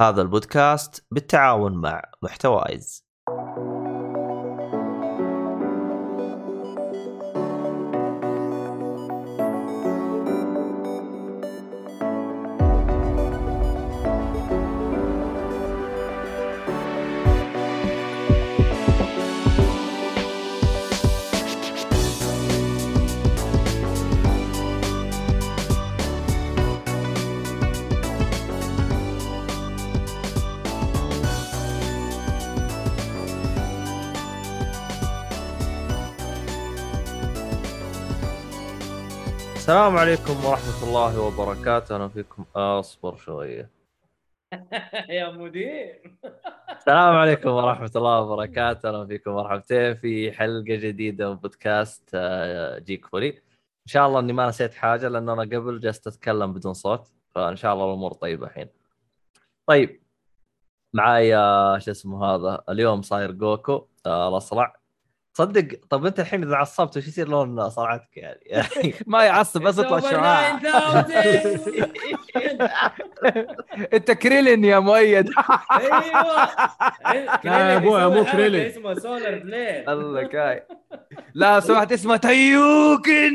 هذا البودكاست بالتعاون مع محتوايز. السلام عليكم ورحمة الله وبركاته. أهلا فيكم أصبر شوية. يا مدير. السلام عليكم ورحمة الله وبركاته. أهلا فيكم مرحبتين في حلقة جديدة من بودكاست آه، جيك فولي. إن شاء الله إني ما نسيت حاجة لأن أنا قبل جلست أتكلم بدون صوت فإن شاء الله الأمور طيبة الحين. طيب معايا شو اسمه هذا اليوم صاير جوكو آه، الأصلع صدق طب أنت الحين إذا عصبت وش يصير لون؟ صلعتك يعني, يعني ما يعصب بس يطلع شعاع. أنت كريلين يا مؤيد. أيوه. لا يا أبوي مو كريلين. اسمه solar flare الله كاي لا سمحت اسمه تيوكن.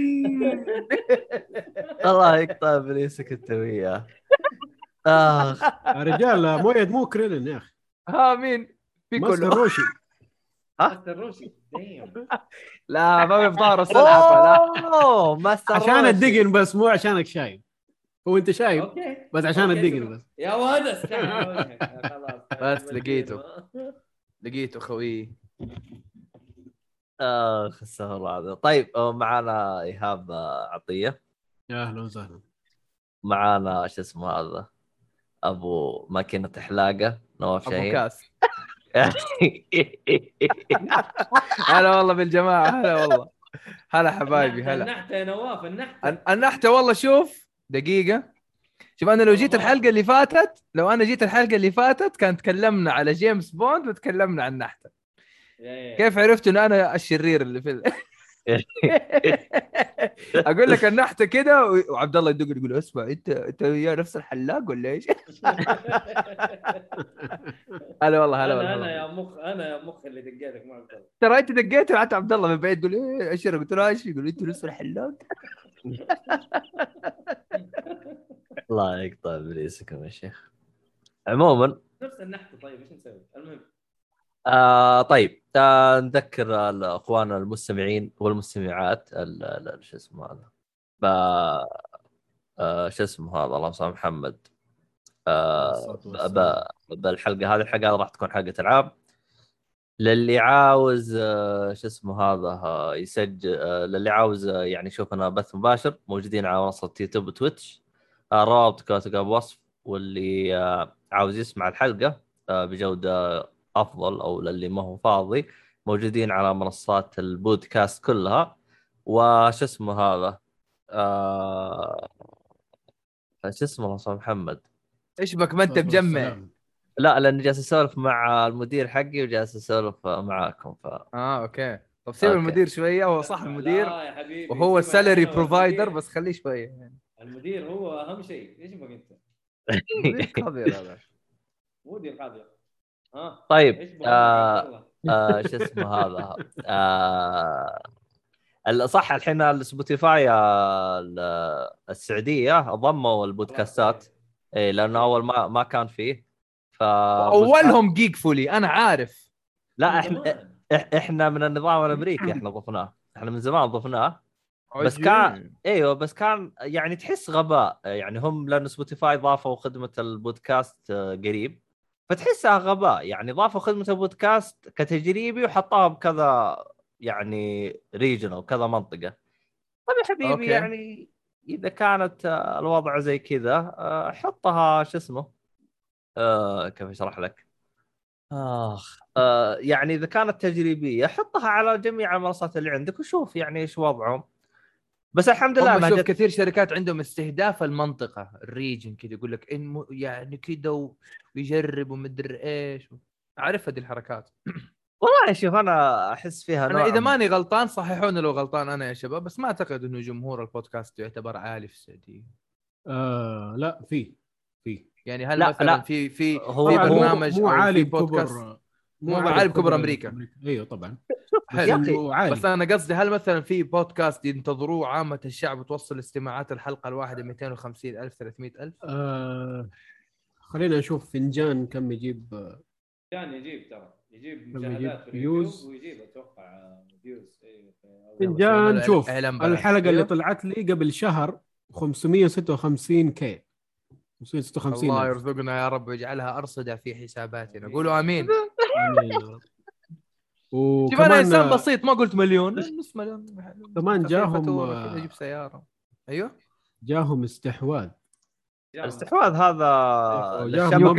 الله يقطع ابليسك أنت وياه. آخ. يا رجال مؤيد مو كريلين يا أخي. ها مين؟ في ماستر كله. روشي ماستر دايم. لا ما في ظهره سلحفه لا أوه ماستر عشان. الدقن بس مو عشانك شايب. هو أنت شايب أوكي. بس عشان أوكي، الدقن. بس. يا. خلاص بس لقيته. لقيته خوي اخ استغفر الله العظيم. طيب آه، معانا إيهاب آه، عطية. يا أهلا وسهلا. معانا شو اسمه هذا أبو ماكينة حلاقة نواف أبو شاهين كاس. هلا والله بالجماعة هلا والله. هلا حبايبي هلا. النحتة يا نواف النحتة. الن- النحتة والله شوف دقيقة. شوف أنا لو جيت الحلقة اللي فاتت لو أنا جيت الحلقة اللي فاتت كان تكلمنا على جيمس بوند وتكلمنا عن النحتة. يا- كيف عرفت إنه أنا الشرير اللي في. أقول لك النحته كده وعبد الله يدق يقول اسمع أنت أنت وياه نفس الحلاق ولا إيش؟ هلا والله هلا والله أنا يا مخ أنا يا مخ اللي دقيتك ما أقدر. ترى أنت دقيت حتى عبد الله من بعيد يقول إيه اشر قلت له إيش يقول أنت نفس الحلاق الله يقطع إبليسكم يا شيخ عموما نفس النحته طيب إيش نسوي؟ المهم آه طيب. آه نذكر الأخوان المستمعين والمستمعات ال- ال- شو اسمه هذا. آه شو اسمه هذا؟ اللهم صل محمد. آه. بالحلقة هذه الحلقة هذه راح تكون حلقة ألعاب. للي عاوز آه شو اسمه هذا؟ آه يسجل للي عاوز يعني يشوفنا بث مباشر موجودين على منصة يوتيوب وتويتش. آه روابط كاتبه بوصف واللي عاوز يسمع الحلقة بجودة أفضل أو للي ما هو فاضي موجودين على منصات البودكاست كلها. وش اسمه هذا؟ آه... شو اسمه على محمد؟ إيش بك؟ ما أنت مجمع لا لأني جالس أسولف مع المدير حقي وجالس أسولف معاكم ف آه okay. طب سيب. المدير شوية هو صح المدير. لا يا حبيبي وهو سيبك ال salary provider. بس خليه شوية. يعني المدير هو أهم شيء. إيش بك أنت؟ قذر هذا مدير قذر طيب إيش بك آه؟ آه شو اسمه هذا؟ آه صح الحين السبوتيفاي آه، ال- السعودية ضموا البودكاستات. اي لأنه أول ما ما كان فيه. ف أولهم جيك فولي أنا عارف. لا إحنا إحنا من النظام الأمريكي إحنا ضفناه. إحنا من زمان ضفناه. بس كان أيوه بس كان يعني تحس غباء. يعني هم لأنه سبوتيفاي ضافوا خدمة البودكاست آه، قريب. فتحسها غباء يعني ضافوا خدمة البودكاست كتجريبي وحطوها بكذا يعني region أو كذا منطقة. طيب يا حبيبي okay. يعني إذا كانت آه، الوضع زي كذا آه، حطها شو اسمه؟ آه كيف أشرح لك؟ آخ آه يعني إذا كانت تجريبية حطها على جميع المنصات اللي عندك وشوف يعني إيش وضعهم. بس الحمد لله شوف جت كثير شركات عندهم استهداف المنطقة الريجن كذا يقول لك إن م- يعني كذا ويجرب ومدري إيش. عارف هذه الحركات. والله شوف أنا أحس فيها أنا إذا ماني غلطان صححوني لو غلطان أنا يا شباب بس ما أعتقد إنه جمهور البودكاست يعتبر عالي في السعودية. آه لا في في. يعني هل لا، مثلا لا. في في هو- في طبعاً هو- برنامج مو أو في عالي بودكاست؟ مو عالي بكبر أمريكا. أيوه طبعا حلو. بس أنا قصدي هل مثلا في بودكاست ينتظروه عامة الشعب توصل استماعات الحلقة الواحدة 250 ألف 300 ألف آه خلينا نشوف فنجان كم يجيب آه، كان يجيب ترى يجيب مشاهدات في اليوتيوب views. ويجيب أتوقع views أيوه فنجان شوف. الحلقة اللي أيوه. طلعت لي قبل شهر 556 K 556 الله. يرزقنا يا رب ويجعلها أرصدة في حساباتنا قولوا أمين يا رب. شوف أنا إنسان وكمان بسيط ما قلت مليون. نص مليون. كمان جاهم، فاتورة، آه، كذا أجيب سيارة. أيوه؟ جاهم استحواذ. الاستحواذ هذا جاهم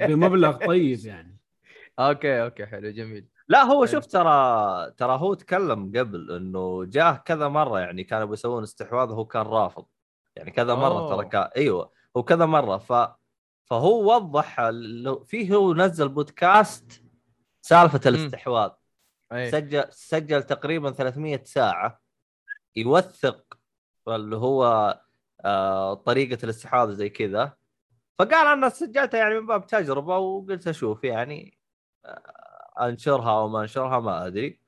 بمبلغ طيب يعني. okay okay حلو جميل. لا هو طيب. شوف ترى ترى هو تكلم قبل إنه جاه كذا مرة يعني كانوا بيسوون استحواذ وهو كان رافض. يعني كذا مرة. ترى كان أيوه هو كذا مرة. ف فهو وضح لو- فيه هو نزل بودكاست سالفة الاستحواذ. أي. سجل سجل تقريبا 300 ساعة يوثق اللي هو آه طريقة الاستحواذ زي كذا. فقال أنا سجلتها يعني من باب تجربة وقلت أشوف يعني آه أنشرها أو ما أنشرها ما أدري.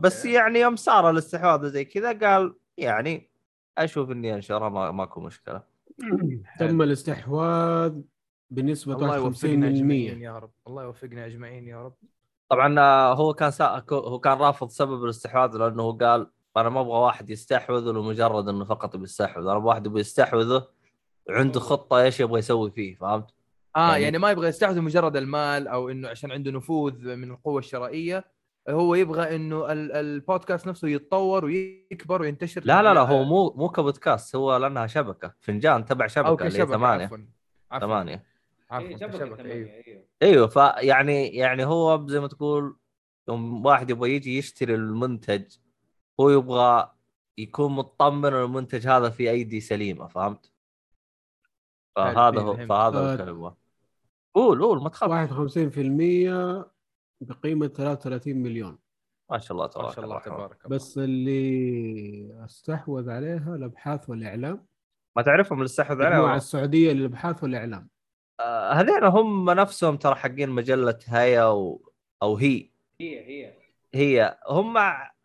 بس يعني يوم صار الاستحواذ زي كذا قال يعني أشوف إني أنشرها ما ماكو مشكلة. تم الاستحواذ بنسبة الله يوفقنا أجمعين 51% يا رب. الله يوفقنا أجمعين يا رب. طبعا آه، هو كان سا... هو كان رافض سبب الاستحواذ لأنه هو قال أنا ما أبغى واحد يستحوذ لمجرد إنه فقط بيستحوذ. أنا أبغى واحد يبغى يستحوذه عنده خطة إيش يبغى يسوي فيه فهمت؟ آه يعني- يعني, ما يبغى يستحوذ مجرد المال أو إنه عشان عنده نفوذ من القوة الشرائية. هو يبغى إنه ال- البودكاست نفسه يتطور ويكبر وينتشر لا لا لا هو مو مو كبودكاست هو لأنها شبكة فنجان تبع شبكة اللي ثمانية. عفوا عفوا. ثمانية. عفوا إيه، أيوه. أيوه. أيوه فيعني يعني هو زي ما تقول يوم واحد يبغى يجي يشتري المنتج هو يبغى يكون مطمن إن المنتج هذا في أيدي سليمة فهمت؟ فهذا هو. فهذا آه. الكلمة قول قول ما تخاف. 51% بقيمة 33 مليون. ما شاء الله ما تبارك شاء الله تبارك الله بس اللي استحوذ عليها الأبحاث والإعلام. ما تعرفهم الاستحوذ المجموعة عليهم السعودية للأبحاث والإعلام. هذين هم نفسهم ترى حقين مجلة هيا و... أو هي. هي هي. هي. هم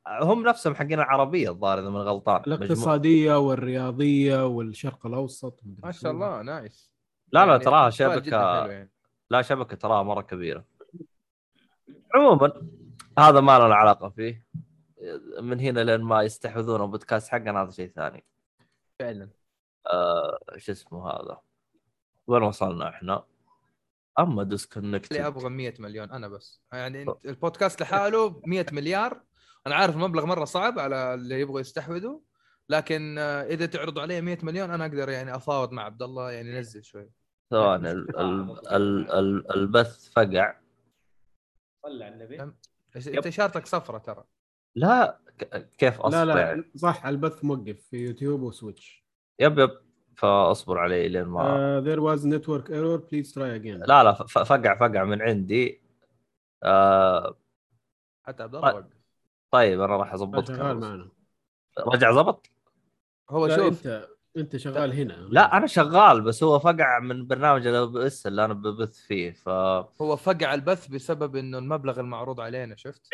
هم نفسهم حقين العربية الظاهر إذا من غلطان. مجموع- الاقتصادية والرياضية والشرق الأوسط. ما. شاء الله نايس. لا لا يعني تراها سؤال جداً شبكه يعني. لا شبكة تراها مرة كبيرة. عموما هذا ما لنا علاقة فيه. من هنا لين ما يستحوذون البودكاست حقنا هذا شيء ثاني. فعلا. آه شو اسمه هذا؟ وين وصلنا إحنا؟ أما اللي disconnected أبغى 100 مليون أنا بس. يعني البودكاست لحاله 100 مليار. أنا عارف المبلغ مرة صعب على اللي يبغوا يستحوذوا لكن آه، إذا تعرضوا علي 100 مليون أنا أقدر يعني أفاوض مع عبد الله يعني نزل شوي. ثواني ال- ال- ال- ال- البث فقع. على النبي. أم- أنت اشارتك صفرة ترى. لا ك- كيف اصبر لا؟ لا صح البث موقف في يوتيوب وسويتش. يب يب. فأصبر علي لين ما uh, there was network error. Please try again. لا لا فقع فقع من عندي. آه حتى عبد الله طيب. وقف طيب أنا راح شغال معنا. رجع ضبط هو لا شوف. أنت أنت شغال هنا. لا أنا شغال بس هو فقع من برنامج الاو اس اللي أنا ببث فيه ف هو فقع البث بسبب إنه المبلغ المعروض علينا شفت؟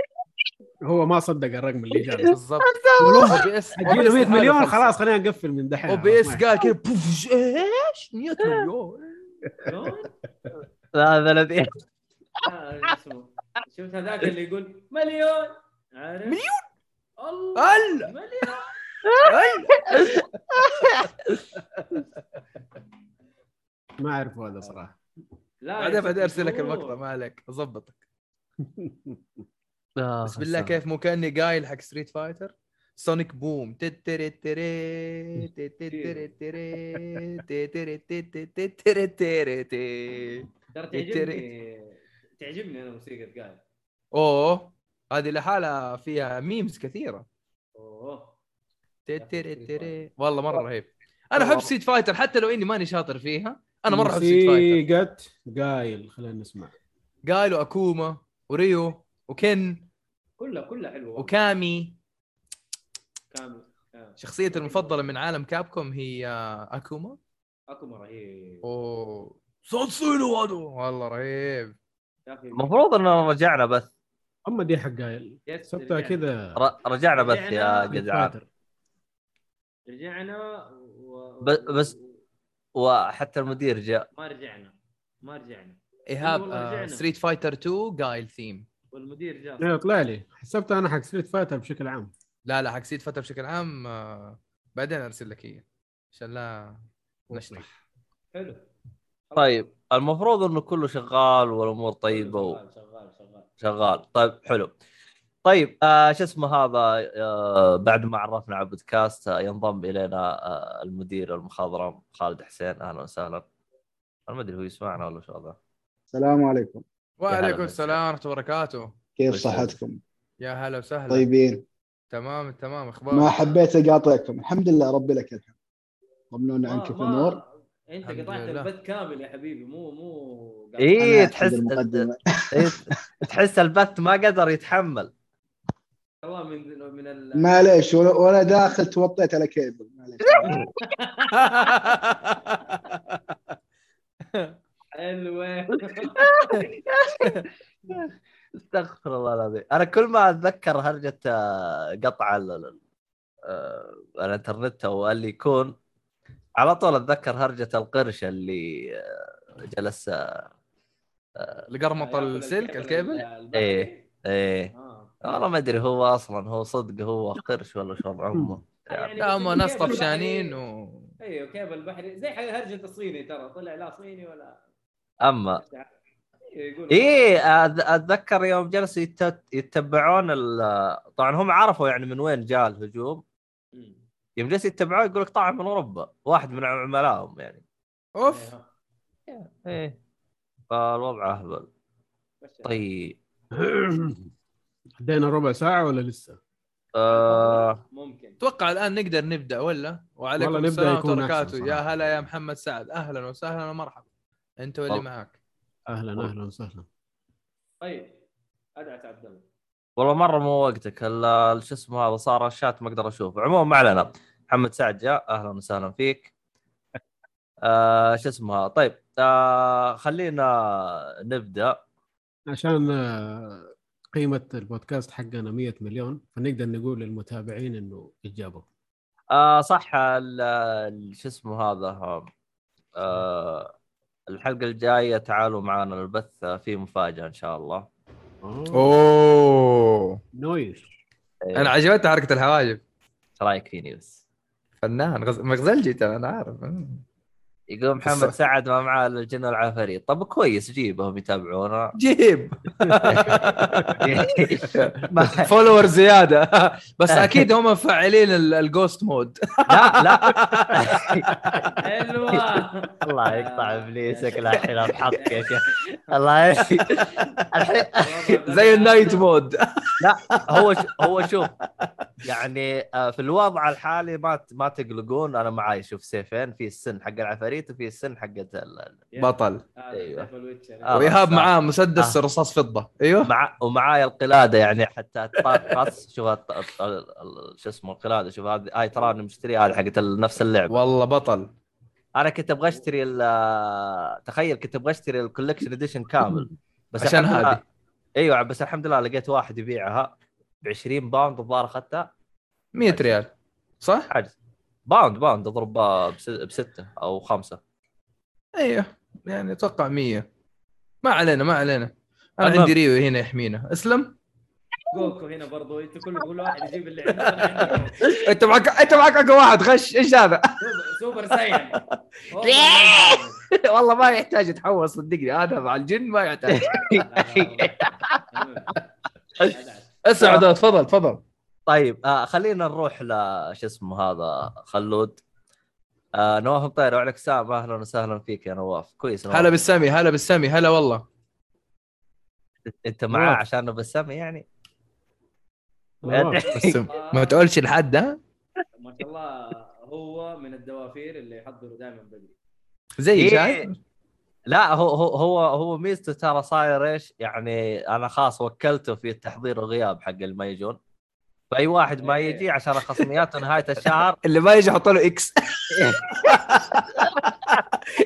هو ما صدق الرقم اللي جاء بالضبط. والله أو بي إس حجينا 100 مليون خلاص خلينا نقفل من دحين. أو بي إس قال كذا بوف إيش؟ 100 مليون؟ هذا الذي آه،. شفت هذاك اللي يقول مليون؟ مليون؟ الله مليون ما اعرف هذا صراحة. لا بعدين بعدين أرسل لك. المقطع ما عليك. اضبطك آه، بس بالله كيف مو كأني قايل حق Street Fighter sonic boom تتري تري تتري تري تتري تتري تري تعجبني تعجبني أنا موسيقى قايل أوه هذه لحالها فيها memes كثيرة. أوه. تتري تري والله مرة رهيب. أنا أحب Street Fighter حتى لو إني ماني شاطر فيها. أنا مرة أحب Street Fighter موسيقى قايل خلينا نسمع. قالوا اكوما وريو وكن. كلها كلها حلوة وكامي. كامل آه. شخصيتي المفضلة من عالم كابكوم هي آه، أكوما. أكوما رهيب. أوه. صوت صيني هذا والله رهيب. المفروض إنه رجعنا بث اما دي حق Guile رجعنا. كذا. ر- رجعنا رجعنا. يا جدعان. رجعنا و... بس- وحتى المدير جاء. ما رجعنا ما رجعنا. إيهاب. Street Fighter 2 Guile theme والمدير جاء إيه طلع لي. حسبتها أنا حق Street Fighter بشكل عام. لا لا حق Street Fighter بشكل عام آه، بعدين أرسل لك إياه عشان لا نشطح. حلو. طيب المفروض إنه كله شغال والأمور طيبة و... شغال شغال شغال. شغال. طيب حلو. طيب آه شو اسمه هذا آه بعد ما عرفنا على البودكاست آه ينضم إلينا آه المدير المخضرم خالد حسين. أهلا وسهلا. أنا ما أدري هو يسمعنا ولا شو هذا. السلام عليكم. وعليكم السلام ورحمة الله وبركاته. كيف؟ صحتكم؟ يا هلا وسهلا. طيبين. تمام تمام. أخبار ما حبيت أقاطعكم. الحمد لله ربي لك الحمد. طمنونا ما- عنك في الأمور أنت قطعت. البث كامل يا حبيبي. مو مو إيه أنا تحس. إيه، تحس البث ما قدر يتحمل. والله من من ال... معليش ولا- وأنا داخل توطيت على كيبل. معليش. حلوة استغفر الله العظيم. أنا كل ما أتذكر هرجه آه، قطع آه، الإنترنت أو اللي يكون على طول أتذكر هرجه القرش اللي آه، جلس لقرمط السلك الكيبل؟ إيه. إيه. آه. والله ما أدري هو أصلا هو صدق هو قرش ولا شو وضعه. يعني لا هم ناس طفشانين و أيوه كيبل بحري زي هرجة الصيني ترى طلع لا صيني ولا أما إيه، إيه أذ- أتذكر يوم جلسوا يت- يتبعون ال- طبعا هم عرفوا يعني من وين جاء الهجوم. يوم جلسوا يتبعوه يقول لك طالع من أوروبا واحد من عملائهم يعني. أوف. إيه، إيه. فالوضع أهبل. بس- طيب. عدينا ربع ساعة ولا لسه؟ آه. ممكن. أتوقع الآن نقدر نبدأ ولا؟ وعليكم والله نبدأ السلام وبركاته يا. هلا يا محمد سعد. أهلا وسهلا ومرحبا. أنت واللي. معاك أهلا أهلا وسهلا. طيب ادعس عبد الله والله مرة مو وقتك ال- شو اسمه هذا؟ صار الشات ما أقدر اشوفه عموما ما علينا. محمد سعد جاء. أهلا وسهلا فيك. آه شو اسمه هذا؟ طيب آه خلينا نبدأ. عشان آه، قيمة البودكاست حقنا 100 مليون فنقدر نقول للمتابعين إنه اجابه آه صح شو اسمه هذا؟ آه الحلقة الجاية تعالوا معنا البث في مفاجأة إن شاء الله. أوه. نويش إيه، أنا عجبتني حركة الحواجب إيش رأيك فيني بس؟ فنان غز... مغزلجي ترى أنا عارف. يقول محمد. سعد ما معاه إلا الجن والعفاريت طب كويس جيبهم يتابعونا. جيب. فولور زيادة. بس أكيد هم مفعلين ال- ال ghost mode. لا لا. حلوة الله يقطع إبليسك لا الحين اضحك يا شيخ الله زي ال night mode. لا هو ش... هو شوف يعني آه، في الوضع الحالي ما ت- ما تقلقون. أنا معاي شوف سيفين في السن حق العفاريت. وفي السن حق ال... بطل. أيوه. أيوه آه. وايهاب بس- معاه مسدس آه. رصاص فضة. أيوه. مع ومعاي القلادة يعني حتى تقص شوف شو اسمه القلادة. شوف هذه هاي ترى أنا مشتريها هذه حقت نفس اللعبة. والله بطل. أنا كنت أبغى أشتري ال- تخيل كنت أبغى أشتري ال collection edition كامل. بس عشان الحمد لله- هذه. أيوه بس الحمد لله لقيت واحد يبيعها ب 20 pound الظاهر أخذتها. 100 ريال. صح؟ حاجز pound pound اضرب بس- بستة أو خمسة. أيوه يعني أتوقع 100 ما علينا ما علينا. أنا. عندي ريو هنا يحمينا. أسلم؟ جوكو هنا برضو أنت كل كل واحد يجيب اللي عنده. أنت معك أنت معك أقوى واحد غش. إيش هذا؟ سوبر- سايان والله ما يحتاج. يتحول صدقني. هذا مع الجن ما يحتاج. اسمع تفضل تفضل. طيب آه خلينا نروح ل شو اسمه هذا خلود. آه نواف مطير وعليك السلام. أهلا وسهلا فيك يا نواف. كويس نواف. هلا بالسامي هلا بالسامي. هلا والله. إنت معاه نواف. عشان بالسمي يعني؟ ما تقولش لحد ها؟ ما شاء الله هو من الدوافير اللي يحضروا دائما بدري. زي إيه. شايف لا هو هو هو هو ميزته ترى صاير إيش؟ يعني أنا خلاص وكلته في التحضير الغياب حق اللي ما يجون فأي واحد ما يجي عشان خصمياته نهاية الشهر. اللي ما يجي أحط له X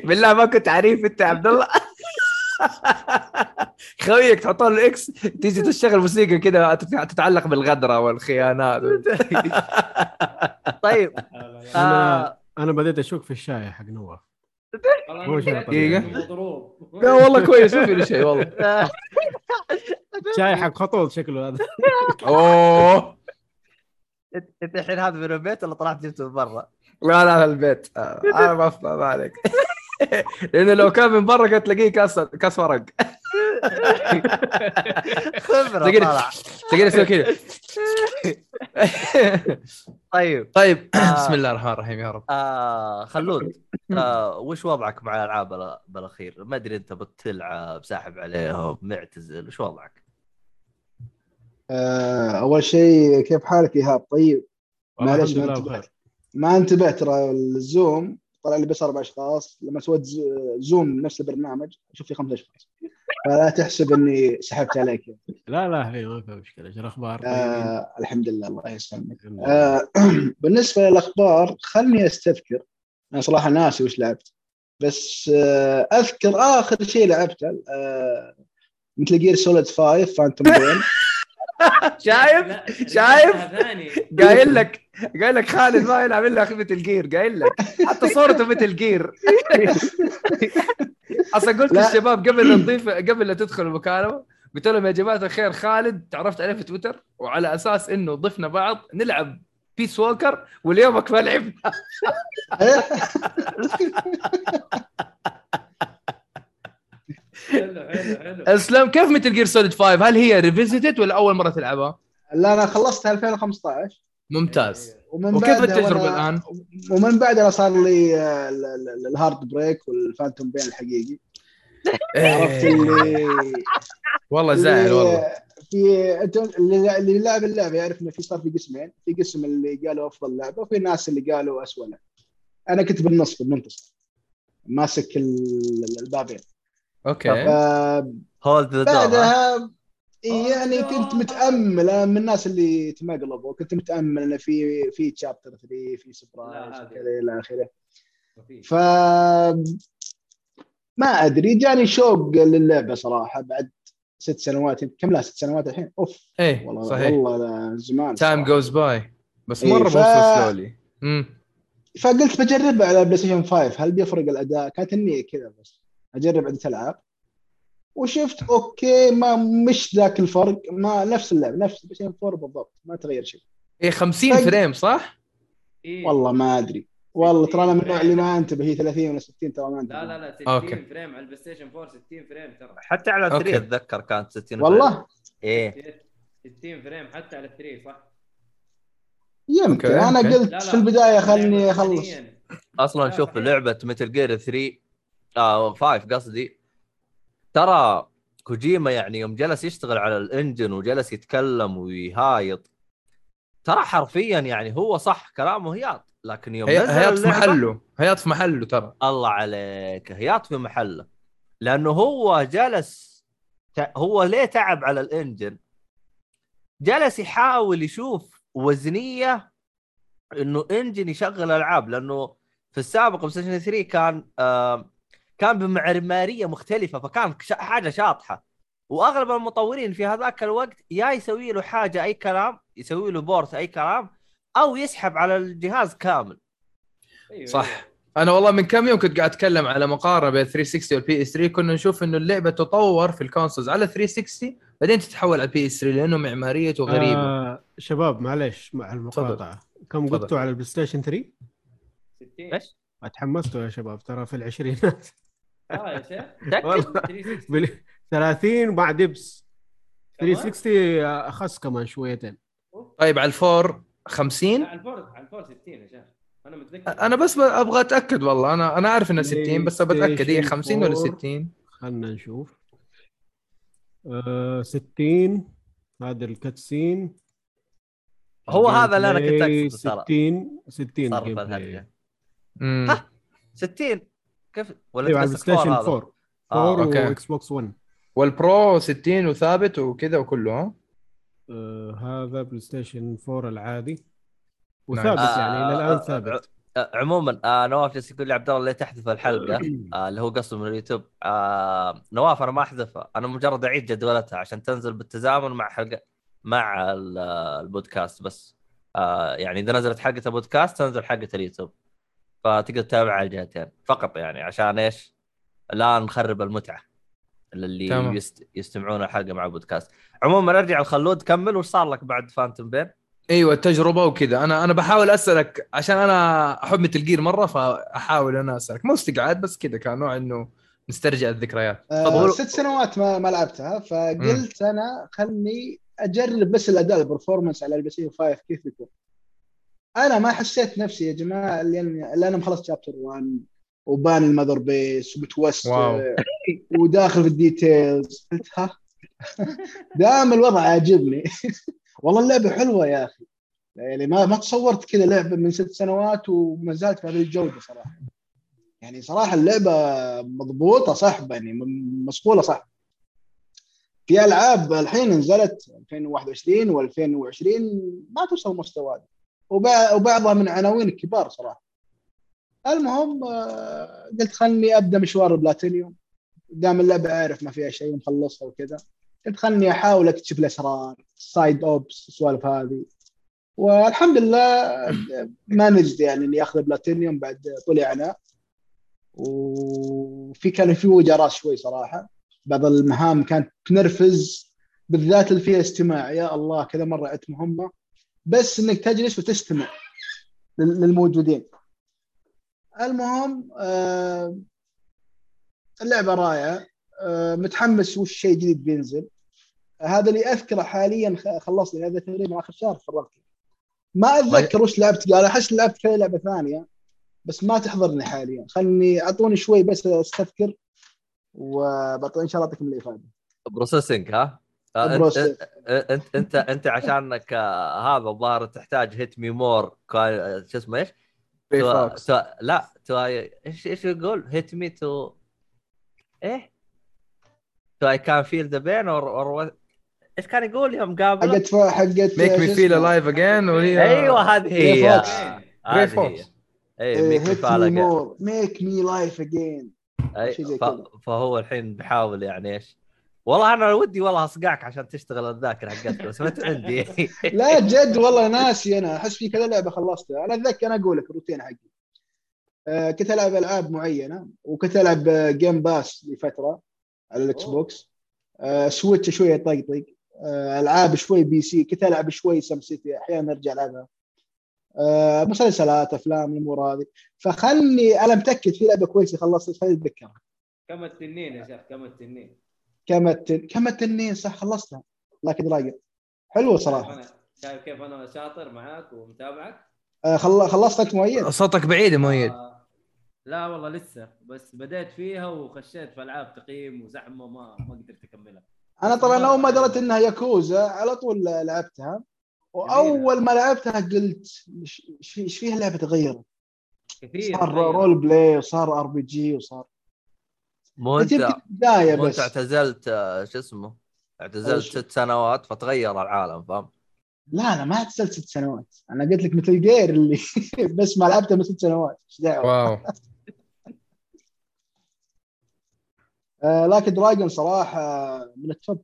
بالله ما كنت عارف أنت يا عبد الله. خويك تحط له ال X تيجي تشتغل موسيقى كذا تت- تتعلق بالغدرة والخيانات. طيب أنا آه. أنا بديت اشك في الشاي حق نواف شيء. مضروب لا والله كويس ما في شيء والله. شاي حق خطوط شكله هذا. أوه. انت الحين هذا من البيت ولا طلعت جبته من برا؟ لا لا البيت آه، أنا ما افهم عليك لأنه لو كان من برا كنت تلاقيه كاس كاس ورق خبرة تقدر- طالع تلاقيه يسوي كذا طيب طيب آه. بسم الله الرحمن الرحيم يا رب آه خلود آه وش وضعك مع الألعاب بال- بالاخير؟ ما أدري أنت بتلعب ساحب عليهم معتزل وش وضعك؟ آه، أول شيء كيف حالك إيهاب؟ طيب. معلش ما انتبهت ما انتبهت ترى الزوم طلع لي بس أربع أشخاص. لما سويت زوم نفس البرنامج أشوف في خمس أشخاص. فلا تحسب إني سحبت عليك. لا لا هي ما في مشكلة. إيش الأخبار؟ آه الحمد لله الله يسلمك. آه بالنسبة للأخبار خلني أستذكر. أنا صراحة ناسي وش لعبت. بس آه أذكر آخر شيء لعبته آه Metal Gear Solid 5 Phantom Pain شايف؟ شايف؟ قايل لك قايل لك خالد ما يلعب إلا أخي Metal Gear قايل لك. حتى صورته Metal Gear. أصلا قلت. للشباب قبل لا نضيف قبل لا تدخل المكالمة قلت لهم يا جماعة الخير خالد تعرفت عليه في تويتر وعلى أساس إنه ضفنا بعض نلعب Peace Walker واليومك ما لعبنا حلو حلو حلو. اسلم كيف Metal Gear Solid 5 هل هي revisited ولا أول مرة تلعبها؟ لا أنا خلصتها 2015 ممتاز. ومن وكيف التجربه الآن؟ ومن بعدها صار لي آه، ال- ال- ال heartbreak وال phantom pain الحقيقي. عرفت إيه. اللي والله زعل والله. في اللي اللي لعب اللعبة يعرف إنه في صار في قسمين. في قسم اللي قالوا أفضل لعبة وفي ناس اللي قالوا اسوء لعبة. أنا كنت بالنص بالمنتصف. ماسك ال- البابين okay. hold the door يعني كنت متأمل أنا من الناس اللي تمقلبوا كنت متأمل إنه في في chapter 3 في surprise. وكذا إلى آخره. ف ما أدري جاني شوق للعبة صراحة بعد ست سنوات كم لا ست سنوات الحين؟ أوف. إيه والله صحيح. والله زمان time. goes by بس إيه، مرة ف- مو slowly امم فقلت بجربها على PlayStation 5 هل بيفرق الأداء؟ كانت النية كذا بس. أجرب عدة ألعاب وشفت okay ما مش ذاك الفرق ما نفس اللعب نفس PlayStation 4 بالضبط ما تغير شيء إيه 50 طيب. frame صح؟ إيه. والله ما أدري والله ترى أنا من النوع. اللي ما أنتبه هي 30 ولا 60 ترى ما أنتبه لا لا لا 60 أوكي. فريم على البلاي ستيشن 4 60 فريم ترى حتى على 3 okay. أتذكر كانت 60 والله إيه 60 frame حتى على 3 صح؟ يمكن okay، أنا okay. قلت لا لا في البداية خلني أخلص. أصلا لا، شوف. لعبة Metal Gear 3 آه 5 قصدي. ترى كوجيما يعني يوم جلس يشتغل على ال engine وجلس يتكلم ويهايط ترى حرفيا يعني هو صح كلامه هياط لكن يوم هي... هياط في محله هياط في محله ترى. الله عليك هياط في محله لأنه هو جلس هو ليه تعب على ال engine؟ جلس يحاول يشوف وزنية إنه engine يشغل ألعاب لأنه في السابق PlayStation 3 كان آه كان بمعمارية مختلفة فكان حاجة شاطحة. وأغلب المطورين في هذاك الوقت يا يسوي له حاجة أي كلام يسوي له port أي كلام أو يسحب على الجهاز كامل. أيوة، صح. أيوة. أنا والله من كم يوم كنت قاعد أتكلم على مقارنه بين 360 وال PS 3 كنا نشوف إنه اللعبة تطور في ال consoles على 360 بعدين تتحول على ال PS 3 لأنه معماريته غريبه آه شباب معليش مع المقاطعة. كم. قلتوا على ال PlayStation 3 60 إيش؟ اتحمستوا يا شباب ترى في العشرينات. آه يا شيخ. متاكد؟ والله 360 بال- 30 مع dips كمان؟ 360 اخس كمان شويتين. طيب على الفور 50 لا على الفور على الفور 60 يا شيخ. أنا متذكر. أنا بس ب- أبغى أتأكد والله. أنا أنا عارف انها 60 بس بتاكد هي 50 ولا 4. 60 خلنا نشوف. آه 60 هذا الكاتسين. هو هذا اللي أنا كنت أقصده ترى. بلاي 60 60 صرف جيم الهرجة. بلاي امم ها؟ 60 كيف؟ ولا أيوه على البلاي ستيشن فور هذا؟ 4 آه، 4 أوكي. واكس بوكس 1 وال Pro 60 وثابت وكذا وكله ها؟ آه هذا PlayStation 4 العادي. وثابت يعني إلى الآن آه، ثابت. آه، عموما آه نواف جالس يقول لي عبد الله ليه تحذف الحلقة آه اللي هو قصده من اليوتيوب. آه نواف أنا ما أحذفها. أنا مجرد أعيد جدولتها عشان تنزل بالتزامن مع حلقة مع ال- آه، البودكاست بس. آه يعني إذا نزلت حلقة البودكاست تنزل حلقة اليوتيوب. فتقدر تتابع على الجهتين فقط يعني عشان إيش؟ لا نخرب المتعة اللي تمام. يست... يستمعون الحلقة مع البودكاست عموما أرجع الخلود كمل وش صار لك بعد Phantom Pain؟ أيوه التجربة وكذا أنا أنا بحاول أسألك عشان أنا أحب Metal Gear مرة فأحاول أنا أسألك مو استقعاد بس كذا كان نوع إنه نسترجع الذكريات تفضل. ست سنوات ما, ما لعبتها فقلت أنا خلني أجرب بس الأداء ال performance على ال PS 5 كيف يكون أنا ما حسيت نفسي يا جماعة اللي أنا مخلص chapter 1 وبان ال Mother Base ومتوسع. وداخل في ال details قلت ها؟ دام الوضع عاجبني. والله اللعبة حلوة يا أخي. يعني ما ما تصورت كذا لعبة من ست سنوات وما زالت بهذه الجودة صراحة. يعني صراحة اللعبة مضبوطة صح يعني مصقولة صح في ألعاب الحين نزلت 2021 و2020 ما توصل مستوى. هذا وبعضها من عناوين كبار صراحة. المهم آه، قلت خلني أبدأ مشوار البلاتينيوم دام اللعبة عارف ما فيها شيء ومخلصها وكذا قلت خلني أحاول أكتشف الأسرار side ops السوالف هذه. والحمد لله مانجد يعني إني أخذ بلاتينيوم بعد طول عناء وفي كان في وجع راس شوي صراحة. بعض المهام كانت تنرفز بالذات اللي فيها استماع يا الله كذا مرة عدت مهمه بس إنك تجلس وتستمع لل- للموجودين. المهم آه اللعبة رائعة. آه متحمس وش شيء جديد بينزل. هذا اللي أذكره حاليا خلصت هذا تقريبا آخر شهر فرغت ما أتذكر وش لعبت قال أحس لعبت كذا لعبة ثانية بس ما تحضرني حاليا. خلني أعطوني شوي بس أستذكر وبعطي إن شاء الله أعطيكم الإفادة. بروسيسنج ها؟ انت. انت انت أنت عشانك آه، هذا الظاهر تحتاج هيت مي مور شو اسمه إيش؟ تو... تو... لا تو إيش إيش يقول؟ هيت مي تو إيه؟ تو اي كان فيل ذا بين اور إيش كان يقول يوم قابل؟ حقت حقت ميك مي فيل؟ الايف اجين وهي أيوه هذه هي هي فوكس. اي إيه، ميك مي hit me فالق more make me life again أي، شيء زي ف... كذا. فهو الحين بيحاول يعني إيش؟ والله أنا ودي والله أصقعك عشان تشتغل الذاكرة حقتك بس ما عندي. لا جد والله ناسي أنا. أحس في كذا لعبة خلصتها. أنا أتذكر أنا أقول لك الروتين حقي. آه، كنت ألعب ألعاب معينة وكنت ألعب جيم باس لفترة على الإكس. بوكس. آه، سويتش شوية طقطق آه، ألعاب شوي بي سي كنت ألعب شوي سم سيتي أحيانا أرجع ألعبها. آه، مسلسلات أفلام الأمور هذه. فخلني أنا متأكد في لعبة كويسة خلصت خليني أتذكرها. كم التنين يا شيخ؟ كم التنين؟ كما التنين صح خلصتها لكن رايق حلوة صراحة. شايف كيف أنا شاطر معاك ومتابعك؟ آه، خل... خلصت وقت معين صوتك بعيد يا مؤيد. آه، لا والله لسه. بس بديت فيها وخشيت في ألعاب تقييم وزحمة ما ما قدرت أكملها. أنا طبعا أول ما دريت إنها ياكوزا على طول لعبتها. وأول ما لعبتها قلت إيش فيها لعبة تغيرت كثير صار تغير. role play وصار RPG وصار مو انت بدايه مو انت بس. اعتزلت شو اسمه؟ اعتزلت؟ ست سنوات فتغير العالم فاهم؟ لا أنا ما اعتزلت ست سنوات. أنا قلت لك Metal Gear اللي بس ما لعبتها من ست سنوات. إيش دعوة؟ واو. آه لكن Dragon صراحة من ال top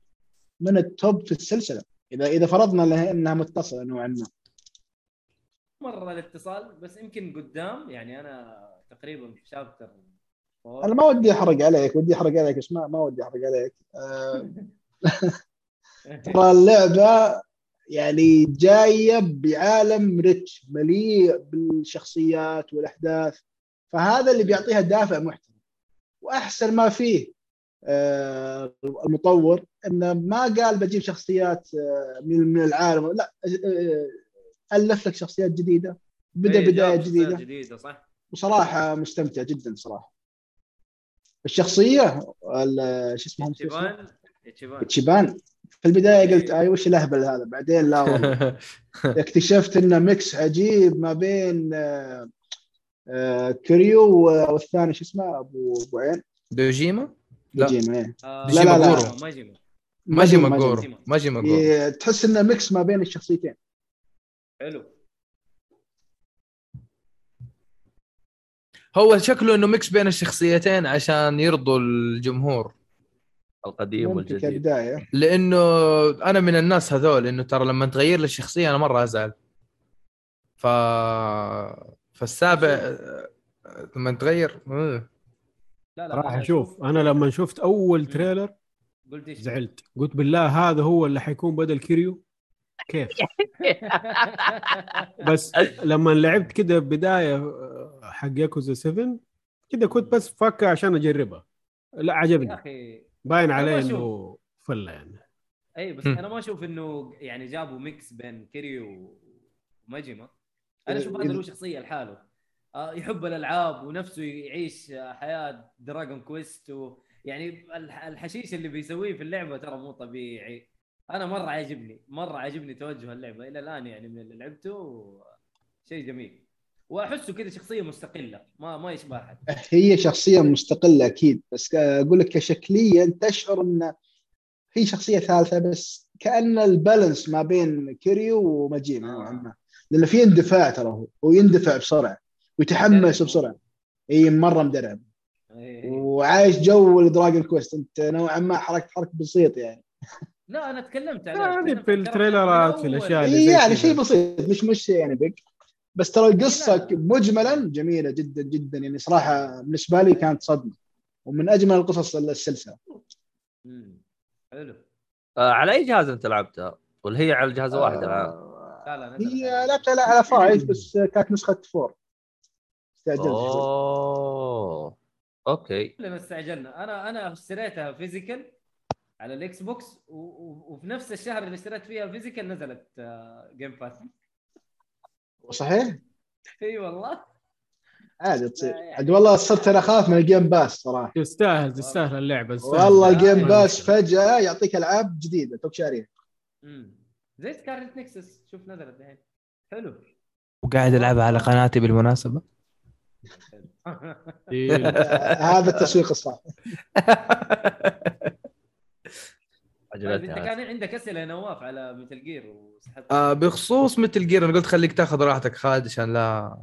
من التوب في السلسلة. إذا إذا فرضنا انها متصلة نوعا ما. مرة الاتصال بس يمكن قدام يعني أنا تقريبا في شابتر أنا ما ودي أحرق عليك ودي أحرق عليك بس ما ما ودي أحرق عليك. ترى اللعبة يعني جاية بعالم ريتش مليء بالشخصيات والأحداث. فهذا اللي بيعطيها دافع محترم. وأحسن ما فيه آه، المطور إنه ما قال بجيب شخصيات آه، من من العالم. لا آه، ألف لك شخصيات جديدة. بدأ إيه، بداية جديدة. جديدة صح؟ وصراحة مستمتع جدا صراحة. الشخصية ال- شو اسمه إتشيبان. إتشيبان في البداية قلت اي وش الأهبل هذا؟ بعدين لا والله. اكتشفت إنه mix عجيب ما بين آه، آه، كيريو والثاني شو اسمه؟ أبو أبو عين. دوجيما؟ لا. إيه. آه، لا، لا، لا. ماجيما، ماجيما. ماجي ماجيما. ماجورو ماجي ماجورو إيه، تحس إنه mix ما بين الشخصيتين. حلو. هو شكله إنه mix بين الشخصيتين عشان يرضوا الجمهور القديم والجديد. كبدايه لأنه أنا من الناس هذول إنه ترى لما تغير لي الشخصية أنا مرة أزعل. ف فالسابع لما تغير آه. لا لا راح أنا أشوف. أنا لما شفت أول trailer قلت إيش؟ زعلت. قلت بالله هذا هو اللي حيكون بدل كيريو؟ كيف؟ بس لما لعبت كده بداية حق ياكوزا 7 كده كنت بس فكر عشان اجربها لا يا عجبني أخي باين عليه. إنه فلة يعني. أي بس هم. أنا ما أشوف إنه يعني جابوا mix بين كيريو وماجيما أنا أشوف هذا له شخصية لحاله. آه، يحب الألعاب ونفسه يعيش حياة Dragon Quest و يعني الح- الحشيش اللي بيسويه في اللعبة ترى مو طبيعي. أنا مرة عاجبني مرة عاجبني توجه اللعبة إلى الآن يعني من اللي لعبته شيء جميل. واحسه كذا شخصية مستقلة ما ما يشبه أحد. هي شخصية مستقلة أكيد بس أقول لك كشكليا تشعر إن هي شخصية ثالثة بس كأن ال balance ما بين كيريو وماجيما نوعا ما. لأنه في اندفاع ترى هو ويندفع بسرعة ويتحمس بسرعة. إي مرة مدرعم. وعايش جو ال Dragon Quest أنت نوعا ما حركت حركه بسيط يعني. لا أنا تكلمت عليه يعني في عن التريلرات في أول. اللي يعني. شيء بسيط مش مش يعني big بس ترى القصة لا. مجملا جميلة جدا جدا. يعني صراحة بالنسبة لي كانت صدمة. ومن أجمل القصص السلسلة. مم. حلو. آه على أي جهاز أنت لعبتها؟ ولا هي على جهاز واحد الآن؟ آه، لا لا هي لعبتها لا على فايف بس كانت نسخة four. استعجلت. أوه. أوكي. كلنا استعجلنا. أنا أنا اشتريتها physical على الإكس بوكس و... و... وفي نفس الشهر اللي اشتريت فيها physical نزلت آه، Game Pass صحيح؟ إي والله عادي تصير يعني- عاد والله صرت أنا أخاف من ال Game Pass صراحة تستاهل تستاهل اللعبة تستاهل. والله ال Game Pass. فجأة يعطيك ألعاب جديدة توك شاريها. زي Scarlet Nexus شوف نزلت الحين حلو وقاعد العبها على قناتي بالمناسبة إيه. هذا التسويق الصح عجبتني أنت. كان عندك أسئلة يا نواف على Metal Gear وسحبت آه بخصوص Metal Gear أنا قلت خليك تاخذ راحتك خالد عشان لا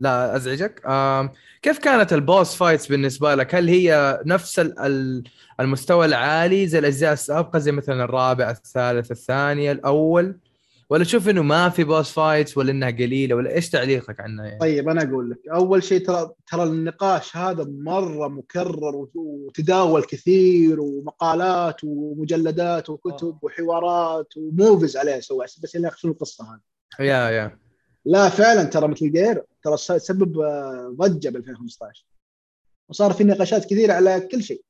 لا أزعجك آه كيف كانت ال boss fights بالنسبة لك؟ هل هي نفس ال- ال- المستوى العالي زي الأجزاء السابقة زي مثلا الرابع الثالث الثاني الأول ولا تشوف إنه ما في boss fights ولا إنها قليلة ولا إيش تعليقك عنها يعني؟ طيب أنا أقول لك أول شيء ترى ترى النقاش هذا مرة مكرر وت- وتداول كثير ومقالات ومجلدات وكتب آه. وحوارات و movies عليه سوى بس اللي ياخذون القصة هذه؟ يا يا. لا فعلا ترى مثل جير ترى سبب آه، ضجة ب 2015 وصار في نقاشات كثيرة على كل شيء.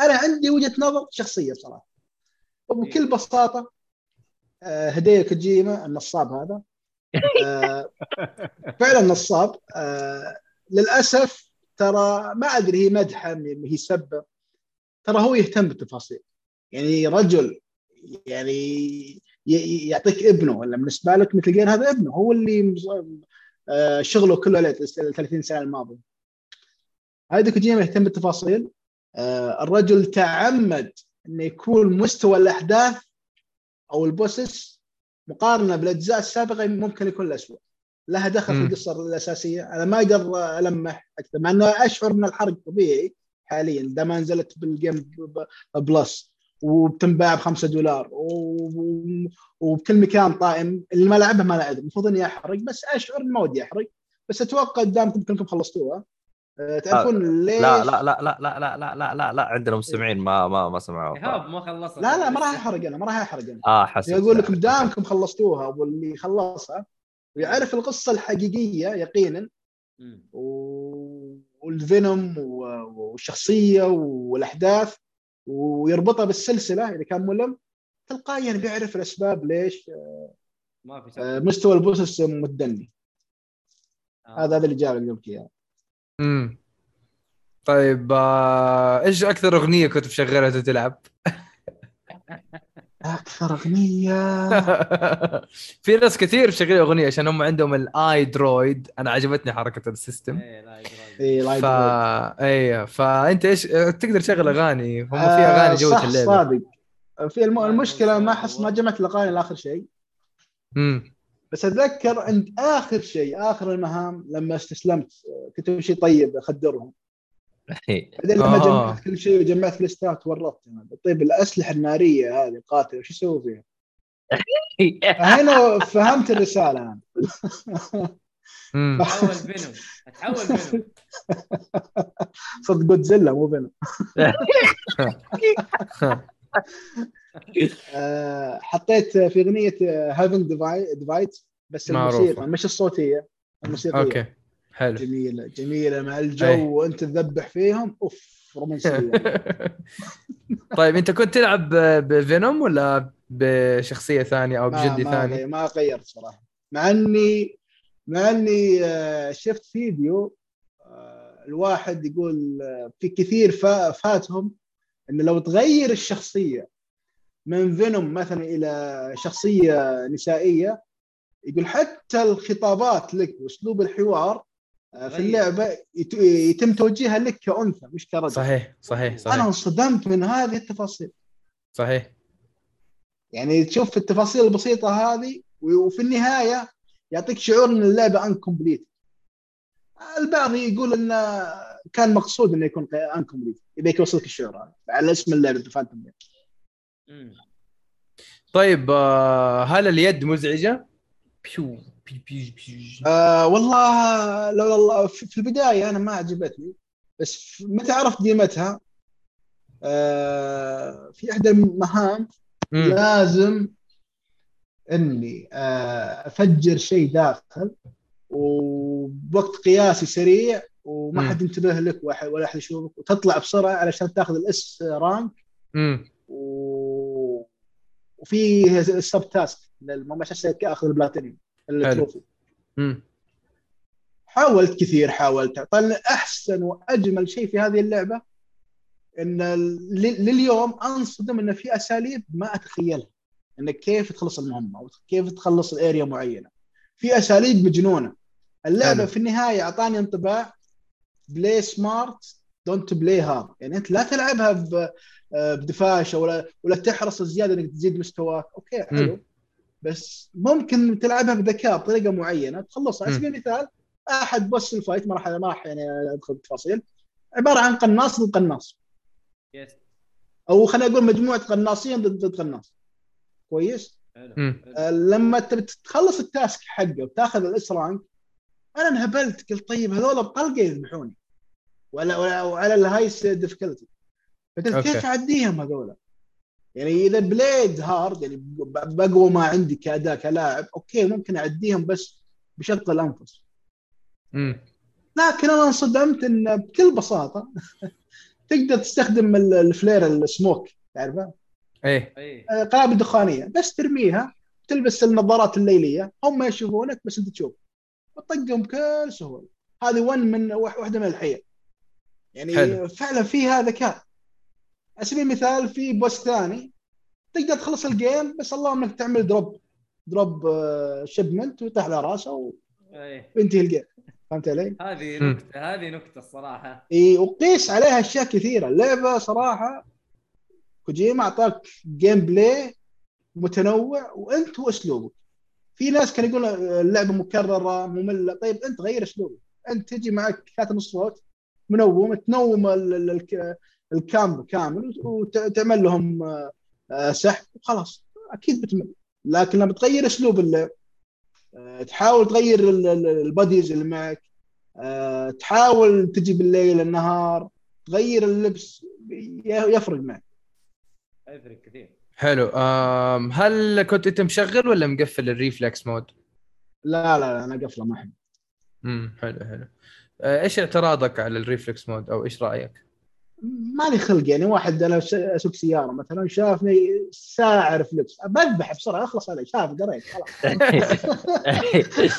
أنا عندي وجهة نظر شخصية بصراحة. وبكل بساطة آه، هدية كوجيما النصاب هذا. آه، فعلا نصاب. آه، للأسف ترى ما أدري هي مدحة هي سبه ترى هو يهتم بالتفاصيل. يعني رجل يعني يعطيك ابنه ولا بالنسبة لك مثل جير هذا ابنه. هو اللي شغله كله ال 30 سنة الماضيه هذا كوجيما يهتم بالتفاصيل. الرجل تعمد إنه يكون مستوى الأحداث أو البوسس مقارنة بالأجزاء السابقة ممكن يكون الاسوء لها دخل في. القصة الأساسية. أنا ما أقدر ألمح أكثر مع إنه أشعر إن الحرق طبيعي حاليا دام نزلت بالجيم بلس وبتنباع ب 5 دولار وبكل مكان طائم اللي ما لعبها ما لعب المفروض اني احرق بس أشعر ما ودي احرق بس أتوقع دامكم كلكم خلصتوها. تعرفون ليش لا لا لا لا لا لا لا لا لا لا عندنا مستمعين ما ما ما سمعوا ايهاب ما خلصت لا لا ما راح احرق أنا ما راح احرق أنا آه حسيت أقول لكم دامكم خلصتوها واللي خلصها ويعرف القصة الحقيقيه يقينا والفينوم والشخصيه والاحداث ويربطها بالسلسله اذا كان ملم تلقائيا بيعرف الاسباب ليش ما في آه، مستوى البوسس متدني آه. هذا هذا اللي جاب قلت اياه امم طيب آه، إيش أكثر أغنية كنت مشغلها وأنت تلعب؟ أكثر أغنية. في ناس كثير مشغلين أغنية عشان هم عندهم الاي درويد أنا عجبتني حركة السيستم. إيه، لا لايت ف اي فانت إيش تقدر تشغل أغاني؟ هم في أغاني جوة آه، صح اللعبة. صادق. في الم... لا، المشكلة ما. احس ما جمعت الأغاني لآخر شيء. امم بس أتذكر عند آخر شيء آخر المهام لما استسلمت كنت امشي طيب أخدرهم بعدين لما آه. جمعت كل شيء وجمعت الستات ورطت أنا. طيب الأسلحة النارية هذه القاتله وش أسوي فيها؟ هنا فهمت الرسالة أنا. تحول فينوم تحول فينوم صدق جودزيلا مو فينوم آه، حطيت في أغنية هافن ديفايت بس. الموسيقى مش الصوتية الموسيقية أوكي حلو جميلة جميلة مع الجو أي. وأنت تذبح فيهم أوف رومانسية طيب أنت كنت تلعب بفينوم ولا بشخصية ثانية أو بجدي ما, ثاني؟ ما غيرت صراحة مع اني مع إني آه، شفت فيديو آه، الواحد يقول آه، في كثير فا- فاتهم انه لو تغير الشخصية من فينوم مثلا إلى شخصية نسائية يقول حتى الخطابات لك وأسلوب الحوار آه، في. اللعبة يت- يتم توجيهها لك كأنثى مش كرجل. صحيح صحيح أنا صحيح انصدمت من هذه التفاصيل. صحيح. يعني تشوف التفاصيل البسيطة هذه وفي النهاية يعطيك شعور إن اللعبة incomplete البعض يقول انه كان مقصود إنه يكون incomplete يبيك يوصلك الشعور هذا على اسم اللعبة phantom. طيب آه، هل اليد مزعجة؟ بيو بي بي بي آه والله لو الله في في البداية أنا ما عجبتني بس متى عرفت قيمتها آه في احدى المهام مم. لازم إني آه، أفجر شيء داخل وبوقت قياسي سريع وما مم. حد ينتبه لك ولا احد يشوفك وتطلع بسرعة علشان تاخذ ال S rank. و... وفي ال sub task للممارسه اخذ ال platinum. ال trophy. حاولت كثير حاولت طبعا أحسن وأجمل شيء في هذه اللعبة إن لليوم أنصدم إن في أساليب ما أتخيلها انك كيف تخلص المهمة أو كيف تخلص ال area معينة في أساليب مجنونة اللعبة حلو. في النهاية أعطاني انطباع play smart don't play hard يعني أنت لا تلعبها ب- آه، بدفاشة ولا ولا تحرص زيادة إنك تزيد مستواك أوكي حلو. مم. بس ممكن تلعبها بذكاء بطريقة معينة. تخلصها على. سبيل المثال أحد boss ال fight ما راح ما راح يعني أدخل بتفاصيل عبارة عن قناص ضد قناص. yes أو خلينا نقول مجموعة قناصين ضد ضد قناص. كويس. آه، لما تخلص ال task حقه وتاخذ ال S rank أنا انهبلت. قلت طيب هذول بطلقه يذبحوني. ولا ولا وعلى ال highest difficulty فقلت. كيف اعديهم هذول؟ يعني إذا played hard يعني ب- بقوى ما عندي كاداء كلاعب أوكي ممكن أعديهم بس بشق الأنفس. مم. لكن أنا انصدمت إن بكل بساطة تقدر تستخدم ال- ال flare السموك تعرفه؟ إيه. اي آه، قنابل دخانيه بس ترميها تلبس النظارات الليلية هم يشوفونك بس أنت تشوف. وتطقهم بكل سهولة. هذه one من وح- واحدة من الحيل يعني حلو. فعلا فيها ذكاء على سبيل المثال في boss ثاني تقدر تخلص ال game بس اللهم انك تعمل drop drop shipment وتحت على راسه اي وينتهي ال game فهمت علي؟ هذه. نكتة هذه نكتة الصراحة. إي وقيس عليها أشياء كثيرة. اللعبه صراحة كوجيما أعطاك gameplay متنوع وأنت واسلوبك في ناس كانوا يقولون اللعبة مكررة مملة. طيب أنت غير أسلوبك. أنت تجي معك ثلاثة نص صوت منوم تنوم ال- ال- الك- ال camp كامل وتعمل لهم آه، آه، سحب وخلاص. أكيد بتمل لكن لما تغير أسلوب اللعب آه، تحاول تغير ال- ال- ال buddies اللي معك تحاول تجي بالليل النهار تغير اللبس ي- يفرق معك. يفرق كثير. حلو. هل كنت أنت مشغل ولا مقفل ال reflex mode؟ لا لا لا أنا قفلة ما أحب. امم حلو حلو. إيش اعتراضك على ال reflex mode أو إيش رأيك؟ مالي خلق يعني واحد أنا أسوق سيارة مثلا شافني ساعة reflex بذبح بسرعة أخلص علي. شاف قريت خلاص.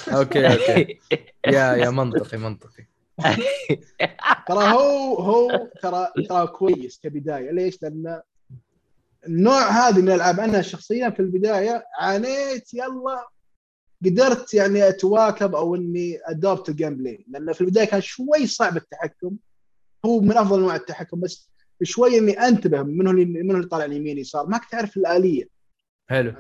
okay okay. يا يا منطقي منطقي. ترى هو هو ترى ترى كويس كبداية. ليش؟ لأن النوع هذا من الألعاب أنا شخصيا في البداية عانيت يلا قدرت يعني أتواكب أو إني adopt ال gameplay لأن في البداية كان شوي صعب التحكم. هو من أفضل انواع التحكم بس شوي إني أنتبه من هو اللي من هو اللي طالع اليمين يسار ما كنت أعرف الآلية. حلو؟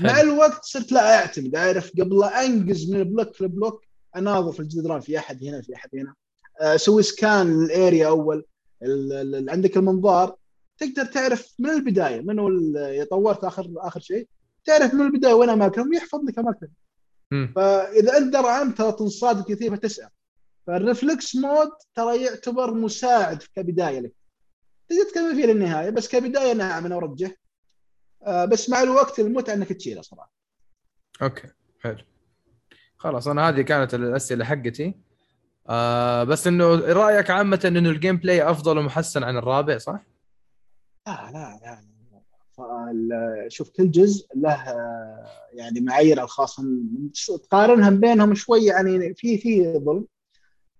مع. الوقت صرت لا أعتمد. أعرف قبل لا أنقز من ال block لل block اناظر في الجدران في أحد هنا في أحد هنا. أسوي scan لل area أول. عندك المنظار. تقدر تعرف من البداية ال- طورت آخر آخر شيء؟ تعرف من البداية وين أماكنهم؟ يحفظ لك أماكنهم. فإذا أنت درعمت ترى تنصاد كثير فتسأل. فال reflex mode ترى يعتبر مساعد كبداية لك. تقدر تكمل فيه للنهاية بس كبداية نعم أنا أرجح. آه، بس مع الوقت المتعة إنك تشيله صراحة. okay حلو. خلاص أنا هذه كانت الأسئلة حقتي. آه بس إنه رأيك عامة إنه ال gameplay أفضل ومحسن عن الرابع صح؟ لا لا لا فال- شوف كل جزء له يعني معايير الخاصة. تقارنها بينهم شوي يعني في في ظلم.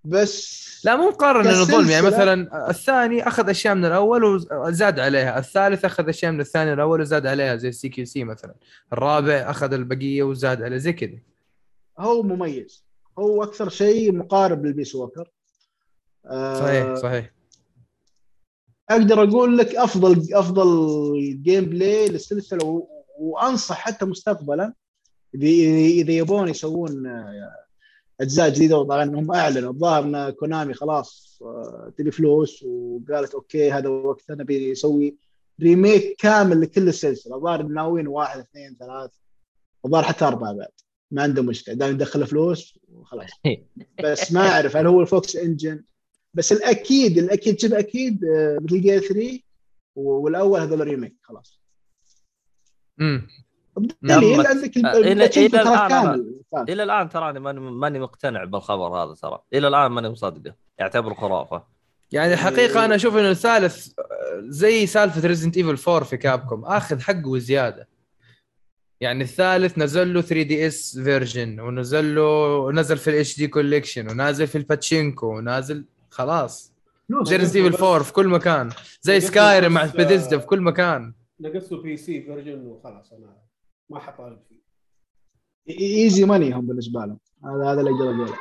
بس لا مو مقارنة إنه ظلم. يعني مثلا الثاني أخذ أشياء من الأول وزاد عليها، الثالث أخذ أشياء من الثاني الأول وزاد عليها زي ال CQC مثلا، الرابع أخذ البقية وزاد عليه زي كذا. هو مميز. هو أكثر شيء مقارب لل Peace Walker. آه، صحيح صحيح. أقدر أقول لك أفضل أفضل gameplay للسلسلة وأنصح حتى مستقبلا إذا إذا يبون يسوون آه، أجزاء جديدة. طبعا هم أعلنوا الظاهر إن كونامي خلاص آه، تبي فلوس وقالت okay هذا وقتها نبي نسوي remake كامل لكل السلسلة. الظاهر ناويين واحد اثنين ثلاث الظاهر حتى أربعة بعد. ما عنده مشكلة. دام يدخل فلوس وخلاص. بس ما أعرف هل هو ال Fox Engine بس الأكيد الأكيد شبه أكيد آه، مثل Gear 3 والأول هذول remake خلاص امم دليل. عندك آه، كامل فاهم. إلى الآن تراني ماني ماني مقتنع بالخبر هذا ترى إلى الآن ماني مصدقه يعتبر خرافة يعني الحقيقة أنا أشوف إنه الثالث آه، زي سالفة Resident Evil 4 في كابكوم آخذ حقه وزياده. يعني الثالث نزل له 3 DS version ونزل له نزل في ال HD collection ونازل في الباتشينكو ونازل خلاص. زي Resident Evil 4 في كل مكان. زي Skyrim مع نقص- بيديزدا في كل مكان. نقصوا PC version وخلاص أنا ما حطالب فيه. easy ماني هم بالنسبة لهم. هذا هذا اللي أقدر اقوله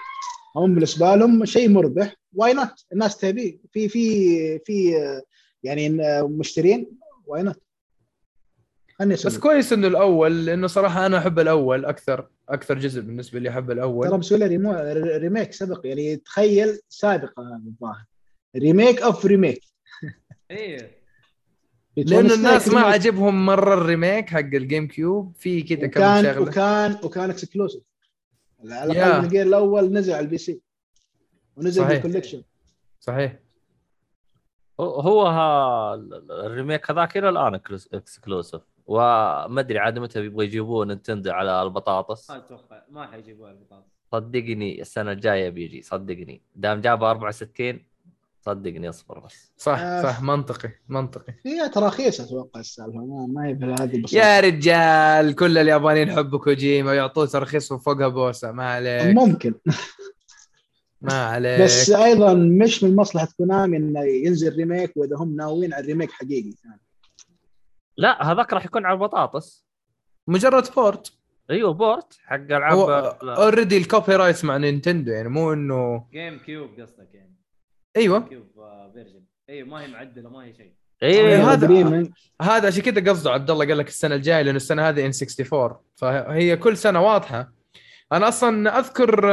هم بالنسبة لهم شيء مربح. why not الناس تبيه في في في آه، يعني آه، مشترين. why not بس كويس إنه الأول لأنه صراحة أنا أحب الأول أكثر أكثر جزء بالنسبة لي أحب ترى الأول مسوي له rem... remake سبق يعني تخيل سابقه الظاهر. remake of remake. إيه. لأنه الناس ما عجبهم مرة ال remake حق ال GameCube في كذا كم وكان شغلة. وكان وكان exclusive على. الأقل ال Gear الأول نزل على ال PC. ونزل صحيح. بال collection صحيح. هو- هو ها ال remake هذاك إلى الآن exclusive وما أدري عاد متى يبغوا يجيبون نينتندو على البطاطس. ما أتوقع ما حيجيبوها البطاطس. صدقني السنة الجاية بيجي صدقني. دام جابها 64 صدقني اصبر بس. صح آه. صح منطقي منطقي. هي ترى رخيصة أتوقع السالفة ما, ما هي بهذه البساطة. يا رجال كل اليابانيين يحبوا كوجيما ويعطوه ترخيص وفوقها بوسة ما عليك. ممكن. ما عليك. بس أيضا مش من مصلحة كونامي إنه ينزل remake وإذا هم ناويين على ال remake حقيقي لا هذاك راح يكون على البطاطس. مجرد port أيوه port حق ألعاب. already ال copyrights مع نينتندو يعني مو إنه GameCube قصدك يعني. أيوه. Cube آه، version اي ما هي معدلة ما هي شيء. أيوه. إيه، هذا- هذا عشان كذا قصده عبد الله قال لك السنة الجاية لأنه السنة هذه N 64 فهي كل سنة واضحة. أنا أصلا أذكر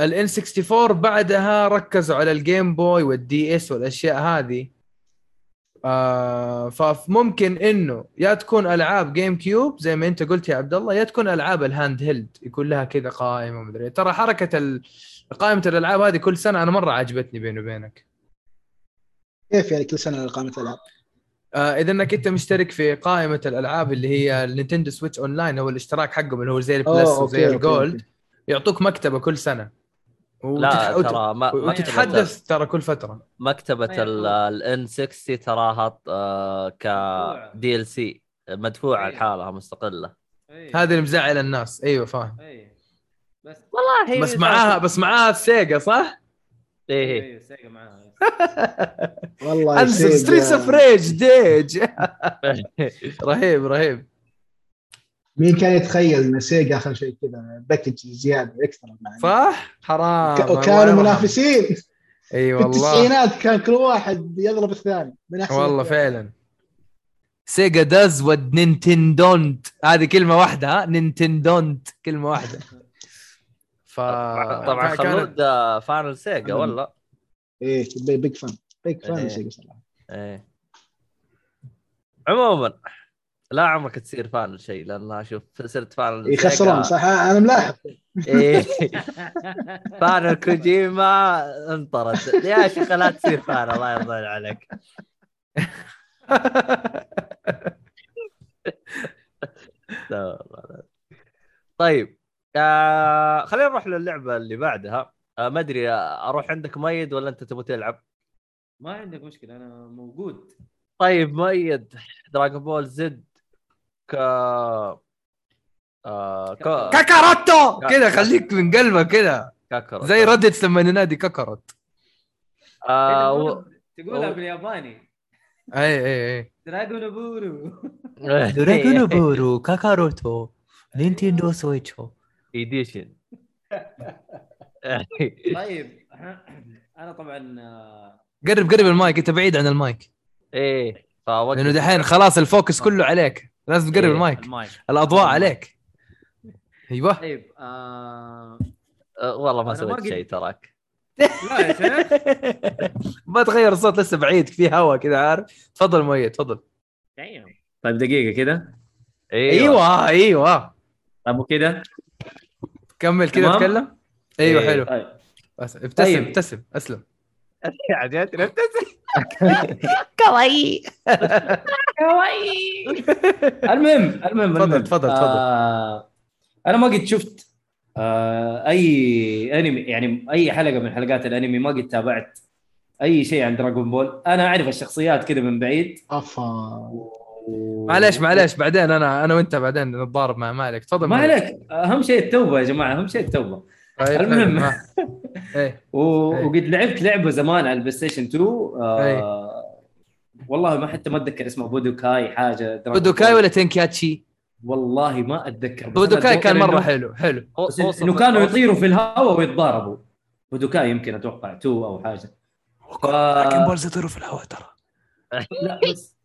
ال N 64 بعدها ركزوا على ال Game Boy وال DS والأشياء هذه. آه فممكن إنه يا تكون ألعاب GameCube زي ما أنت قلت يا عبد الله يا تكون ألعاب ال handheld يكون لها كذا قائمة مدري ترى حركة ال- قائمة الألعاب هذه كل سنة أنا مرة عجبتني بيني وبينك. كيف يعني كل سنة قائمة ألعاب آه إذا إنك أنت مشترك في قائمة الألعاب اللي هي ال Nintendo Switch Online هو الاشتراك حقهم اللي هو زي ال Plus وزي okay، ال Gold okay. يعطوك مكتبة كل سنة. لا وتتح- ترى ما وتتحدث ترى كل فترة. يحضر. الان 60 تراها آه، ك دي ال سي مدفوعة أيوة. لحالها مستقلة. اي هذا اللي مزعل الناس. أيوه فاهم. اي بس والله بس معاها بس معاها السيجا صح؟ إيه. اي سيجا معاها والله ستريتس اوف ريج ديج رهيب رهيب. مين كان يتخيل ان سيجا أخر شيء كذا package زيادة معنا. صح؟ حرام. وكانوا والله. منافسين. إي في والله. التسعينات كان كل واحد يضرب الثاني من أحسن والله الأفلام. فعلا. Sega does و Nintendon't هذه كلمة واحدة ها؟ Nintendon't كلمة واحدة. ف طبعا خلود fan السيجا أنا- ولا إيه big fan big fan إيه. سيجا صراحة. إيه. عموما لا عمرك تصير فان الشيء لأن أشوف صرت فان السيجا. يخسرون صح؟ أنا ملاحظ. إيه. فان الكوجيما انطرد. يا شيخ لا تصير فان الله يرضى عليك. لا والله. طيب آه خلينا نروح للعبة اللي بعدها. آه ما أدري أروح عندك مؤيد ولا أنت تبغى تلعب؟ ما عندك مشكلة أنا موجود. طيب مؤيد Dragon Ball Z ك آه ك... كاكاروتو. كذا خليك من قلبك كذا كاكارو زي فيجيتا لما ينادي كاكاروت آه و... تقولها و- بالياباني. اي اي اي Dragon بورو بورو كاكاروتو نينتندو سويتشو. edition طيب أنا طبعا آه، قرب قرب المايك أنت بعيد عن المايك. إيه فوقف لأنه دحين خلاص ال focus كله عليك. لازم تقرب إيه، المايك. المايك. الأضواء عليك. أيوه. طيب آه... آه، والله ما سويت شيء ترى. لا يا شيخ. ما تغير الصوت لسه بعيد في هواء كذا عارف؟ تفضل مؤيد تفضل. طيب دقيقة كده. أيوه. أيوه. طيب وكده. كمل كذا؟ تكلم. أيوه إيه. حلو طيب. بس ابتسم طيب. ابتسم أسلم. عجبتني ابتسم. المهم المهم تفضل، المهم. تفضل، آه... أنا ما قد شفت آه... أي أنمي يعني أي حلقة من حلقات الأنمي ما قد تابعت أي شيء عن دراغون بول أنا أعرف الشخصيات كذا من بعيد أفا و... معليش معليش بعدين أنا أنا وأنت بعدين نتضارب مع مالك تفضل ما مالك. عليك أهم شيء التوبة يا جماعة أهم شيء التوبة طيب، المهم. حلو، ها. إيه و... أي. وقد لعبت لعبة زمان على البلاي ستيشن 2 آه... والله ما حتى ما أتذكر اسمه بودوكاي حاجة بودوكاي. ولا تنكايتشي والله ما أتذكر بودوكاي كان مرة إنه- حلو حلو. إنه كانوا يطيروا في الهواء ويتضاربوا. بودوكاي يمكن أتوقع 2 أو حاجة. ف... لكن بولز يطيروا في الهواء ترى. لا بس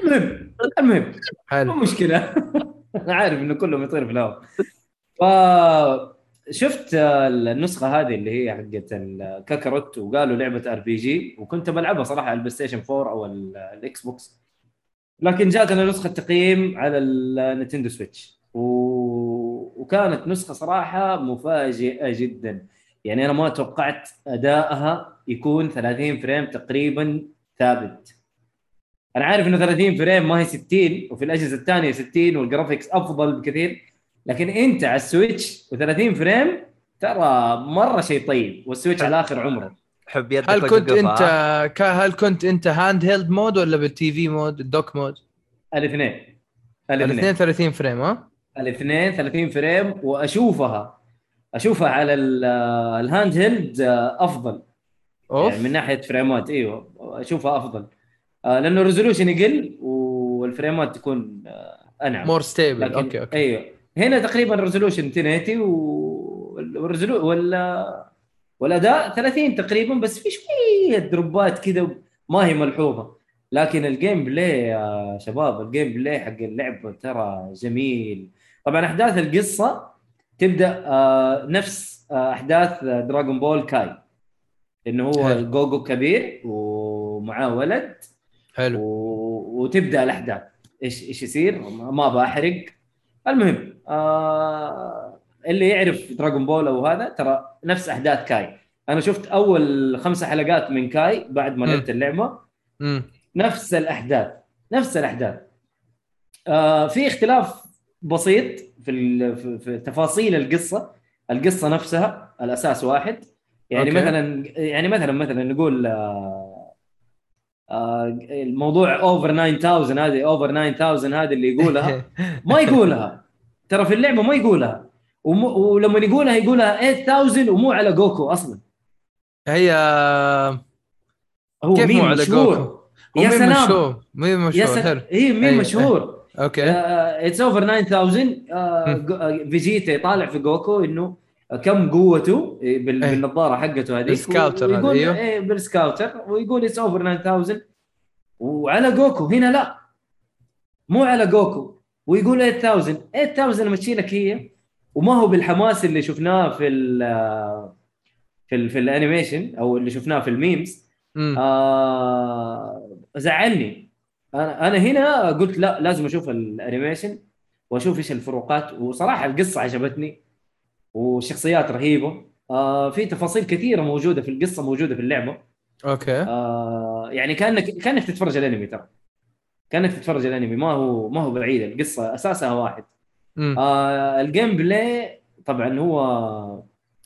المهم المهم مو حلو مشكلة. أنا عارف إنه كلهم يطير في الهواء. ف شفت النسخة هذه اللي هي حقت الكاكاروت وقالوا لعبة RPG وكنت بلعبها صراحة على البلاي ستيشن 4 أو ال- الاكس بوكس لكن جاتنا نسخة تقييم على النينتندو سويتش و... وكانت نسخة صراحة مفاجئة جدا. يعني أنا ما توقعت أدائها يكون 30 frame تقريبا ثابت. أنا عارف إنه 30 frame ما هي 60 وفي الأجهزة الثانية 60 وال graphics أفضل بكثير. لكن انت على السويتش و30 frame ترى مرة شيء طيب والسويتش على آخر عمره. حب يدك هل كنت انت؟ ك- هل كنت انت handheld mode ولا بالتي في mode ال dock mode الاثنين. الاثنين. الاثنين 30 frame ها؟ الاثنين 30 frame وأشوفها. أشوفها على ال- ال handheld أفضل. أوف. يعني من ناحية frameات إيوه أشوفها أفضل. آه، لأنه ال resolution يقل وال frameات تكون آه، أنعم. more stable okay okay. إيوه. هنا تقريبا resolution 1080 وال resolu- ولا والأداء 30 تقريبا بس في شوية dropات كذا ما هي ملحوظة. لكن ال gameplay يا شباب ال gameplay حق اللعبه ترى جميل. طبعا أحداث القصة تبدأ آه، نفس آه، أحداث دراغون بول كاي إنه هو. جوجو كبير ومعاه ولد. حلو. و... وتبدأ الأحداث. إيش إيش يصير؟ ما بحرق المهم آه... اللي يعرف دراغون بول أو هذا ترى نفس أحداث كاي. أنا شفت أول خمسة حلقات من كاي بعد ما. لعبت اللعبة. نفس الأحداث نفس الأحداث. آه في اختلاف بسيط في, ال... في, في تفاصيل القصة القصة نفسها الأساس واحد. يعني okay. مثلا يعني مثلا مثلا نقول آه آه الموضوع over 9000 هذه over 9000 هذه اللي يقولها. ما يقولها. ترى في اللعبة ما يقولها. وم... ولما يقولها يقولها 8000 ومو على جوكو أصلا. هي هو كيف مين مو على مشهور. جوكو؟ يا سلام. مشهور. مين مشهور. اي مين أي- مشهور. okay. it's over 9000 آه، جو- آه، فيجيتا يطالع في جوكو إنه كم قوته بال- إيه. بالنظارة حقته هذيك. بال scouter ويقول أيوه. إيه بال scouter. ويقول it's over 9000 وعلى جوكو. هنا لا. مو على جوكو. ويقول 8000 8000 امشي لك هي وما هو بالحماس اللي شفناه في ال في ال في ال animation أو اللي شفناه في ال memes. آه زعلني. أنا أنا هنا قلت لا لازم أشوف ال animation وأشوف إيش الفروقات. وصراحة القصة عجبتني. والشخصيات رهيبة. آه في تفاصيل كثيرة موجودة في القصة موجودة في اللعبة. okay. آه يعني كأنك كأنك تتفرج الأنمي ترى. كانك تتفرج الانمي. ما هو ما هو بعيد القصة أساسها واحد. مم. آه ال gameplay طبعا هو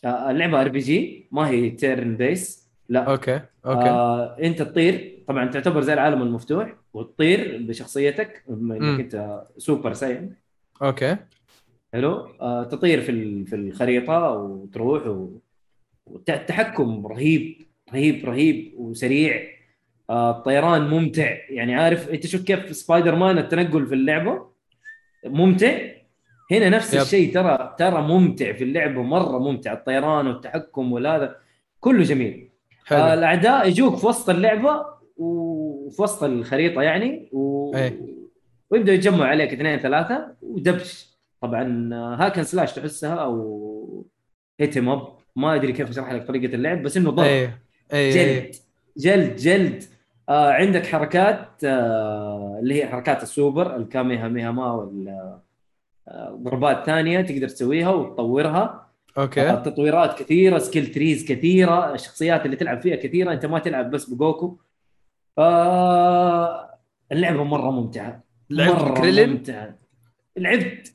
آه اللعبة RPG ما هي turn-based لا. okay okay. آه أنت تطير. طبعا تعتبر زي العالم المفتوح وتطير بشخصيتك. إنك أنت سوبر ساين. okay. حلو. آه تطير في في الخريطة وتروح و... والتحكم رهيب رهيب رهيب وسريع. الطيران ممتع. يعني عارف انت شوف كيف سبايدر مان التنقل في اللعبة؟ ممتع. هنا نفس yep. الشيء ترى ترى ممتع في اللعبة مرة ممتع. الطيران والتحكم والهذا كله جميل. آه حلو الأعداء يجوك في وسط اللعبة وفي وسط الخريطة يعني و... إيه. ويبدأوا يتجمعوا عليك اثنين ثلاثة ودبش طبعا آه، hack and slash تحسها أو beat 'em up ما أدري كيف أشرح لك طريقة اللعب بس إنه ضرب إيه. إيه. جلد. جلد جلد. آه عندك حركات آه اللي هي حركات السوبر الكاميها ميها ما وال آه، ضربات ثانية تقدر تسويها وتطورها. آه، okay تطويرات كثيرة skill trees كثيرة الشخصيات اللي تلعب فيها كثيرة أنت ما تلعب بس بجوكو. آه اللعبة مرة ممتعة لعبت مرة كريلين ممتعة. لعبت.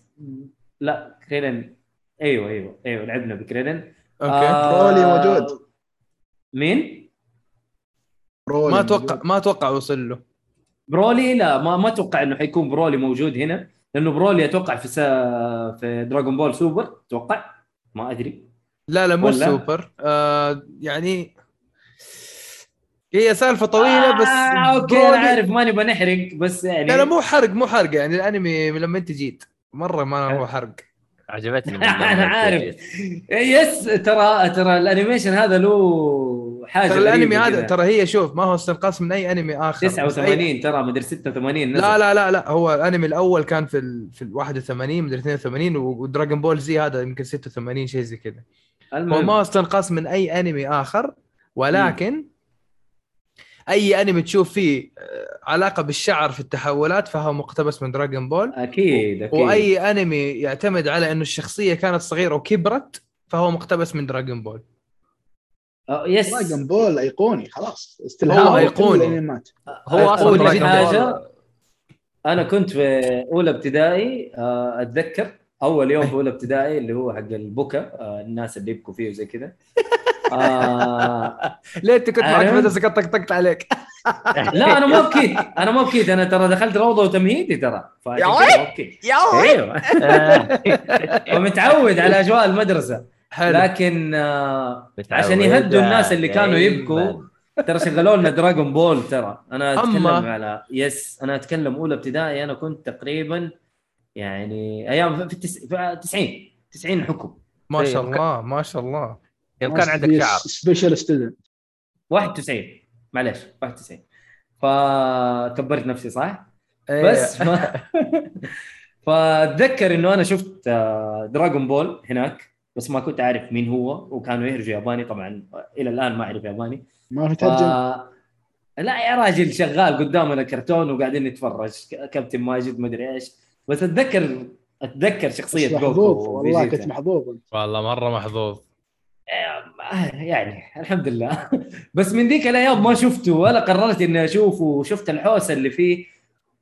لا كريلين أيوه أيوه أيوه لعبنا بكريلين okay. برولي موجود. مين؟ برولي ما. أتوقع ما أتوقع وصل له. برولي لا ما ما أتوقع إنه حيكون برولي موجود هنا لأنه برولي أتوقع في سا... في دراغون بول سوبر أتوقع؟ ما أدري. لا لا مو؟ سوبر آه يعني هي سالفة طويلة بس آه okay برولي- أنا عارف ما نبغى نحرق بس يعني لا لا مو حرق مو حرق يعني الأنمي لما أنت جيت. مرة ما هو حرق. عجبتني أنا عارف. جيت. yes ترى ترى ال animation هذا له حاجة ترى الأنمي هذا. ترى هي شوف ما هو استنقاص من أي أنمي آخر. بس أي- 89 ترى مدري 86 نزل. لا لا لا لا هو الأنمي الأول كان في ال في ال 81 مدري 82 ودراجون بول زي هذا يمكن 86 شيء زي كذا. هو ما هو استنقاص من أي أنمي آخر ولكن أي أنمي تشوف فيه آه، علاقة بالشعر في التحولات فهو مقتبس من دراجون بول. أكيد أكيد. وأي أنمي يعتمد على إنه الشخصية كانت صغيرة وكبرت فهو مقتبس من دراجون بول. yes دراجون بول أيقوني خلاص. استلهام. هو. كل الأنميات. هو أصلا حاجة. أنا كنت في أولى ابتدائي آه، أتذكر أول يوم في أولى ابتدائي اللي هو حق البكا آه، الناس اللي يبكوا فيه وزي كذا. آه، ليه أنت كنت معك عارف؟ مدرسه قد طقطقت عليك؟ لا أنا ما بكيت أنا ما بكيت أنا ترى دخلت روضة وتمهيدي ترى. يا كذا ما بكيت أيوه. ومتعود على أجواء المدرسة. حلو لكن آه، عشان يهدوا الناس اللي كانوا. يبكوا ترى شغلوا لنا دراغون بول ترى أنا أتكلم أما. على yes أنا أتكلم أولى ابتدائي أنا كنت تقريبا يعني أيام في التس... في 90 90 حكم ما شاء طيب. الله ما شاء الله يوم كان عندك شعر special student 91 معلش 91 فكبرت نفسي صح؟ إيه. بس ف... فأتذكر إنه أنا شفت آه، دراغون بول هناك بس ما كنت عارف مين هو وكانوا يهرجوا ياباني. طبعا إلى الآن ما أعرف ياباني. ما في ف... ترجمه لا يا راجل شغال قدامنا كرتون وقاعدين نتفرج. كابتن ماجد ما أدري إيش. بس أتذكر أتذكر شخصية محظوظ. والله. كنت محظوظ والله مرة محظوظ. يعني الحمد لله. بس من ذيك الأيام ما شفته ولا قررت إني أشوفه. وشفت الحوسة اللي فيه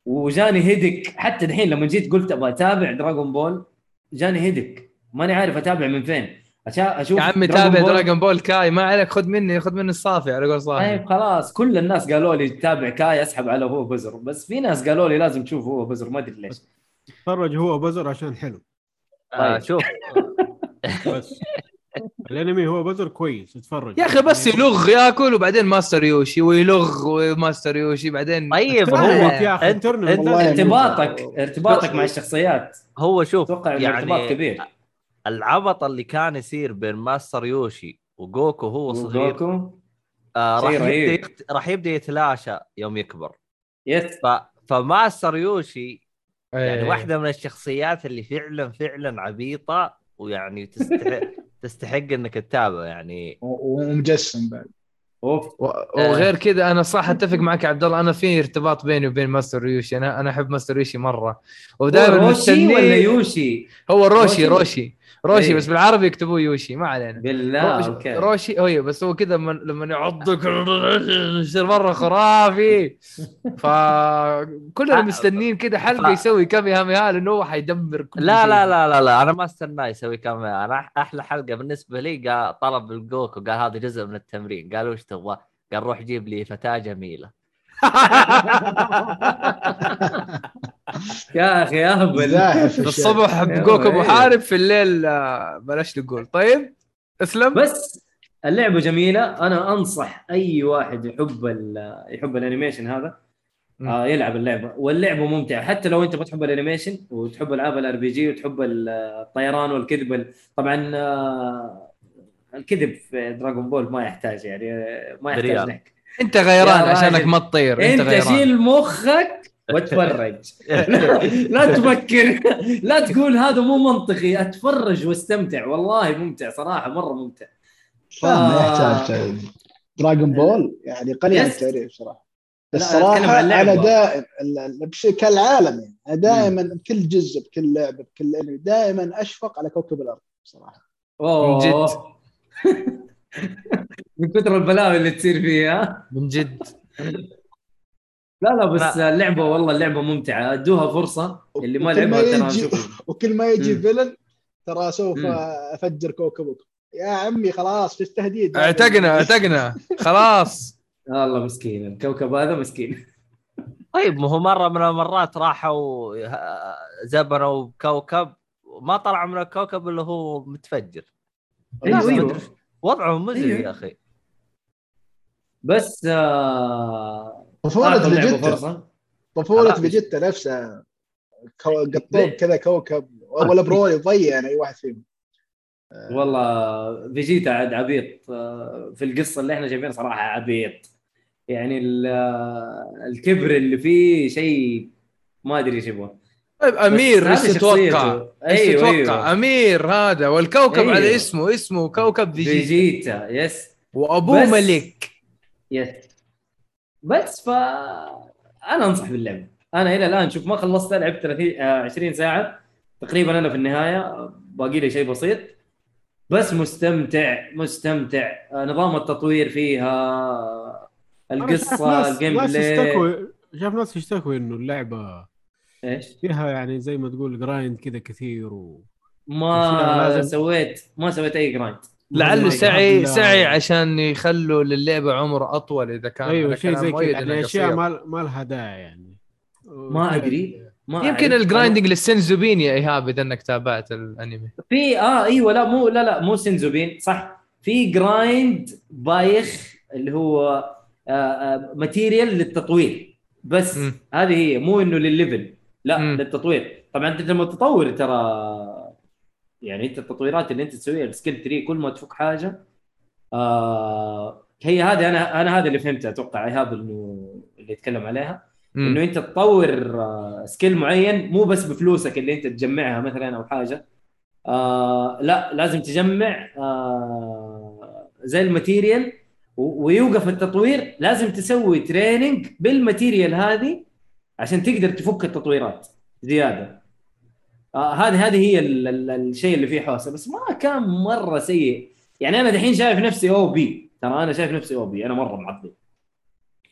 وجاني هيدك. حتى الحين لما جيت قلت أبغى أتابع دراغون بول جاني هيدك. ماني عارف أتابع من فين. أشوف يا عمي دراغون تابع بول. دراجون بول كاي ما عليك خذ مني خذ مني الصافي على قول صاحبي. طيب خلاص. كل الناس قالوا لي تابع كاي أسحب على هو بزر. بس في ناس قالوا لي لازم تشوف هو بزر ما أدري ليش. تفرج هو بزر عشان حلو. آه طيب. شوف. بس. الأنمي هو بزر كويس اتفرج يا أخي بس يلغ ياكل وبعدين ماستر يوشي ويلغ وماستر يوشي بعدين طيب هو يا أخي ارتباطك ارتباطك مع الشخصيات. هو شوف أتوقع إنه ارتباط يعني كبير. العبط اللي كان يصير بين ماستر يوشي وجوكو هو صغير وجوكو؟ آه راح يبدأ. يكت... راح يبدأ يتلاشى يوم يكبر. يس ف... فماستر يوشي يعني إيه. واحدة من الشخصيات اللي فعلا فعلا عبيطة ويعني تستحق تستحق إنك تتابع يعني. و- ومجسم بعد. أوف. و- وغير كذا أنا صح أتفق معك يا عبد الله أنا في ارتباط بيني وبين ماستر يوشي. أنا أنا أحب ماستر يوشي مرة. ودائما روشي ولا يوشي؟ هو روشي روشي؟ روشي. روشي إيه. بس بالعربي يكتبوه يوشي ما علينا بالله روشي, okay روشي هو بس هو كذا لما لما يعضك يصير مرة خرافي فكلنا آه، مستنين كذا حلقة يسوي كامي هامي ها لأنه هو حيدمر كل لا شيء. لا لا لا لا أنا ما استناه يسوي كم أنا أحلى حلقة بالنسبة لي قال طلب الجوكو قال هذا جزء من التمرين قال وش تبغى؟ قال روح جيب لي فتاة جميلة يا أخي اهبل. الصبح يا حب جوكو إيه. محارب في الليل آه، بلاش نقول طيب اسلم بس اللعبة جميلة. أنا أنصح أي واحد يحب ال- يحب ال animation هذا. آه يلعب اللعبة. واللعبة ممتعة. حتى لو أنت ما تحب ال animation وتحب ألعاب ال RPG وتحب ال- الطيران والكذب ال- طبعا آه الكذب في دراغون بول ما يحتاج يعني آه، ما يحتاج أنت غيران عشانك. ما تطير أنت أنت غيران. شيل مخك واتفرج. لا تفكر. لا تقول هذا مو منطقي. اتفرج واستمتع. والله ممتع صراحة مرة ممتع. لا ما ف- يحتاج دراغون بول يعني قليل يس. التعريف صراحة. عن اللعبة. أنا دائما ال- ال- بشكل العالم يعني. أنا دائما بكل جزء بكل لعبة بكل أنمي دائما أشفق على كوكب الأرض صراحة. أوه. من جد. من كثر البلاوي اللي تصير فيها. من جد. لا لا بس لا. اللعبة والله اللعبة ممتعة. أدوها فرصة اللي ما وكل لعبها ترى يجي وكل ما يجي. فيلن ترى سوف. أفجر كوكبك. يا عمي خلاص في تهديد اعتقنا اعتقنا. خلاص. والله مسكين. الكوكب هذا مسكين. طيب ما هو مرة من المرات راحوا زبنوا بكوكب ما طلع من الكوكب اللي هو متفجر. ما أيوه. أدري. وضعه مزري أيوه. يا أخي. بس آه... اللعبة فيجيتا. خلاص. فيجيتا نفسها. قطوب ليه؟ كذا كوكب. ولا برو يضيع يعني أي واحد فيهم. والله فيجيتا عاد عبيط آه، في القصة اللي إحنا شايفينها صراحة عبيط. يعني ال- آه، الكبر اللي فيه شيء ما أدري إيش يبغى. طيب أمير إيش تتوقع؟ إيش أيوه تتوقع؟ أيوه أمير هذا والكوكب أيوه. على اسمه اسمه كوكب فيجيتا. فيجيتا يس. وابوه ملك. yes. بس ف أنا انصح باللعبه أنا إلى الان شوف ما خلصت لعبت 30 آه، 20 ساعة. تقريبا أنا في النهاية باقي لي شيء بسيط. بس مستمتع مستمتع. آه، نظام التطوير فيها شايف القصة ال gameplay شايف ناس يشتكوا إنه اللعبة إيش؟ فيها يعني زي ما تقول grind كذا كثير و... ما لازم- سويت ما سويت أي grind لعله سعي سعي عشان يخلوا للعبة عمر أطول إذا كان أيوه شيء زي كذا يعني أشياء. ما ما لها داعي يعني ما أدري ما يمكن. ال grinding لل senzu bean يا إيهاب إذا إنك تابعت الأنمي في آه إيوه لا مو لا لا مو senzu bean صح في grind بايخ اللي هو آه آه material للتطوير بس مم. هذه هي مو إنه للل level لا مم. للتطوير طبعا أنت لما تطور ترى يعني انت التطويرات اللي انت تسويها ال skill tree كل ما تفك حاجة آه هي هذه أنا أنا هذا اللي فهمته أتوقع ايهاب إنه اللي يتكلم عليها. إنه أنت تطور آه، skill معين مو بس بفلوسك اللي أنت تجمعها مثلا أو حاجة. آه لا لازم تجمع آه زي ال material ويوقف التطوير. لازم تسوي training بال material هذه عشان تقدر تفك التطويرات زيادة. آه هذه هذه هي ال- ال- الشيء اللي فيه حوسة. بس ما كان مرة سيء. يعني أنا دحين شايف نفسي OP. ترى أنا شايف نفسي OP. أنا مرة معضل.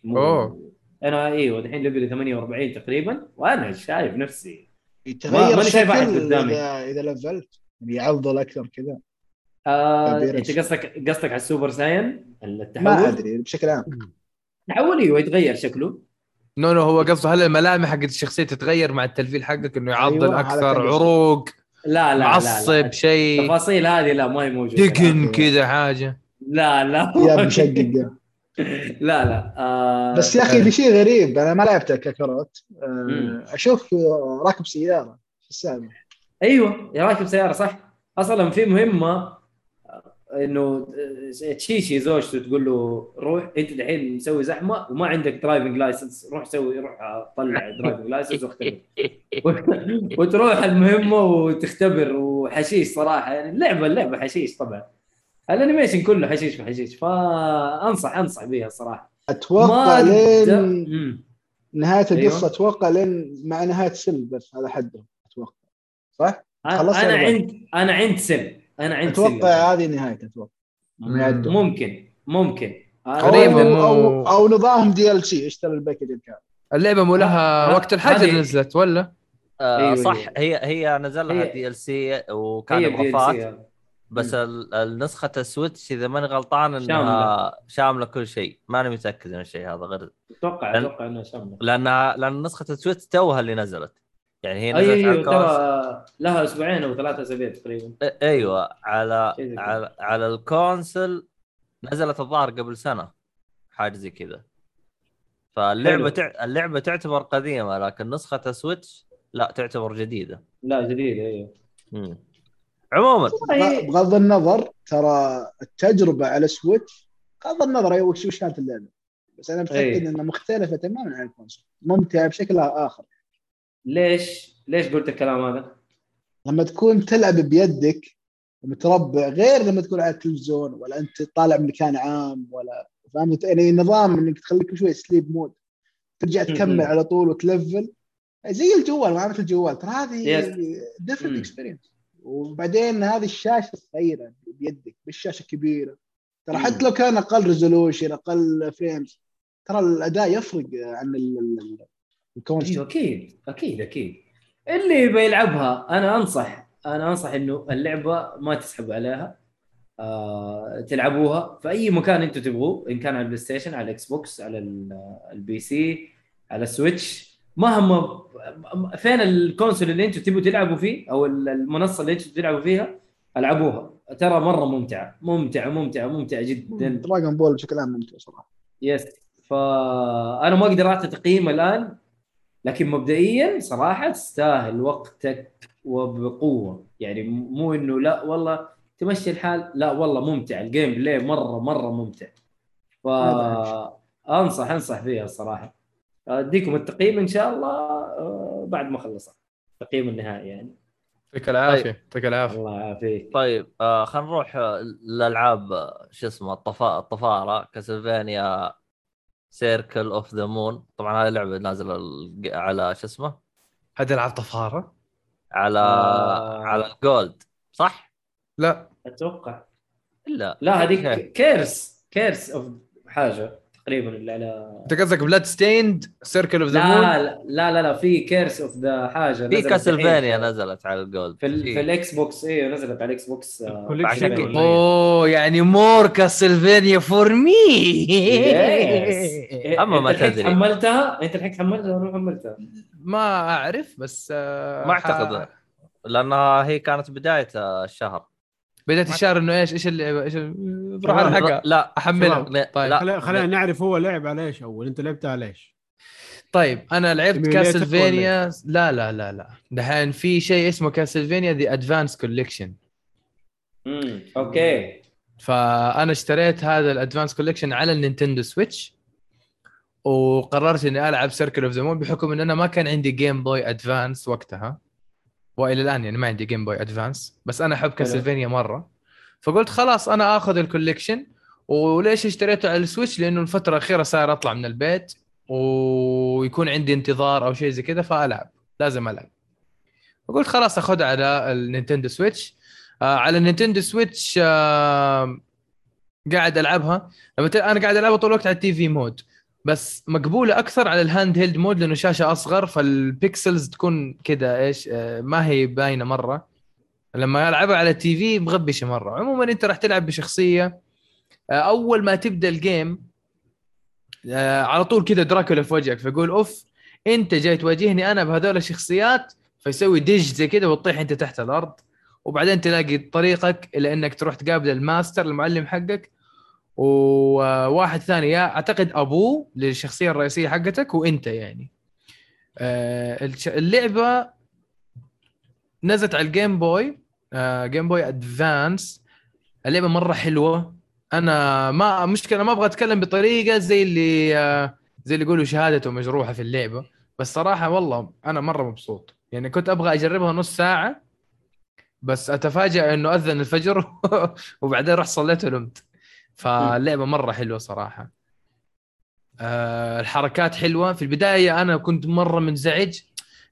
أوه. أنا إيوه دحين level ي 48 تقريبا وأنا شايف نفسي. يتغير ماني شايف الشكل قدامي. اذا إذا لفلت يعني يعضل أكثر كذا. آه أنت قصدك قصدك على ال Super Saiyan؟ التحول؟ ما أدري بشكل عام. تحول أيوه يتغير شكله. no no هو قصده هل الملامح حقت الشخصية تتغير مع التلفيل حقك إنه يعضل أيوة، أكثر عروق؟ لا لا. معصب شيء؟ التفاصيل هذه لا ما هي موجودة. دقن كذا حاجة؟ لا لا. يا مشقق لا لا. آه بس يا أخي في شيء غريب أنا ما لعبته كاكاروت. آه، أشوف راكب سيارة شو السالفه؟ أيوه يا راكب سيارة صح. أصلا في مهمة إنه تشيشي زوجته تقول له روح أنت الحين مسوي زحمة وما عندك driving license روح سوي روح طلع driving license واختبر وتروح المهمة وتختبر وحشيش صراحة يعني اللعبه اللعبه حشيش طبعا ال animation كله حشيش في حشيش فأنصح أنصح بيها الصراحه أتوقع لين. نهاية أيوه. القصة أتوقع لين مع نهاية سل بس هذا حده أتوقع صح؟ خلصت أنا عند أنا عند سل أنا عند سل أتوقع هذه نهايته أتوقع. ممكن ممكن. أو أو, مو- أو, أو نظام DLC اشتري ال package الكامل اللعبة مو لها ه- وقت الحجر نزلت ولا؟ آه أيوة، صح أيوة. هي هي نزل لها هي- DLC وكان اضافات سي بس ال- النسخة السويتش إذا ماني غلطان إنها شاملة. شاملة كل شيء. ماني متأكد من الشيء هذا غير أتوقع لأن- أتوقع إنها شاملة. لانها لأن نسخة السويتش توها اللي نزلت. يعني هي نزلت أيوه على أيوه ترى لها أسبوعين أو ثلاثة أسابيع تقريبا. أيوه على. على على ال console نزلت الظاهر قبل سنة حاجة زي كذا. فاللعبة. تع... اللعبة تعتبر قديمة لكن نسخة السويتش لا تعتبر جديدة. لا جديدة أيوه. مم. عموما. والله بغض النظر ترى التجربة على سويتش بغض النظر أيوة وش وش كانت اللعبة. بس أنا متأكد إيه. إنها مختلفة تماما عن ال console ممتعة بشكل آخر. ليش ليش قلت الكلام هذا؟ لما تكون تلعب بيدك ومتربع غير لما تكون على التلفزيون ولا أنت طالع من مكان عام ولا فهمت يعني نظام إنك تخليك شوي sleep mode ترجع تكمل. على طول وتلفل زي الجوال ما مثل الجوال ترى هذه. different. experience وبعدين هذه الشاشة الصغيره بيدك بالشاشة الكبيره ترى حتى لو كان أقل resolution أقل frames ترى الأداء يفرق عن ال- ال- ال- ال console أيوه أكيد أكيد أكيد. اللي يبي يلعبها أنا أنصح أنا أنصح إنه اللعبة ما تسحب عليها آه، تلعبوها في أي مكان أنتم تبغوه إن كان على البلاي ستيشن على الاكس بوكس على ال- ال PC على السويتش. مهما فين ال console اللي أنتم تبغوا تلعبوا فيه أو المنصة اللي أنتم تلعبوا فيها ألعبوها. ترى مرة ممتعة ممتعة ممتعة ممتعة جدا. دراجون بول بشكل عام ممتع صراحة. yes فأنا ما أقدر أعطي تقييم الآن لكن مبدئيا صراحة تستاهل وقتك وبقوة. يعني مو إنه لا والله تمشي الحال لا والله ممتع. ال gameplay مرة مرة ممتع. فانصح أنصح فيها الصراحه أديكم التقييم إن شاء الله آه، بعد ما خلصها التقييم النهائي يعني. يعطيك العافية يعطيك العافية. الله يعافيك. طيب آه خلينا نروح آه، للألعاب آه، شو اسمه الطفا... الطفارة. كاسلفانيا Circle of the Moon طبعا هذه لعبه نازلة الج- على شو اسمه؟ هذا ألعاب طفارة. على آه. على الجولد صح؟ لا. أتوقع. لا لا. هذيك Curse Curse of حاجة. تقريبا اللي على أنت قصدك بلاد ستيند سيركل اوف ذا مون لا لا لا لا في كيرس اوف ذا حاجة في نزلت كاسلفانيا نزلت على الجولد. في, ال- في الاكس بوكس أيوه نزلت على الاكس بوكس آه، إيه؟ أوه يعني مور كاسلفينيا فور مي. أما ما انت الحين تدري. حملتها؟ أنت الحين حملتها ولا ما حملتها؟ ما أعرف بس آه، ما أعتقد. لانها هي كانت بداية الشهر. بدات الشهر إنه إيش إيش اللعبه إيش بروح الحقها لا أحملها. طيب. لا خلينا نعرف هو لعب على إيش أول. أنت لعبت على إيش؟ طيب أنا لعبت Castlevania لا لا لا لا. دحين في شيء اسمه Castlevania the Advance Collection امم okay. فأنا اشتريت هذا ال Advance Collection على ال Nintendo Switch وقررت إني ألعب Circle of the Moon بحكم إن أنا ما كان عندي Game Boy Advance وقتها. والى الان يعني ما عندي Game Boy Advance بس أنا أحب Castlevania مرة. فقلت خلاص أنا آخذ ال collection وليش اشتريته على ال Switch؟ لأنه الفترة الأخيرة صار أطلع من البيت ويكون عندي انتظار أو شيء زي كذا فألعب. لازم ألعب. فقلت خلاص أخذها على ال Nintendo Switch آه على ال Nintendo Switch آه قاعد ألعبها. لما أنا قاعد ألعبها طول الوقت على ال TV mode بس مقبولة أكثر على ال handheld mode لأنه شاشة أصغر فال pixels تكون كذا إيش؟ آه ما هي باينة مرة. لما ألعبها على التي في مغبشة مرة. عموما أنت راح تلعب بشخصية آه أول ما تبدأ ال game آه على طول كذا دراكولا في وجهك فيقول أوف أنت جاي تواجهني أنا بهذول الشخصيات فيسوي dodge زي كذا وتطيح أنت تحت الأرض. وبعدين تلاقي طريقك إلى إنك تروح تقابل الماستر المعلم حقك وواحد ثاني يا أعتقد ابوه للشخصية الرئيسية حقتك وأنت يعني. آه، اللعبة نزلت على ال Game Boy Game Boy Advance اللعبة مرة حلوة. أنا ما مشكلة ما أبغى أتكلم بطريقة زي اللي آه، زي اللي يقولوا شهادته مجروحة في اللعبة. بس صراحة والله أنا مرة مبسوط. يعني كنت أبغى أجربها نص ساعة بس اتفاجئ إنه أذن الفجر وبعدين رحت صليت ونمت. فاللعبة مرة حلوة صراحة. أه الحركات حلوة. في البداية أنا كنت مرة منزعج.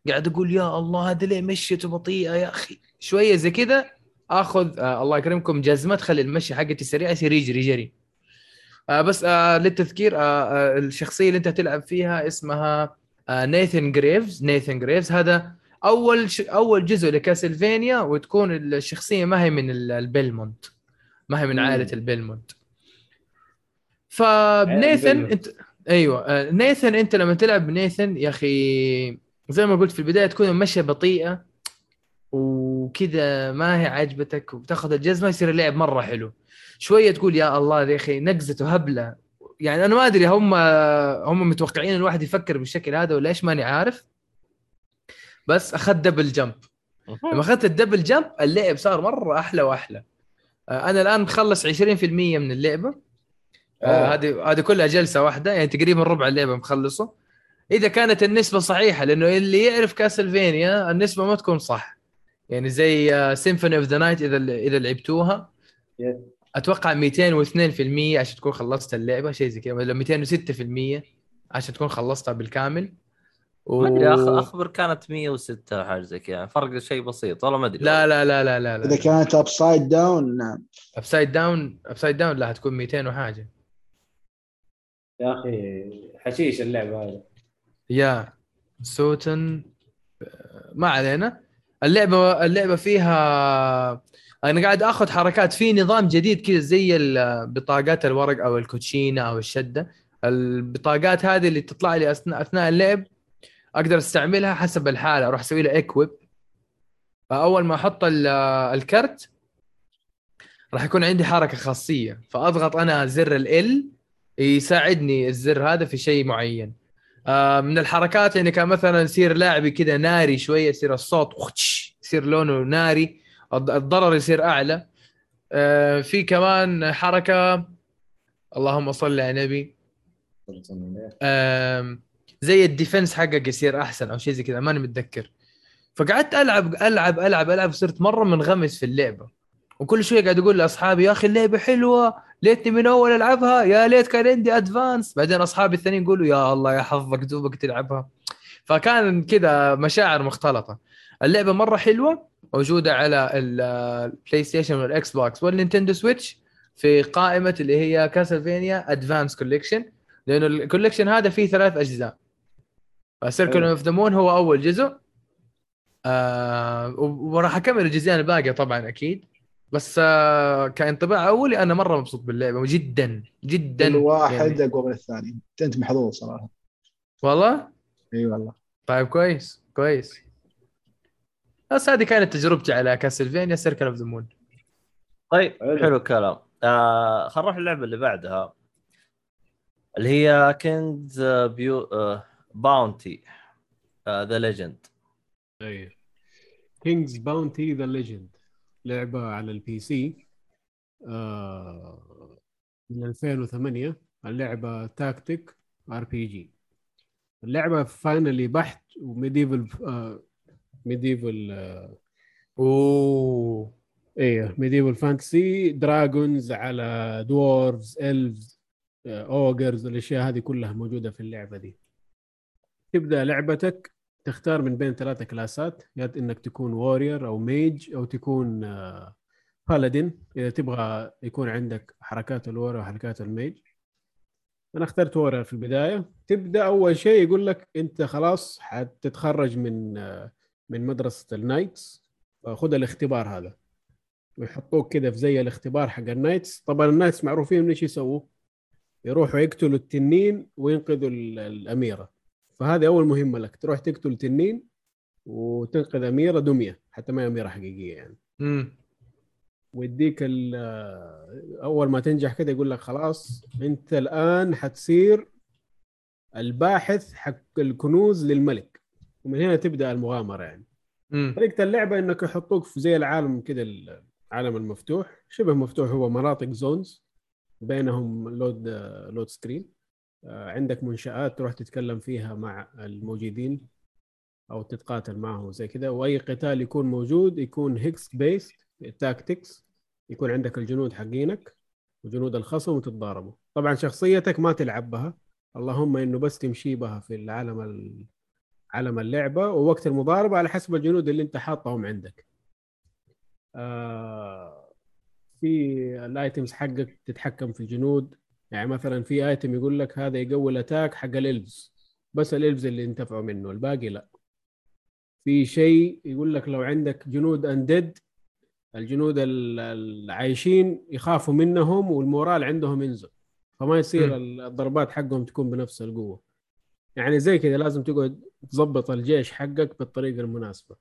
قاعد أقول يا الله هذا ليه مشيته بطيئه يا أخي؟ شوية زي كذا آخذ آه الله يكرمكم جزمة. تخلي المشي حقتي سريعه يصير يجري جري آه بس آه للتذكير آه آه الشخصية اللي أنت تلعب فيها اسمها آه Nathan Graves. Nathan Graves هذا أول ش... أول جزء ل Castlevania وتكون الشخصية ما هي من ال- Belmont. ما هي من. عائلة ال Belmont. فب Nathan ال Belmont. انت أيوه آه، Nathan انت لما تلعب ب Nathan يا أخي زي ما قلت في البداية تكون المشية بطيئة وكذا ما هي عاجبتك وبتاخذ الجزمه يصير اللعب مرة حلو. شوية تقول يا الله يا أخي نقزته هبله يعني أنا ما أدري هم هم متوقعين الواحد يفكر بالشكل هذا ولا إيش ماني عارف. بس أخذت double jump لما أخذت ال double jump اللعب صار مرة أحلى وأحلى. آه، أنا الآن مخلص 20% من اللعبة. آه،. هذه هذه كلها جلسة واحدة يعني تقريبا ربع اللعبة مخلصة. إذا كانت النسبة صحيحة لأنه اللي يعرف Castlevania النسبة ما تكون صح. يعني زي Symphony of the Night إذا إذا لعبتوها. أتوقع 202% عشان تكون خلصت اللعبة شيء زي كذا. ولا 206% عشان تكون خلصتها بالكامل. و... ما ادري أخبر كانت 106 أو حاجة زي كذا. فرق شيء بسيط والله ما أدري. لا لا لا لا لا, لا. إذا كانت upside down نعم. upside down upside down لا هتكون 200 وحاجة. يا أخي حشيش اللعبه هذه يا سوتن ما علينا. اللعبة اللعبة فيها أنا قاعد آخذ حركات في نظام جديد كذا زي بطاقات الورق أو الكوتشينة أو الشدة. البطاقات هذه اللي تطلع لي أثناء أثناء اللعب أقدر أستعملها حسب الحالة. أروح أسوي لها اكويب اول ما أحط ال- الكرت راح يكون عندي حركة خاصية. فأضغط أنا زر ال يساعدني الزر هذا في شيء معين. آه، من الحركات يعني كان مثلا يصير لاعبي كذا ناري شوية يصير الصوت يصير لونه ناري الض- الضرر يصير أعلى. آه، في كمان حركة اللهم صل على النبي. آم، زي ال defense حقك يصير أحسن أو شيء زي كذا ماني متذكر. فقعدت ألعب ألعب ألعب ألعب صرت مرة منغمس في اللعبة. وكل شوية قاعد أقول لأصحابي يا أخي اللعبة حلوة ليتني من أول ألعبها. يا ليت كان عندي Advance بعدين أصحابي الثانيين يقولوا يا الله يا حظك دوبك تلعبها. فكان كذا مشاعر مختلطة. اللعبة مرة حلوة موجودة على ال PlayStation وال Xbox وال Nintendo Switch في قائمة اللي هي Castlevania Advance Collection لأنه ال collection هذا فيه ثلاث أجزاء. Circle. of the Moon هو أول جزء. آه وراح أكمل الجزئين الباقية طبعا أكيد. بس آه كانطباع أولي أنا مرة مبسوط باللعبة جدا جدا كل واحد يعني. أقوى من الثاني. أنت محظوظ صراحة. والله؟ إي والله. طيب كويس كويس. بس هذه كانت تجربتي على Castlevania Circle of the Moon طيب حلو. حلو الكلام. آه خلينا نروح اللعبة اللي بعدها اللي هي King's بيو Bounty The Legend أيوه King's Bounty The Legend لعبة على ال PC آه من 2008 اللعبة tactic RPG اللعبة fantasy بحت و medieval آه medieval آه أوه. أيوه ميديفل فانتسي دراجونز على دورفز إلفز اوجرز الأشياء هذه كلها موجودة في اللعبة دي. تبدأ لعبتك تختار من بين ثلاثة كلاسات يا إنك تكون warrior أو mage أو تكون paladin إذا تبغى يكون عندك حركات ال warrior وحركات ال mage أنا اخترت warrior في البداية. تبدأ أول شيء يقول لك أنت خلاص حتتخرج من آه، من مدرسة ال knights خذ الاختبار هذا. ويحطوك كده في زي الاختبار حق ال knights طبعا ال knights معروفين من إيش يسووا؟ يروحوا يقتلوا التنين وينقذوا ال- الأميرة. فهذه أول مهمة لك تروح تقتل تنين وتنقذ أميرة دمية حتى ما هي أميرة حقيقية يعني. امم ويديك أول ما تنجح كده يقول لك خلاص أنت الآن حتصير الباحث حق الكنوز للملك. ومن هنا تبدأ المغامرة يعني. طريقة اللعبة إنك يحطوك في زي العالم كده ال- عالم المفتوح شبه مفتوح هو مناطق zones بينهم load load screen. عندك منشآت تروح تتكلم فيها مع الموجودين أو تتقاتل معهم زي كذا وأي قتال يكون موجود يكون hex based tactics يكون عندك الجنود حقينك وجنود الخصم وتتضاربوا. طبعا شخصيتك ما تلعب بها. اللهم إنه بس تمشي بها في العالم ال... عالم اللعبة ووقت المضاربة على حسب الجنود اللي أنت حاطهم عندك. آه في ال items حقك تتحكم في الجنود. يعني مثلا في item يقول لك هذا يقوي ال attack حق ال elves بس الالفز اللي انتفعوا منه الباقي لا. في شيء يقول لك لو عندك جنود اندد الجنود ال- العايشين يخافوا منهم والمورال عندهم ينزل فما يصير الضربات حقهم تكون بنفس القوة. يعني زي كذا لازم تقعد تظبط الجيش حقك بالطريقة المناسبة.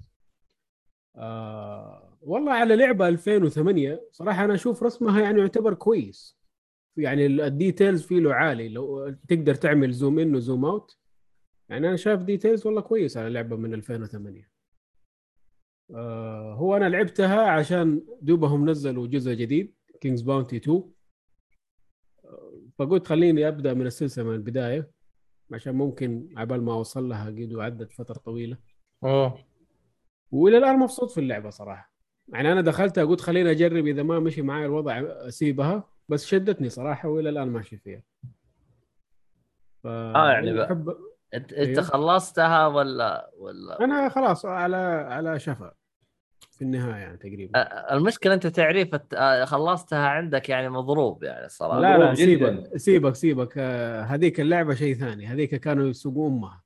آه والله على لعبة 2008 صراحة أنا أشوف رسمها يعني يعتبر كويس. يعني ال- ال details فيه له عالي. لو تقدر تعمل zoom in و zoom out يعني أنا شايف details والله كويس على لعبة من 2008 آه هو أنا لعبتها عشان دوبهم نزلوا جزء جديد King's Bounty 2 آه، فقلت خليني أبدأ من السلسلة من البداية عشان ممكن عبال ما أوصل لها قد عدت فترة طويلة. أوه. وإلى الآن مبسوط في اللعبة صراحة. يعني أنا دخلتها قلت خليني أجرب إذا ما مشي معي الوضع أسيبها. بس شدتني صراحة وإلى الآن ماشي فيها ف... آه، يعني بقى. بحب انت أنت أيوه. خلصتها ولا ولا أنا خلاص على على شفا في النهاية يعني تقريبا المشكلة أنت تعريف آه، خلصتها عندك يعني مضروب يعني الصراحه لا لا سيبك جداً. سيبك سيبك آه، هذيك اللعبة شيء ثاني هذيك كانوا يسوقوا امها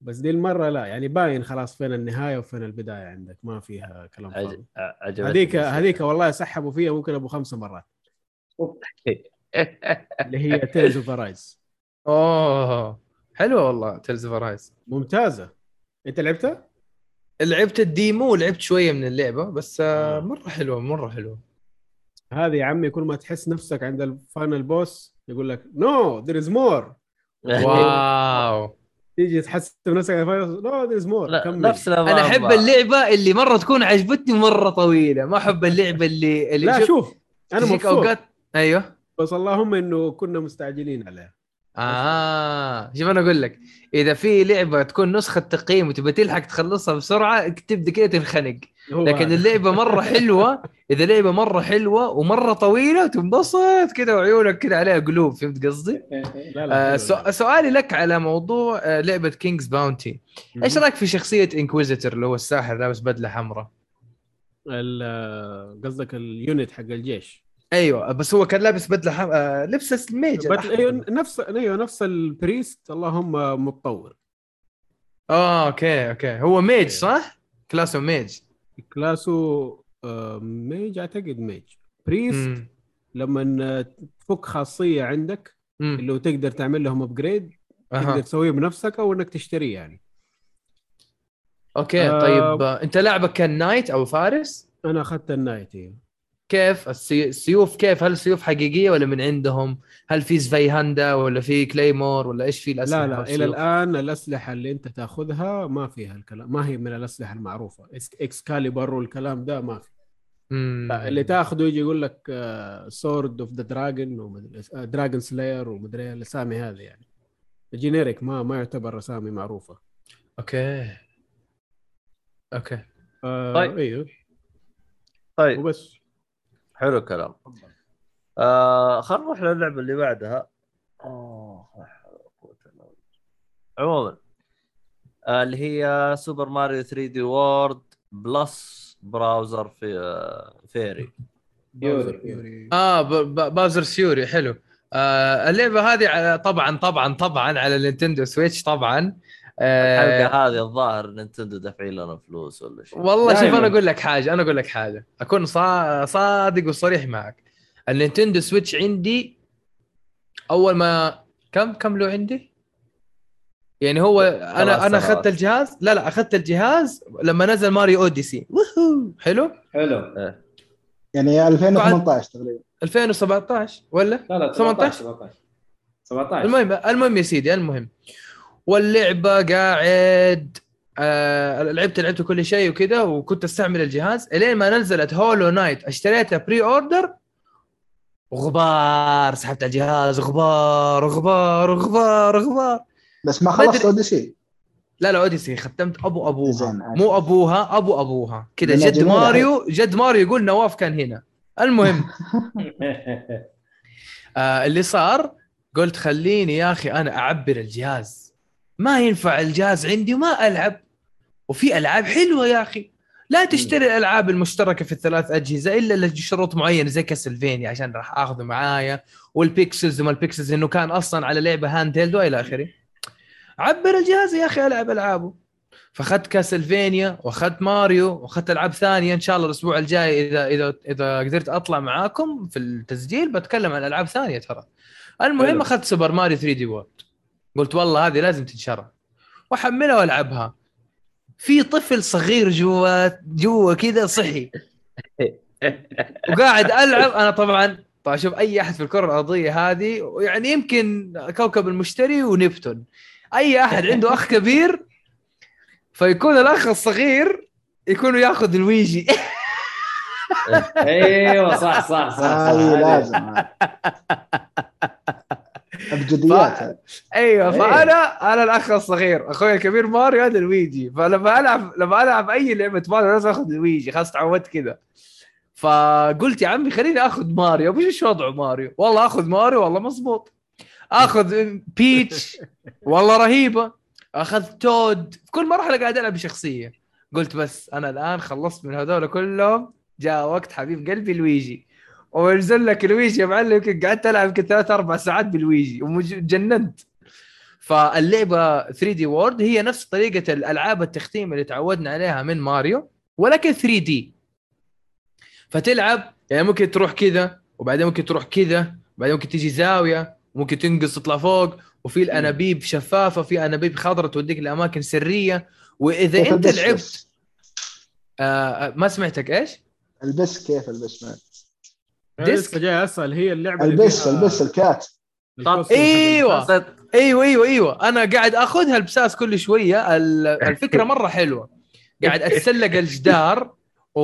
بس دي المرة لا يعني باين خلاص فين النهاية وفين البداية عندك ما فيها كلام فاضي هذيك. هذيك والله سحبوا فيها ممكن أبو خمسة مرات اللي هي. Tales of Arise أوه حلوة والله Tales of Arise ممتازة. أنت لعبتها؟ لعبت ال demo ولعبت شوية من اللعبة بس آه، آه. مرة حلوة مرة حلوة. هذه يا عمي كل ما تحس نفسك عند ال final boss يقول لك no there is more واو. تيجي تحسب نفسك على ال final no there is more نفس أنا أحب اللعبة اللي مرة تكون عجبتني مره طويلة ما أحب اللعبة اللي اللي لا شوف- أنا مبسوط. أوقات أيوه. بس اللهم إنه كنا مستعجلين عليها. آه شوف أنا أقول لك إذا في لعبة تكون نسخة تقييم وتبى تلحق تخلصها بسرعة تبدأ كده تنخنق. لكن. اللعبة مرة حلوة إذا لعبه مرة حلوة ومرة طويلة تنبسط كده وعيونك كده عليها قلوب فهمت قصدي؟ لا لا آه سؤالي لك على موضوع آه لعبة King's Bounty إيش رأيك في شخصية inquisitor اللي هو الساحر لابس بدلة حمراء؟ قصدك ال unit حق الجيش. أيوه بس هو كان لابس بدلة حم... آه لبس ال mage بس الأحمر. أيوه نفس أيوه نفس ال priest اللهم متطور آه أوكي أوكي هو mage صح؟ class ه mage class و آه، mage أعتقد mage priest مم. لما تفك خاصية عندك مم. اللي هو تقدر تعمل لهم upgrade تقدر أها. تسويه بنفسك أو إنك تشتريه يعني أوكي آه. طيب آه، أنت لعبك كان knight أو فارس؟ أنا أخذت ال knight إيه. كيف؟ السي- السيوف كيف؟ هل السيوف حقيقية ولا من عندهم؟ هل في zweihander ولا في claymore ولا إيش في الأسلحة لا لا إلى؟ الآن الأسلحة اللي أنت تأخذها ما فيها الكلام ما هي من الأسلحة المعروفة. Ex- Excalibur والكلام ده ما في. اللي تأخذه يجي يقول لك sword of the dragon dragon slayer ومدري إيه الأسامي هذه يعني. generic ما ما يعتبر أسامي معروفة. أوكي. أوكي. آه طيب. أيوه طيب. وبس. حلو الكلام. آه خلينا نروح للعبة اللي بعدها. آه،. عموما آه اللي هي Super Mario 3D World Plus Bowser's في آه Fury. Fury. آه ب- ب- Bowser's Fury حلو. آه اللعبة هذه على طبعا طبعا طبعا على ال Nintendo Switch طبعا. آه الحلقة هذه الظاهر Nintendo دافعين لنا فلوس ولا شيء. والله شوف. أنا أقول لك حاجة أنا أقول لك حاجة. أكون صا- صادق وصريح معك. ال Nintendo Switch عندي أول ما كم كم له عندي؟ يعني هو أنا أنا. أخذت الجهاز. لا لا أخذت الجهاز لما نزل Mario Odyssey. ووهو حلو؟ حلو. يعني 2018 تقريبا. 2017 ولا؟ لا لا 18 17 17 المهم المهم يا سيدي المهم. واللعبة قاعد آه لعبت لعبت كل شيء وكذا وكنت أستعمل الجهاز. إلين ما نزلت Hollow Knight اشتريتها pre-order وغبار سحبت على الجهاز. غبار غبار غبار غبار. بس ما خلصت. Odyssey لا لا Odyssey ختمت أبو أبوها. مو أبوها أبو أبوها. كذا جد جميل، ماريو جد ماريو يقول نواف كان هنا. المهم. آه اللي صار قلت خليني يا أخي أنا أعبر الجهاز. ما ينفع الجهاز عندي وما ألعب. وفي ألعاب حلوة يا أخي. لا تشتري الألعاب المشتركة في الثلاث أجهزة إلا لشروط معينة زي Castlevania عشان راح آخذه معايا وال pixels وما ال pixels إنه كان أصلا على لعبة handheld وإلى آخره. عبر الجهاز يا أخي ألعب ألعابه. فأخذت Castlevania وأخذت ماريو وأخذت ألعاب ثانية إن شاء الله الأسبوع الجاي اذا اذا إذا قدرت أطلع معاكم في التسجيل بتكلم عن ألعاب ثانية ترى. المهم. أخذت Super Mario 3D World قلت والله هذه لازم تنشرى وأحملها وألعبها. في طفل صغير جوا جوا كذا صحي. وقاعد ألعب. أنا طبعا طبعا شوف أي أحد في الكرة الأرضية هذه يعني يمكن كوكب المشتري ونبتون. أي أحد عنده أخ كبير فيكون الأخ الصغير يكون ياخذ الويجي. أيوه صح صح صح, صح. هذه هذه- لازم ابجديات أيوه إيه. فأنا أنا الأخ الصغير أخوي الكبير ماريو هذا الويجي فلما ألعب لما ألعب أي لعبة ماريو لازم آخذ الويجي خلاص تعودت كذا فقلت يا عمي خليني آخذ ماريو إيش وضعه ماريو؟ والله آخذ ماريو والله مزبوط آخذ Peach والله رهيبة. اخذ Toad في كل مرحلة قاعد ألعب بشخصية. قلت بس أنا الآن خلصت من هذول كلهم جاء وقت حبيب قلبي الويجي وينزل لك الويجي يا معلم يمكن قعدت ألعب يمكن ثلاث أربع ساعات بالويجي وجننت فاللعبة 3D World هي نفس طريقة الألعاب التختيم اللي تعودنا عليها من ماريو ولكن 3 دي فتلعب يعني ممكن تروح كذا وبعدين ممكن تروح كذا وبعدين ممكن تيجي زاوية ممكن تنقص تطلع فوق وفي الأنابيب شفافة في أنابيب خضراء توديك لأماكن سرية. وإذا أنت لعبت؟ آه ما سمعتك إيش؟ البس كيف البس أنا ديسك؟ جاي أسأل هي اللعبة البس البس الكات. حق إيوه. إيوه إيوه إيوه. أنا قاعد أخذها البساس كل شوية. ال- الفكرة مرة حلوة. قاعد أتسلق الجدار و...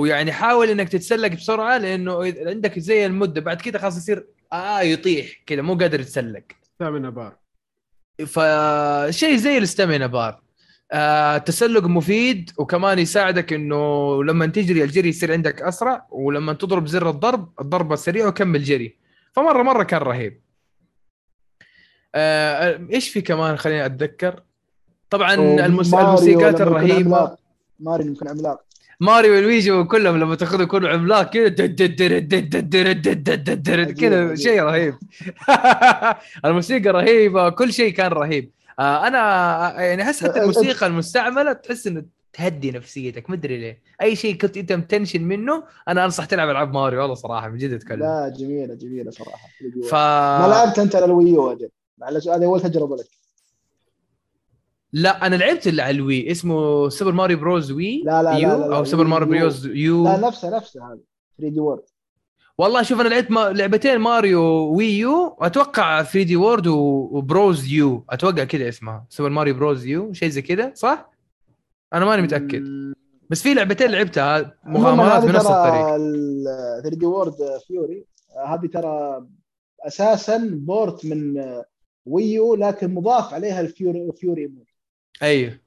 ويعني حاول إنك تتسلق بسرعة لأنه إذا عندك زي المدة. بعد كده خلاص يصير آه يطيح كذا مو قادر يتسلق. ثامنة بار. فشيء زي الاستامينا بار. تسلق مفيد وكمان يساعدك انه لما تجري الجري يصير عندك اسرع ولما تضرب زر الضرب الضربه سريعه وكمل جري فمره مره كان رهيب إيش في كمان خليني اتذكر طبعا الموسيقات الرهيبه ماريو يمكن عملاق ماريو ولويجي كلهم لما تاخذوا كل عملاق كذا كذا شيء رهيب الموسيقى رهيبه كل شيء كان رهيب أنا آه، يعني أحس حتى أه، الموسيقى المستعملة تحس إنه تهدي نفسيتك مدري ليه. أي شيء كنت أنت متنشن منه أنا أنصح تلعب ألعاب ماريو والله صراحة من جد اتكلم لا جميلة جميلة صراحة. ف ما لعبت أنت على ال Wii U أجل. معلش هذه أول تجربة لك. لا أنا لعبت اللي على ال Wii اسمه Super Mario Bros Wii لا، لا، لا، لا، لا، أو Super Mario U. Bros U لا نفسها نفسها هذه. 3 دي وورد والله شوف أنا لعبت ما... لعبتين Mario Wii U أتوقع 3D World. و Bros U. أتوقع كذا اسمها. Super Mario Bros U. شيء زي كذا صح؟ أنا ماني متأكد. بس في لعبتين لعبتها. مغامرات بنفس الطريق. 3D World Fury. هذه ترى أساسا port من Wii U لكن مضاف عليها ال Fury Fury mode. أيوه.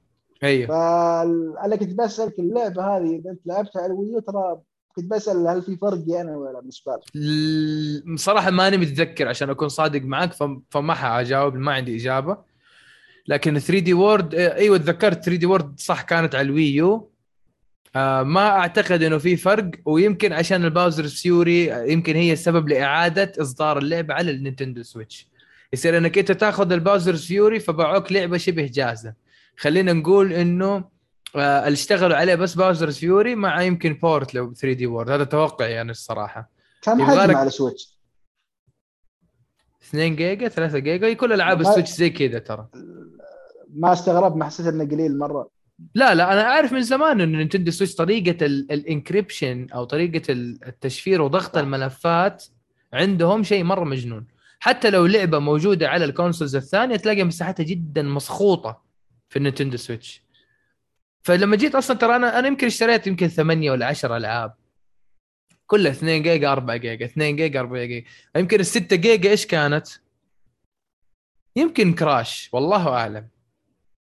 أيوه. فانا كنت بسألك اللعبة هذه إذا أنت لعبتها على ال Wii U ترى كنت بسأل هل في فرق أنا ولا بالنسبة لك؟ ل- صراحة ماني متذكر عشان أكون صادق معك. فما حأجاوب ما عندي إجابة لكن 3D World إيوه تذكرت 3D World صح كانت على ال Wii U آه ما أعتقد إنه في فرق ويمكن عشان ال Bowser's Fury يمكن هي السبب لإعادة إصدار اللعبة على ال Nintendo Switch يصير إنك أنت تاخذ ال Bowser's Fury فباعوك لعبة شبه جاهزة خلينا نقول إنه آه اللي اشتغلوا عليه بس Bowser's Fury مع يمكن port لو 3D World هذا توقعي أنا الصراحة. كم يبغى لك- حجم على Switch؟ 2 جيجا 3 جيجا كل العاب ال Switch زي كذا ترى. ما استغربت ما حسيت إنه قليل مرة. لا لا أنا أعرف من زمان انه Nintendo Switch طريقة ال encryption أو طريقة ال- التشفير وضغط الملفات عندهم شيء مرة مجنون. حتى لو لعبة موجودة على ال consoles الثانية تلاقي مساحتها جدا مسخوطة في ال Nintendo Switch فلما جيت أصلا ترى أنا أنا يمكن اشتريت يمكن ثمانية ولا 10 ألعاب. كلها 2 جيجا 4 جيجا 2 جيجا 4 جيجا. يمكن ال 6 جيجا إيش كانت؟ يمكن Crash والله أعلم.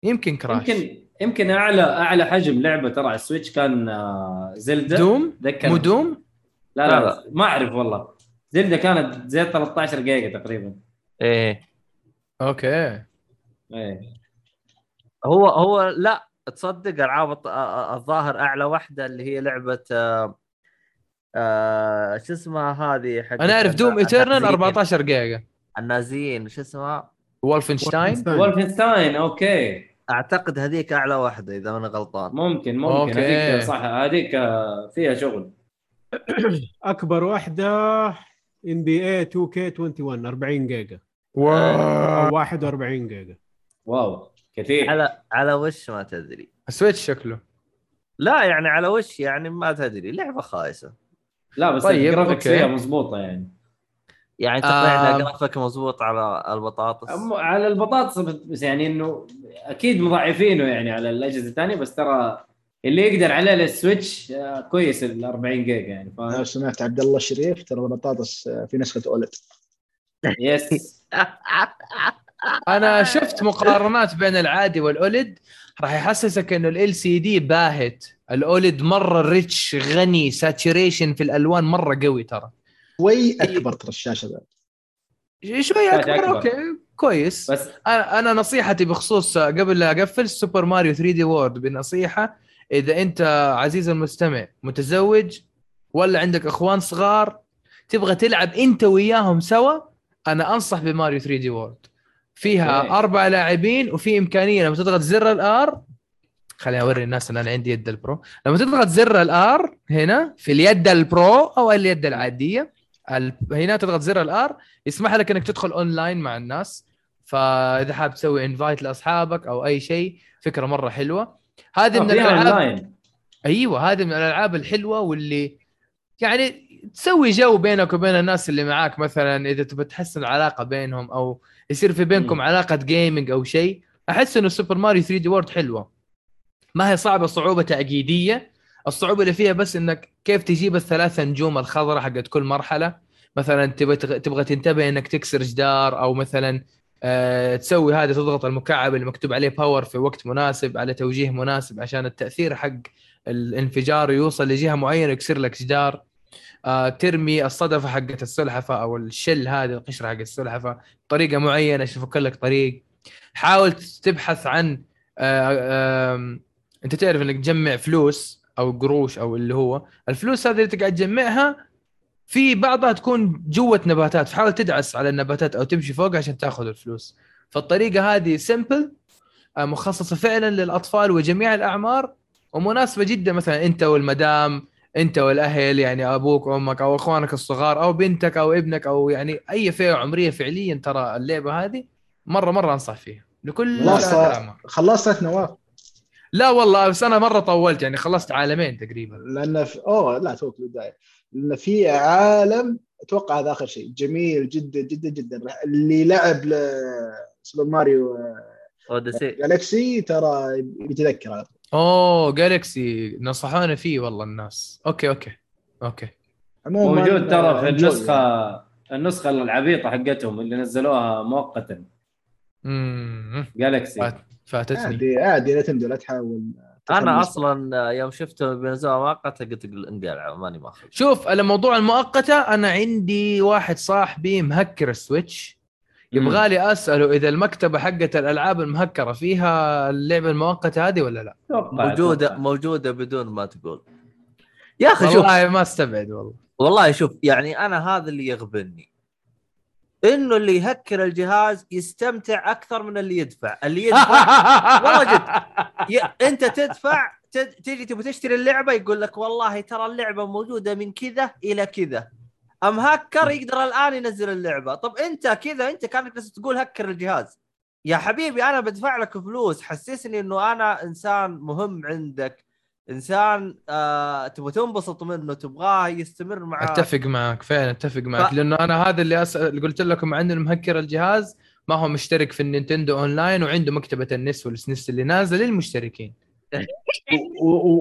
يمكن Crash. يمكن يمكن اعلى أعلى حجم لعبة ترى على ال Switch كان آه، Zelda Doom؟ ذكر. مو Doom؟ لا لا، لا ما أعرف والله. Zelda كانت زي 13 جيجا تقريبا. إيه. okay. إيه. هو هو لا تصدق ألعاب الظاهر أعلى واحدة اللي هي لعبة آه، آه، شو اسمها هذه حق أنا أعرف Doom Eternal 14 جيجا. النازيين شو اسمها؟ Wolfenstein Wolfenstein okay. أعتقد هذيك أعلى واحدة إذا أنا غلطان. ممكن ممكن. okay. هذيك صح هذيك آه، فيها شغل. أكبر واحدة NBA 2K 21 40 جيجا. wow. أو 41 جيجا. wow. كثير. على على وش ما تدري. Switch شكله. لا يعني على وش يعني ما تدري لعبة خايسة. لا بس طيب، ال graphics. فيها مضبوطة يعني. يعني تقنعنا آم. جرافيك مضبوط على البطاطس. أم- على البطاطس بس يعني إنه أكيد مضاعفينه يعني على الأجهزة الثانية بس ترى اللي يقدر عليه ال Switch آه، كويس ال 40 جيجا يعني ف... لو سمعت عبد الله الشريف ترى البطاطس آه، في نسخة OLED. yes أنا شفت مقارنات بين العادي وال OLED راح يحسسك إنه LCD باهت. ال OLED مرة rich غني saturation في الألوان مرة قوي ترى. شوي أكبر ترى الشاشة ذا شوي شاشة أكبر أكبر. okay. كويس. بس أنا أنا نصيحتي بخصوص قبل لا أقفل Super Mario 3D World بنصيحة. إذا أنت عزيزي المستمع متزوج ولا عندك إخوان صغار تبغى تلعب أنت وياهم سوا أنا أنصح ب Mario 3D World فيها okay. أربع لاعبين وفي إمكانية لما تضغط زر ال R خليني أوري الناس إن أنا عندي يد ال Pro لما تضغط زر ال R هنا في اليد ال Pro أو اليد العادية ال- هنا تضغط زر ال R يسمح لك إنك تدخل أونلاين مع الناس. فإذا حاب تسوي invite لأصحابك أو أي شيء فكرة مرة حلوة. هذه من آه، فيها الألعاب أيوه هذه من الألعاب الحلوة واللي يعني تسوي جو بينك وبين الناس اللي معاك. مثلا إذا تبى تحسن العلاقة بينهم أو يصير في بينكم مم. علاقة gaming أو شيء أحس إنه Super Mario 3D World حلوة. ما هي صعبة صعوبة تعقيديه الصعوبة اللي فيها بس إنك كيف تجيب الثلاثة نجوم الخضراء حقت كل مرحلة. مثلا تبغى تبغى تنتبه إنك تكسر جدار أو مثلا آه تسوي هذا تضغط المكعب اللي مكتوب عليه باور في وقت مناسب على توجيه مناسب عشان التأثير حق الانفجار يوصل لجهة معينة يكسر لك جدار. آه ترمي الصدفة حقت السلحفة أو الشل هذه القشرة حق السلحفة بطريقة معينة عشان لك طريق. حاول تبحث عن آه أنت تعرف إنك تجمع فلوس أو قروش أو اللي هو. الفلوس هذه اللي تقعد تجمعها في بعضها تكون جوة نباتات. فحاول تدعس على النباتات أو تمشي فوق عشان تأخذ الفلوس. فالطريقة هذه سمبل مخصصة فعلا للأطفال وجميع الأعمار ومناسبة جدا مثلا أنت والمدام انت والاهل يعني أبوك وامك أو اخوانك الصغار أو بنتك أو ابنك أو يعني اي فئة عمرية فعليا ترى اللعبة هذه مرة مرة أنصح فيها. لكل الاعمار خلصت نواف. لا والله بس أنا مرة طولت يعني خلصت عالمين تقريبا. لأن في... أوه لا توك البدايه لأن في عالم أتوقع هذا آخر شيء. جميل جدا جدا جدا. اللي لعب ل Super Mario Odyssey. Galaxy ترى بيتذكر على طول. أوه Galaxy نصحونا فيه والله الناس. okay okay okay. عموما موجود ترى في النسخة يعني. النسخة العبيطة حقتهم اللي نزلوها مؤقتا. امم Galaxy فات فاتتني. عادي عادي لا تندو لا تحاول. أنا. أصلا يوم شفته بينزلوا مؤقته قلت انقلع ماني ماخذ. شوف الموضوع المؤقتة أنا عندي واحد صاحبي مهكر السويتش. يبغى لي أسأله إذا المكتبة حقت الألعاب المهكرة فيها اللعبة المؤقتة هذه ولا لا؟ موجودة أتوقع. موجودة بدون ما تقول. يا أخي شوف. والله ما استبعد والله. والله شوف يعني أنا هذا اللي يغبني. إنه اللي يهكر الجهاز يستمتع أكثر من اللي يدفع. اللي يدفع والله جد. ي... أنت تدفع ت... تجي تبغى تشتري اللعبة يقول لك والله ترى اللعبة موجودة من كذا إلى كذا. أم هكر يقدر الآن ينزل اللعبة. طب أنت كذا أنت كانك بس تقول هكر الجهاز. يا حبيبي أنا بدفع لك فلوس. حسسني إنه أنا إنسان مهم عندك. إنسان آه تبغى تنبسط منه تبغاه يستمر معك أتفق معك فعلا أتفق معك. ف- لأنه أنا هذا اللي أسأل اللي قلت لكم عنه المهكر الجهاز. ما هو مشترك في ال Nintendo Online وعنده مكتبة ال NES وال SNES اللي نازله للمشتركين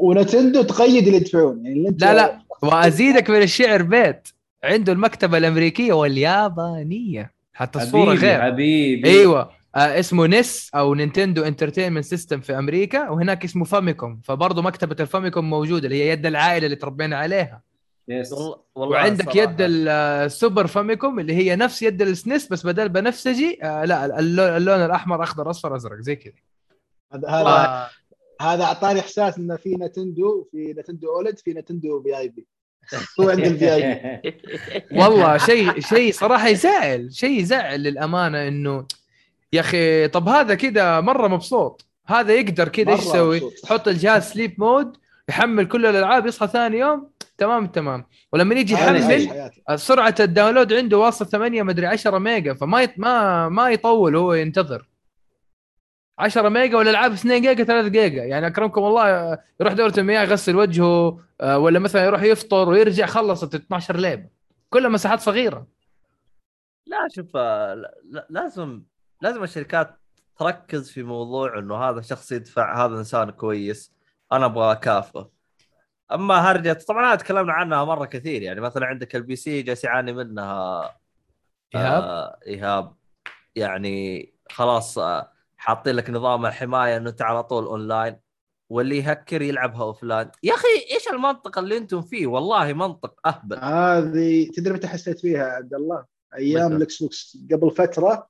و Nintendo تقيد اللي يدفعون. يعني لا لا. وأزيدك من الشعر بيت. عنده المكتبة الأمريكية واليابانية. حتى الصورة حبيبي غير. حبيبي. أيوه. آه اسمه NES أو Nintendo Entertainment System في أمريكا وهناك اسمه Famicom. فبرضه مكتبة ال Famicom موجودة اللي هي يد العائلة اللي تربينا عليها. yes والله وعندك الصراحة- يد ال- ال Super Famicom اللي هي نفس يد ال SNES بس بدل بنفسجي آه لا اللون, اللون الأحمر أخضر أصفر أزرق زي كذا. هذا هذا هذا أعطاني إحساس انه في Nintendo في Nintendo old في Nintendo VIP. هو عند ال VI والله شيء شيء صراحة يزعل شيء يزعل للأمانة إنه يا أخي طب هذا كذا مرة مبسوط هذا يقدر كذا إيش يسوي؟ يحط الجهاز sleep mode يحمل كل الألعاب يصحى ثاني يوم تمام تمام ولما يجي يحمل. سرعة ال download عنده واصل 8 مدري 10 ميجا فما يط... ما ما يطول هو ينتظر 10 ميجا والالعاب 2 جيجا 3 جيجا. يعني أكرمكم الله آه، يروح دورة المياه يغسل وجهه آه، ولا مثلا يروح يفطر ويرجع خلصت 12 لعبه كلها مساحات صغيرة. لا شوف آه، لا- لا- لازم لازم الشركات تركز في موضوع إنه هذا شخص يدفع هذا إنسان كويس أنا أبغى أكافئه. أما هرجة طبعا هذا تكلمنا عنها مرة كثير. يعني مثلا عندك ال PC جالس يعاني منها إيهاب؟ آه إيهاب. يعني خلاص آه حاطين لك نظام الحماية إنه أنت على طول اونلاين واللي يهكر يلعبها offline يا أخي إيش المنطق اللي أنتم فيه؟ والله منطق أهبل. هذه تدري متى حسيت فيها يا عبد الله؟ أيام؟ ال Xbox قبل فترة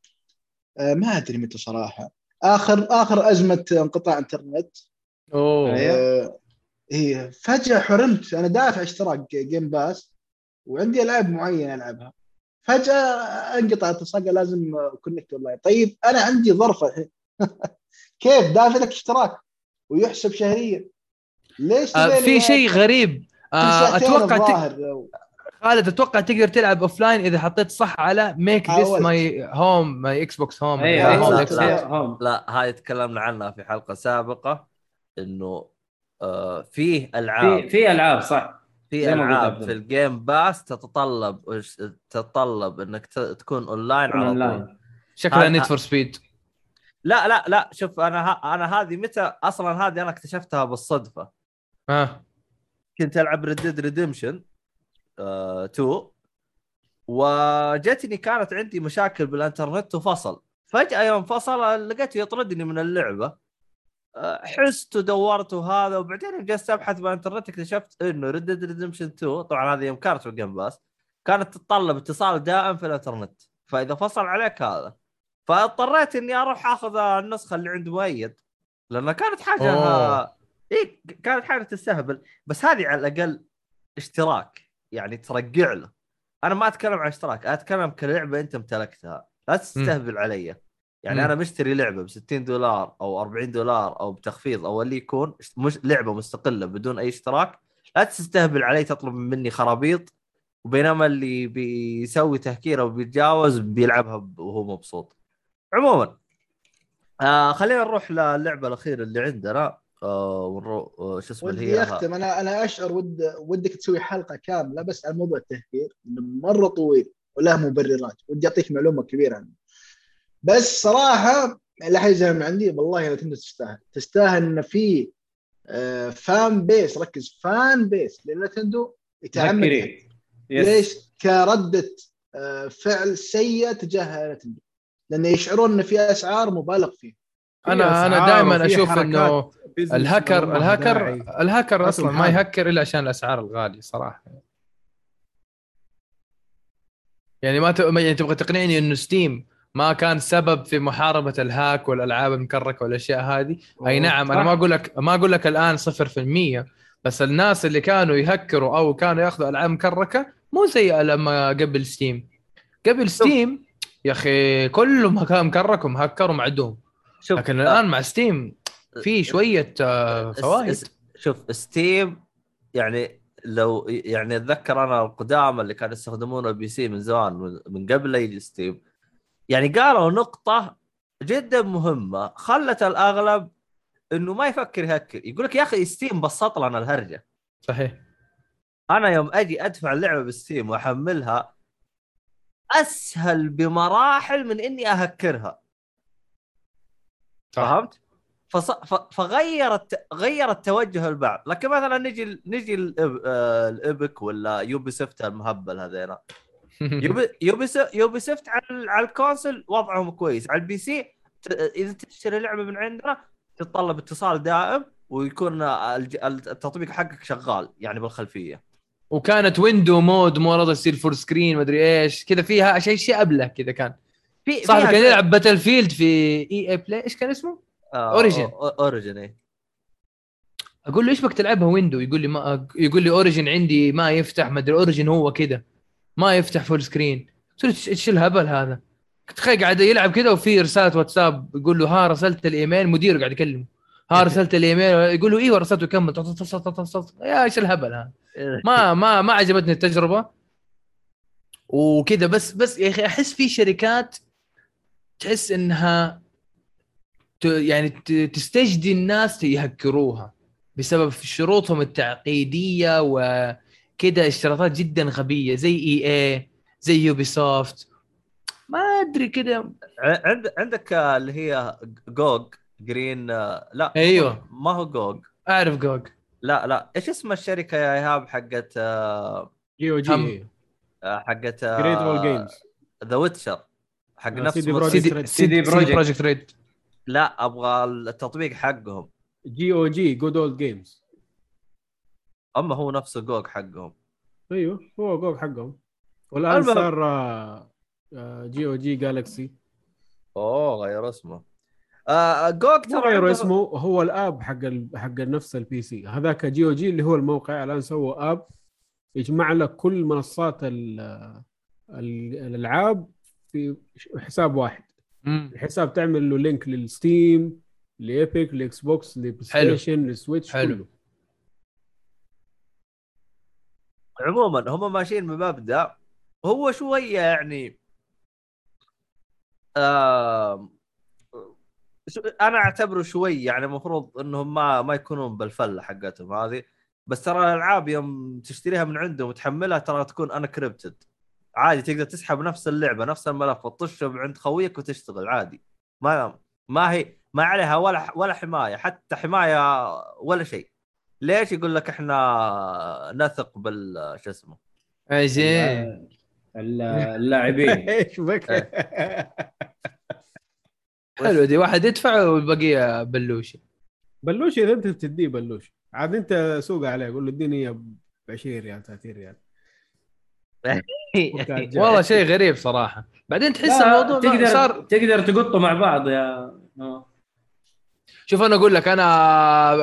آه، ما أدري متى صراحة. آخر آخر أزمة انقطاع انترنت أوه. آه، هي فجأة حرمت. أنا دافع اشتراك Game Pass وعندي ألعاب معينة ألعبها. فجأة انقطع اتصال لازم connect online طيب أنا عندي ظرف الحين. كيف؟ دافع لك اشتراك ويحسب شهريا ليش آه في شيء غريب. آه أتوقع تك... خالد أتوقع تقدر تلعب offline إذا حطيت صح على make this. my home my Xbox home لا، هاي تكلمنا عنها في حلقة سابقة إنه آه فيه ألعاب. في في ألعاب صح. في ألعاب في. ال Game Pass تتطلب تتطلب إنك تكون اونلاين على طول. اونلاين شكلها Need for Speed لا لا لا شوف أنا ها أنا هذه متى أصلا هذه أنا اكتشفتها بالصدفة. آه. كنت ألعب Red Redemption 2 وجتني كانت عندي مشاكل بالإنترنت وفصل. فجأة يوم فصل لقيته يطردني من اللعبة. آه، حست ودورت وهذا وبعدين جلست أبحث بالإنترنت اكتشفت إنه Red Redemption 2 طبعا هذه يوم كانت في ال Game Pass كانت تتطلب اتصال دائم في الإنترنت. فإذا فصل عليك هذا. فاضطريت إني أروح أخذ النسخة اللي عند مؤيد لأنها كانت حاجة أوه. اي كانت حاجة تستهبل. بس هذه على الأقل اشتراك يعني ترجع له. أنا ما أتكلم عن اشتراك أتكلم كلعبة أنت امتلكتها. لا تستهبل علي. يعني مم. أنا مشتري لعبة ب 60 دولار أو 40 دولار أو بتخفيض أو اللي يكون مش لعبة مستقلة بدون أي اشتراك لا تستهبل علي تطلب مني خرابيط. وبينما اللي بيسوي تهكير أو بيتجاوز بيلعبها وهو مبسوط. عموما آه خلينا نروح للعبة الأخيرة اللي عندنا آه ونروح آه شو اسمه اللي ودي هي اختم أنا أنا أشعر ود ودك تسوي حلقة كاملة بس عن موضوع التهكير إنه مرة طويل وله مبررات. ودي أعطيك معلومة كبيرة عنه. بس صراحة من عندي والله Nintendo تستاهل. تستاهل إن في آه، fan base ركز fan base ل Nintendo يتعمد. ليش؟ كردة آه، فعل سيئة تجاه نتندو لأن يشعرون أن في أسعار مبالغ فيها أنا أنا دائما أشوف إنه الهاكر داعي. الهاكر أصلا ما. يهكر إلا عشان الأسعار الغالية صراحة يعني ما يعني تبغى تقنعني إنه ستيم ما كان سبب في محاربة الهاك والألعاب المكركة والأشياء هذه أي نعم أنا. ما أقول لك ما أقول لك الآن 0% بس الناس اللي كانوا يهكروا أو كانوا يأخذوا ألعاب مكركة مو زي لما قبل Steam قبل Steam يا أخي كلهم كان مكرك ومهكر ومعدوم. شوف لكن الآن مع Steam في شوية آه، اس- فوائد. شوف Steam يعني لو يعني أتذكر أنا القدامى اللي كانوا يستخدمون ال PC من زمان من- قبل لا يجي Steam يعني قالوا نقطة جدا مهمة خلت الأغلب إنه ما يفكر يهكر. يقول لك يا أخي Steam بسط لنا الهرجة. صحيح. أنا يوم أجي أدفع اللعبة بال Steam وأحملها أسهل بمراحل من إني أهكرها. فهمت؟ فص... ف... فغيرت غيرت توجه البعض. لكن مثلا نجي نجي الإب... آه، ال Epic ولا Ubisoft المهبل هذينا. Ubi Ubi س- Ubisoft على على ال console وضعهم كويس. على ال PC ت- إذا تشتري لعبة من عندنا تتطلب اتصال دائم ويكون التطبيق حقك شغال يعني بالخلفية. وكانت window mode مو راضي تصير full screen مدري إيش. كذا فيها شيء شيء ابله كذا كان. في صاحبي فيها كان يلعب Battlefield في EA Play إيش كان اسمه؟ أو- Origin إيه. أقول له إيش بك تلعبها window يقول لي ما يقول لي Origin عندي ما يفتح ما أدري Origin هو كذا. ما يفتح full screen قلت له "إيش- إيش الهبل هذا؟ تخيل قاعد يلعب كذا وفي رسالة واتساب يقول له ها رسلت الإيميل. مديره قاعد يكلمه. ها رسلت الإيميل. يقول له أيوه رسلته كمل. يا إيش الهبل هذا؟ ما ما ما عجبتني التجربة. وكذا بس بس يا أخي أحس في شركات تحس إنها يعني تستجدي الناس يهكروها بسبب شروطهم التعقيدية وكذا اشتراطات جدا غبية زي إي اي زي Ubisoft ما أدري كذا. عندك اللي هي GOG جرين لا أيوه. ما هو جوج. أعرف جوج. لا لا إيش اسم الشركة يا إيهاب حقت آه، GOG. إيه. حقت Great Old Games The Witcher حق آه، نفس CD. Projekt. Red لا أبغى التطبيق حقهم GOG Good Old Games أما هو نفسه GOG حقهم أيوه هو GOG حقهم والآن. صار آه، آه، GOG Galaxy أوه غير اسمه آه GOG مو ترى غير اسمه هو ال app حق ال... حق نفس ال PC هذاك GOG اللي هو الموقع الآن سووا app. يجمع لك كل منصات ال... ال- الألعاب في حساب واحد. الحساب تعمل له link لل Steam ل Epic ل Xbox ل Play حلو. Station ل Switch حلو. كله. عموما هم ماشيين بمبدأ هو شوية يعني آه أنا أعتبره شوي يعني المفروض إنهم ما ما يكونون بالفلة حقتهم هذه. بس ترى الألعاب يوم تشتريها من عندهم وتحملها ترى تكون encrypted عادي تقدر تسحب نفس اللعبة نفس الملف وتطشه عند خويك وتشتغل عادي. ما ما هي ما عليها ولا ولا حماية حتى حماية ولا شيء. ليش يقول لك إحنا نثق بال شو اسمه؟ زين. ال- اللاعبين. إيش بك؟ حلو دي واحد يدفع والبقيه بلوشي بلوش إذا أنت بتديه بلوش عاد أنت سوق عليه قول له اديني إياه ب 20 ريال. 30 ريال والله شيء غريب صراحة. بعدين تحس الموضوع تقدر صار تقدر تقطوا مع بعض يا آه. شوف أنا أقول لك أنا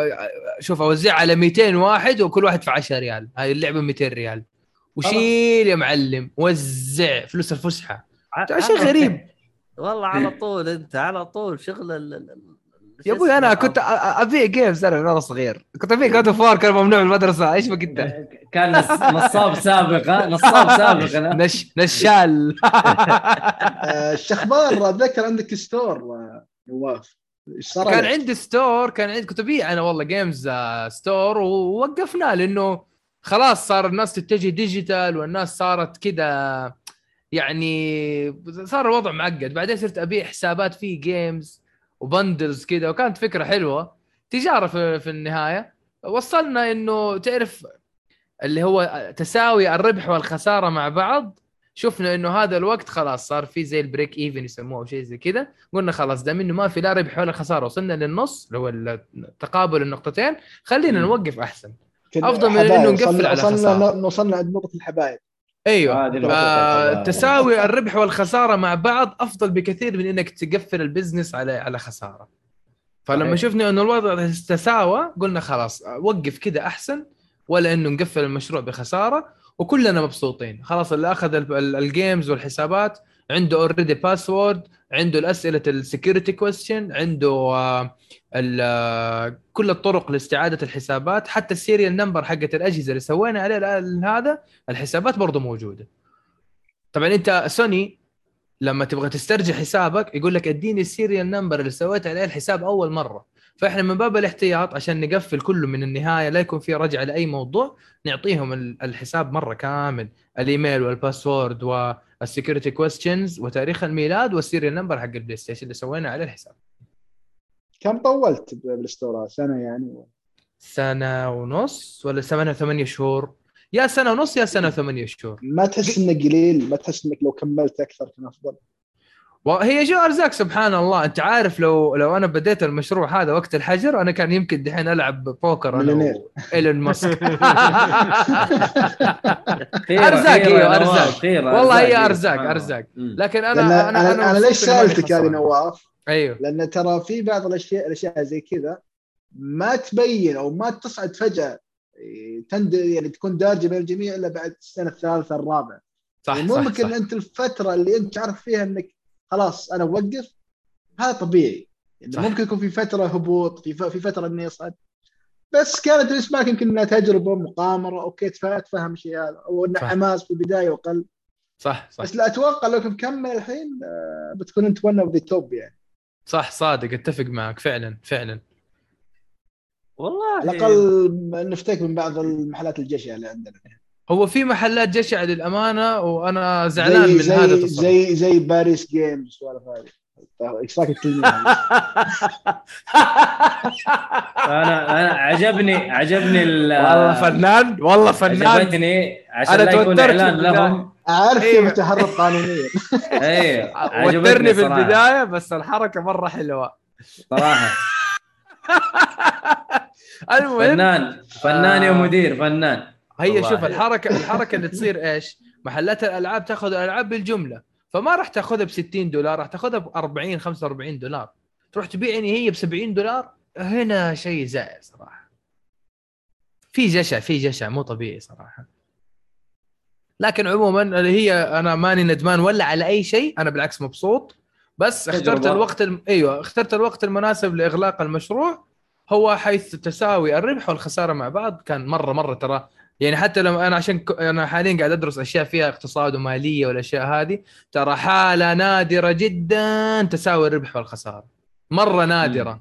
شوف أوزع على 200 واحد وكل واحد في 10 ريال. هاي اللعبة 200 ريال. وشيل يا معلم وزع فلوس الفسحة. شيء غريب. والله على طول انت على طول شغل ال- يا أبوي أنا؟ كنت ابيع games أنا وأنا صغير كنت ابيع God of كان ممنوع من المدرسة إيش بك أنت؟ كان نص- نصاب سابق ها نصاب سابق أنا. نش نشال إش أخبار أتذكر عندك store نواف إيش صار كان؟ عندي store كان عندي كنت ابيع أنا والله games store ووقفناه لأنه خلاص صار الناس تتجه digital والناس صارت كذا يعني صار الوضع معقد. بعدين صرت أبيع حسابات في games و bundles كذا وكانت فكرة حلوة. تجارة في, في النهاية. وصلنا إنه تعرف اللي هو تساوي الربح والخسارة مع بعض. شفنا إنه هذا الوقت خلاص صار في زي ال break even يسموه أو شيء زي كذا قلنا خلاص دام إنه ما في لا ربح ولا خسارة وصلنا للنص اللي هو تقابل النقطتين خلينا نوقف أحسن. كنا أفضل من. إنه نقفل على وصلنا خسارة. وصلنا عند نقطة الحبايب. أيوه. تساوي الربح والخسارة مع بعض أفضل بكثير من إنك تقفل ال business على على خسارة فلما. شفنا انه الوضع تساوى قلنا خلاص وقف كذا أحسن ولا إنه نقفل المشروع بخسارة وكلنا مبسوطين خلاص اللي أخذ ال- ال- ال games والحسابات عنده already password عنده الأسئلة ال security question عنده آه، كل الطرق لاستعادة الحسابات حتى ال serial number حقت الأجهزة اللي سوينا عليه هذا الحسابات برضه موجودة. طبعا أنت سوني لما تبغى تسترجع حسابك يقول لك إديني ال serial number اللي سويت عليه الحساب أول مرة. فإحنا من باب الاحتياط عشان نقفل كله من النهاية لا يكون في رجعة لأي موضوع نعطيهم ال- الحساب مرة كامل. الإيميل وال password ال security questions وتاريخ الميلاد وال serial number حق ال PlayStation اللي سوينا على الحساب. كم طولت بال store سنة يعني سنة ونص ولا سنه ثمانية شهور يا سنة ونص يا سنة ثمانية شهور ما تحس إنه قليل ما تحس إنك لو كملت أكثر كان أفضل وهي جو أرزاق سبحان الله أنت عارف لو لو أنا بديت المشروع هذا وقت الحجر أنا كان يمكن دحين ألعب بوكر أنا. إيلون ماسك يا أرزاق. نواف، خيرة، والله هي. أرزاق. مم. لكن أنا أنا أنا, أنا ليش سألتك هذه خسران. نواف؟ أيوه. لأن ترى في بعض الاشياء الأشياء زي كذا ما تبين أو ما تصعد فجأة إيه، تند يعني تكون دارجة بين الجميع إلا بعد السنة الثالثة الرابعة. صح يعني صح, ممكن صح. أنت الفترة اللي أنت تعرف فيها إنك خلاص أنا أوقف هذا طبيعي. يعني صح. ممكن يكون في فترة هبوط في في فترة انه يصعد بس كانت بالنسبة لك يمكن انها تجربة مغامره okay تفهم الشيء هذا. أو انه صح. حماس في البداية وقل صح صح. بس لا أتوقع لو كنت مكمل الحين آه، بتكون أنت one of the top يعني. صح صادق اتفق معك فعلا فعلا. والله على الأقل نفتك من بعض المحلات الجشعه اللي عندنا. هو في محلات جشع للأمانة وأنا زعلان زي من زي هذا التصرف. زي زي باريس جيمز والسوالف هذه إيش رايك الكلمة أنا أنا عجبني عجبني ال- والله فنان والله فنان عجبتني عشان أنا لا يكون توترت إعلان. لهم أعرف أيوة. كيف تهرب قانونيا أيوه عجبتني وترني في. البداية بس الحركة مرة حلوة صراحة المهم فنان فنان يا آه. مدير فنان هي. شوف الحركه الحركة اللي تصير إيش؟ محلات الألعاب تاخذ الألعاب بالجملة فما راح تاخذها ب 60 دولار راح تاخذها ب 40 45 دولار. تروح تبيعني هي ب 70 دولار هنا شيء زائر صراحة. في جشع في جشع مو طبيعي صراحة. لكن عموما اللي هي أنا ماني ندمان ولا على أي شيء أنا بالعكس مبسوط. بس اخترت. الوقت الم... أيوه اخترت الوقت المناسب لإغلاق المشروع. هو حيث تساوي الربح والخسارة مع بعض كان مرة مرة ترى يعني حتى لما أنا عشان ك... أنا حاليا قاعد أدرس أشياء فيها اقتصاد ومالية والأشياء هذه ترى حالة نادرة جدا تساوي الربح والخسارة. مرة نادرة.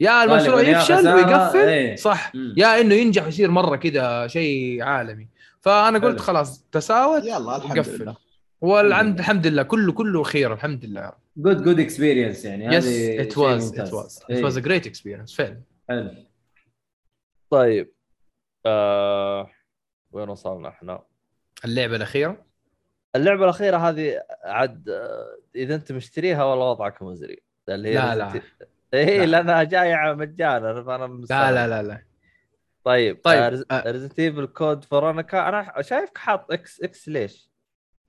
يا المشروع يفشل ويقفل. إيه. صح. مم. يا إنه ينجح ويصير مرة كذا شيء عالمي. فأنا قلت. خلاص تساوت يلا الحمد وقفل. لله. والحمد الحمد لله. كله كله خير الحمد لله يا رب. good good experience يعني. yes it was. it was it. was a great experience فعلا. حلو. طيب آه... وين وصلنا إحنا؟ اللعبة الأخيرة اللعبة الأخيرة هذه عاد آه، إذا أنت مشتريها والله وضعك مزري اللي هي لا لا إيه لا. لانها جاية مجانا فانا لا. لا لا لا طيب طيب، آه. Resident Evil Code Veronica أنا شايفك حاط X X ليش؟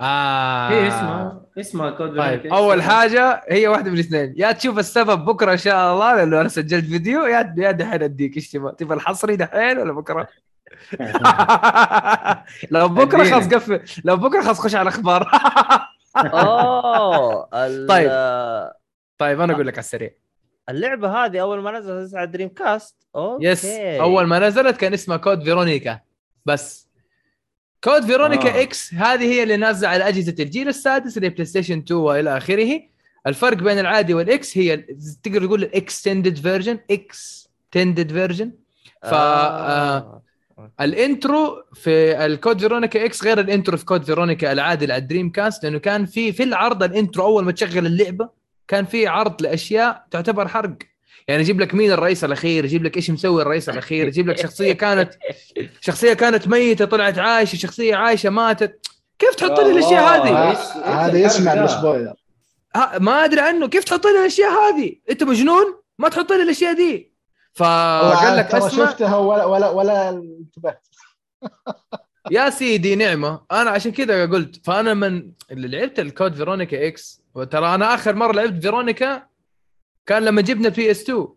آه هي اسمها اسمها كود طيب. أول حاجة هي واحدة من الاثنين يا تشوف السبب بكرة إن شاء الله لأنه أنا سجلت فيديو يا يا دحين أديك إيش تبغى تبغى الحصري دحين ولا بكرة؟ لو بكرة. خلاص قفل. لو بكرة خلاص خش على الاخبار اوه طيب. آه، طيب أنا أقول لك على السريع. اللعبة هذه أول ما نزلت على Dreamcast okay. yes أول ما نزلت كان اسمها Code Veronica. بس. Code Veronica آه. X هذه هي اللي نازلة على أجهزة الجيل السادس اللي بلاي ستيشن 2 وإلى آخره. الفرق بين العادي وال X هي تقدر تقول ال extended version extended version ف آه. ال intro في ال Code Veronica X غير ال intro في Code Veronica العادي على الدريم كاست لأنه كان في في العرض ال intro أول ما تشغل اللعبة كان في عرض لأشياء تعتبر حرق. يعني يجيب لك مين الرئيس الأخير يجيب لك إيش مسوي الرئيس الأخير يجيب لك شخصية كانت شخصية كانت ميتة طلعت عايشة شخصية عايشة ماتت. كيف تحط لي الأشياء والله. هذه؟ هذا يسمع؟ ال spoiler ما أدري عنه. كيف تحط لي الأشياء هذه؟ أنت مجنون؟ ما تحط لي الأشياء دي. فقال لك ترى أسمع شفتها ولا ولا ولا انتبهت يا سيدي نعمة أنا عشان كذا قلت فأنا من اللي لعبت ال Code Veronica X وترى أنا آخر مرة لعبت Veronica كان لما جبنا PS 2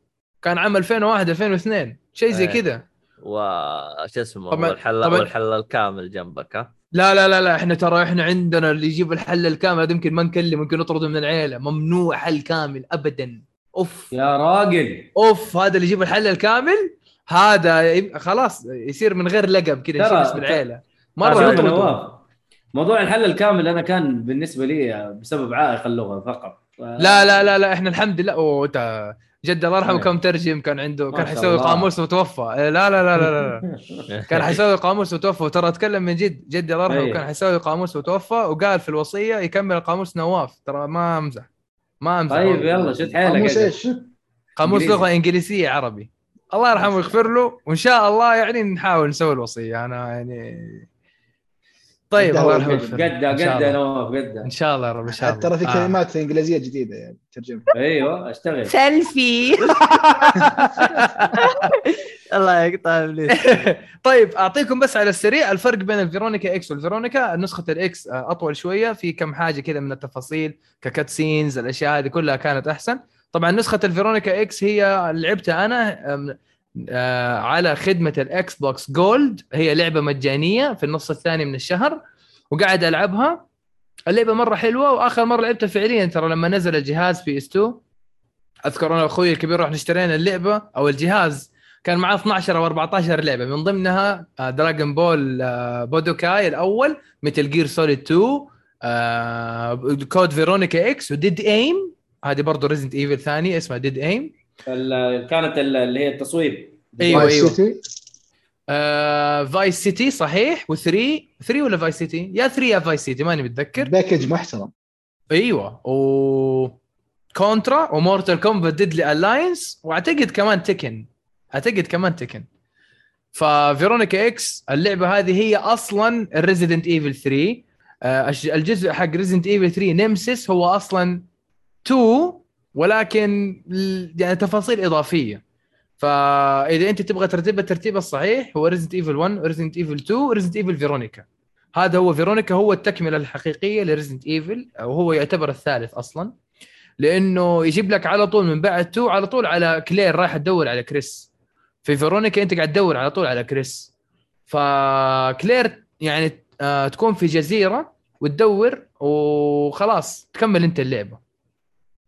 كان عام 2001 2002 شيء زي إيه. كذا وش اسمه طبعاً- والحل طبعاً. والحل الكامل جنبك ها لا لا لا لا إحنا ترى إحنا عندنا اللي يجيب الحل الكامل هذا يمكن ما نكلم ممكن نطرده من العيلة ممنوع حل كامل ابدا أوف. يا راجل. أوف هذا اللي يجيب الحل الكامل؟ هذا يب- خلاص يصير من غير لقب كذا يصير اسم العيله مرة نواف موضوع الحل الكامل أنا كان بالنسبة لي بسبب عائق اللغة فقط. ف... لا لا لا لا إحنا الحمد لله. أوه أنت جد الله يرحمه إيه. كم مترجم كان عنده كان حيسوي. قاموس وتوفى. لا لا لا لا, لا, لا. كان حيسوي قاموس وتوفى. وترى أتكلم من جد جدي الله يرحمه أيه. كان حيسوي قاموس وتوفى وقال في الوصية يكمل القاموس نواف. ترى ما أمزح. ما أمزح طيب. يلا شد حيلك قاموس. إيش؟ قاموس. لغة إنجليزية عربي الله يرحمه ويغفر له وإن شاء الله يعني نحاول نسوي الوصية أنا يعني طيب الله يرحمه قد ويغفر له. قد إن شاء الله. نواف قد إن شاء الله يا رب إن شاء الله ترى في آه. كلمات إنجليزية جديدة يعني ترجمها أيوه أشتغل. سيلفي. الله يقطع ابليس طيب أعطيكم بس على السريع الفرق بين ال Veronica X وال Veronica. نسخة ال X آه، أطول شوية في كم حاجة كذا من التفاصيل ك cutscenes الأشياء هذه كلها كانت أحسن. طبعا نسخة ال Veronica X هي لعبتها أنا آه، على خدمة ال Xbox Gold. هي لعبة مجانية في النص الثاني من الشهر وقاعد ألعبها. اللعبة مرة حلوة وآخر مرة لعبتها فعليا ترى لما نزل الجهاز PS 2 أذكر أنا واخوي الكبير رحنا اشترينا اللعبة أو الجهاز. كان معاه 12 أو 14 لعبة من ضمنها Dragon Ball Budokai الأول Metal Gear Solid 2 آه، Code Veronica X و Dead Aim هذه برضه Resident Evil ثاني اسمها Dead Aim كانت ال- اللي هي التصويب. أيوة، Vice أيوة. City Vice City صحيح. و3 3 ولا Vice City؟ يا 3 يا Vice City ماني متذكر. package محترم. أيوه. و Contra و Mortal Kombat Deadly Alliance وأعتقد كمان Tekken أعتقد كمان Tekken ف Veronica X اللعبة هذه هي أصلا ال Resident Evil 3 آه، الش- الجزء حق Resident Evil 3 Nemesis هو أصلا 2 ولكن يعني تفاصيل إضافية. فإذا أنت تبغى ترتيب الترتيب الصحيح هو Resident Evil 1 و Resident Evil 2 و Resident Evil Veronica هذا هو Veronica هو التكملة الحقيقية ل Resident Evil وهو يعتبر الثالث أصلا. لأنه يجيب لك على طول من بعد 2 على طول على كلير رايح تدور على كريس في Veronica أنت قاعد تدور على طول على كريس فكلير يعني آه تكون في جزيرة وتدور وخلاص تكمل أنت اللعبة.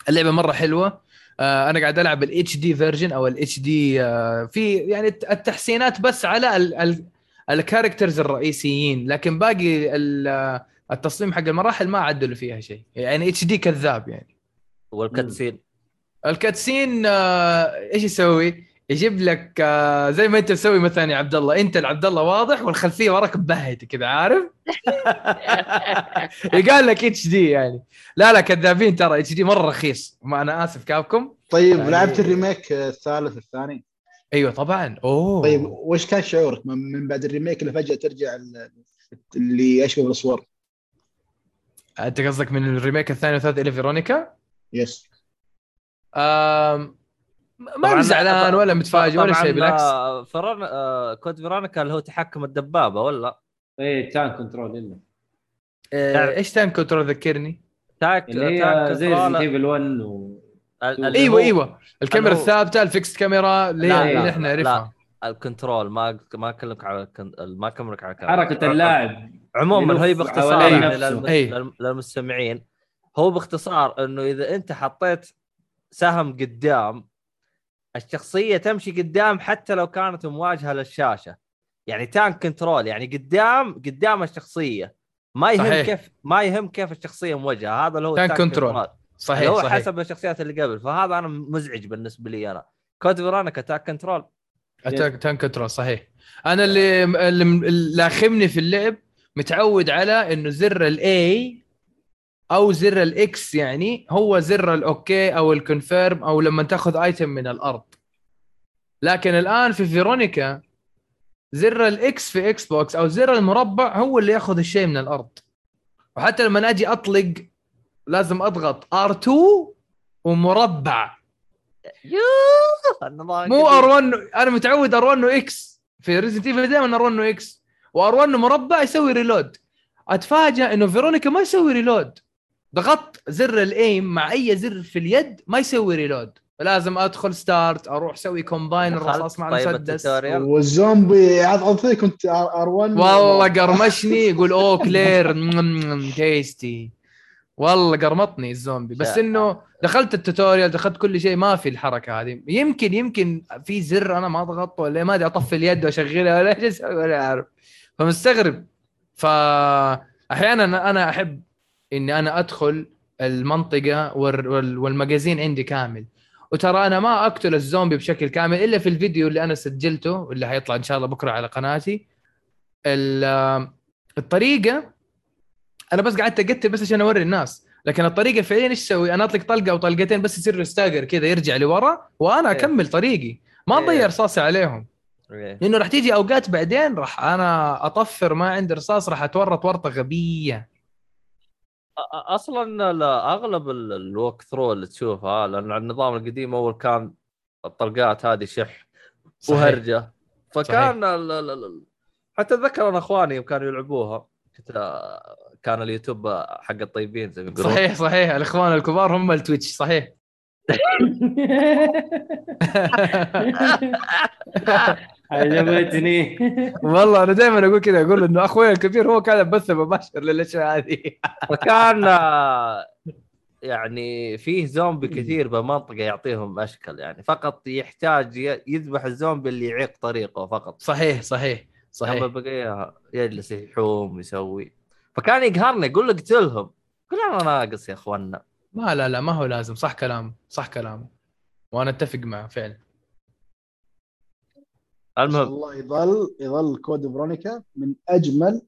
اللعبة مرة حلوة. آه أنا قاعد ألعب ال HD version أو ال HD في يعني التحسينات بس على ال ال ال characters الرئيسيين لكن باقي ال- التصميم حق المراحل ما عدلوا فيها شيء. يعني HD كذاب يعني. وال cutscene. ال cutscene آه، إيش يسوي؟ يجيب لك آه، زي ما انت مسوي مثلا يا عبد الله انت العبد الله واضح والخلفيه وراك مبهته كذا عارف؟ يقال لك HD يعني. لا لا كذابين ترى اتش دي مرة رخيص ما أنا آسف كابكم. طيب يعني- لعبت الريميك الثالث الثاني أيوه طبعا. أوه. طيب وش كان شعورك من بعد الريميك اللي فجأة ترجع ال- اللي يشبه بالصور أنت قصدك من الريميك الثاني والثالث إلى فيرونيكا؟ يس. ما زعلان ولا متفاجئ ولا شيء بالعكس آه، فرون آه، كود فيرونيكا اللي هو تحكم الدبابة ولا إيه تان كنترول الا آه، إيش تانك كنترول ذكرني؟ تاك اللي هي تاك زي ريزنت ايفل 1 و... إيوه هو إيوه الكاميرا هو- الثابتة الفيكس كاميرا اللي لا، اللي لا، إحنا. نعرفها الكنترول ما ما أكلمك على ما اكلمك على. حركة اللاعب عموما هي باختصار يعني إيه. للم- للمستمعين هو باختصار إنه إذا أنت حطيت سهم قدام الشخصية تمشي قدام حتى لو كانت مواجهة للشاشة. يعني tank control يعني قدام قدام الشخصية. ما يهم صحيح. كيف ما يهم كيف الشخصية موجهة. هذا اللي هو tank control. اللي صحيح هو صحيح. حسب الشخصيات اللي قبل. فهذا أنا مزعج بالنسبة لي أنا. Code Veronica tank control a tank tank control صحيح. أنا اللي اللي اللي لاخمني في اللعب متعود على إنه زر ال A أو زر ال X يعني هو زر ال OK أو ال confirm أو لما تأخذ item من الأرض. لكن الآن في Veronica زر ال X في Xbox أو زر المربع هو اللي يأخذ الشيء من الأرض. وحتى لما أجي أطلق لازم أضغط R2 ومربع. مو R1 أنا متعود R1 و X في Resident Evil دائما R1 و X و R1 مربع يسوي reload اتفاجئ إنه Veronica ما يسوي reload ضغطت زر ال aim مع أي زر في اليد ما يسوي reload لازم أدخل start أروح أسوي combine الرصاص مع طيب المسدس؟ والزومبي فيك كنت ار 1 والله قرمشني يقول أوه كلير تيستي والله قرمطني الزومبي. بس إنه دخلت التوتوريال دخلت كل شيء ما في الحركة هذه. يمكن يمكن في زر أنا ما ضغطته ولا ما أدري أطفي اليد وأشغلها ولا إيش أسوي ولا عارف فمستغرب. ف أحيانا أنا أحب إني أنا أدخل المنطقة وال- وال- والمجازين عندي كامل وترى أنا ما أقتل الزومبي بشكل كامل إلا في الفيديو اللي أنا سجلته اللي حيطلع إن شاء الله بكرة على قناتي ال- الطريقة أنا بس قعدت أقتل بس عشان أوري الناس لكن الطريقة فعليا إيش أسوي؟ أنا أطلق طلقة أو طلقتين بس يصير ستاجر كذا يرجع لورا وأنا إيه. أكمل طريقي ما إيه. اضيع رصاصي عليهم إيه. لأنه راح تيجي أوقات بعدين راح أنا أطفر ما عندي رصاص راح أتورط ورطة غبية أصلا لا أغلب ال- ال walkthrough اللي تشوفها لأن النظام القديم أول كان الطلقات هذه شح. وهرجة. فكان ال- ال- ال- حتى أتذكر أنا أخواني يوم كانوا يلعبوها كنت كان اليوتيوب حق الطيبين زي ما يقولون. صحيح صحيح. الإخوان الكبار هم ال Twitch صحيح. عجبتني. والله أنا دائما أقول كذا أقول إنه أخوي الكبير هو كان بث مباشر للأشياء هذه. فكان يعني فيه زومبي كثير بالمنطقة يعطيهم أشكال يعني فقط يحتاج يذبح الزومبي اللي يعيق طريقه فقط. صحيح صحيح أما صحيح البقيه يجلس يحوم يسوي فكان يقهرني يقول لك اقتلهم. قل أنا ناقص يا أخوانا. ما لا لا ما هو لازم. صح كلامه صح كلامه. وأنا أتفق معه فعلا. المهم. والله يظل يظل كود فرونيكا من أجمل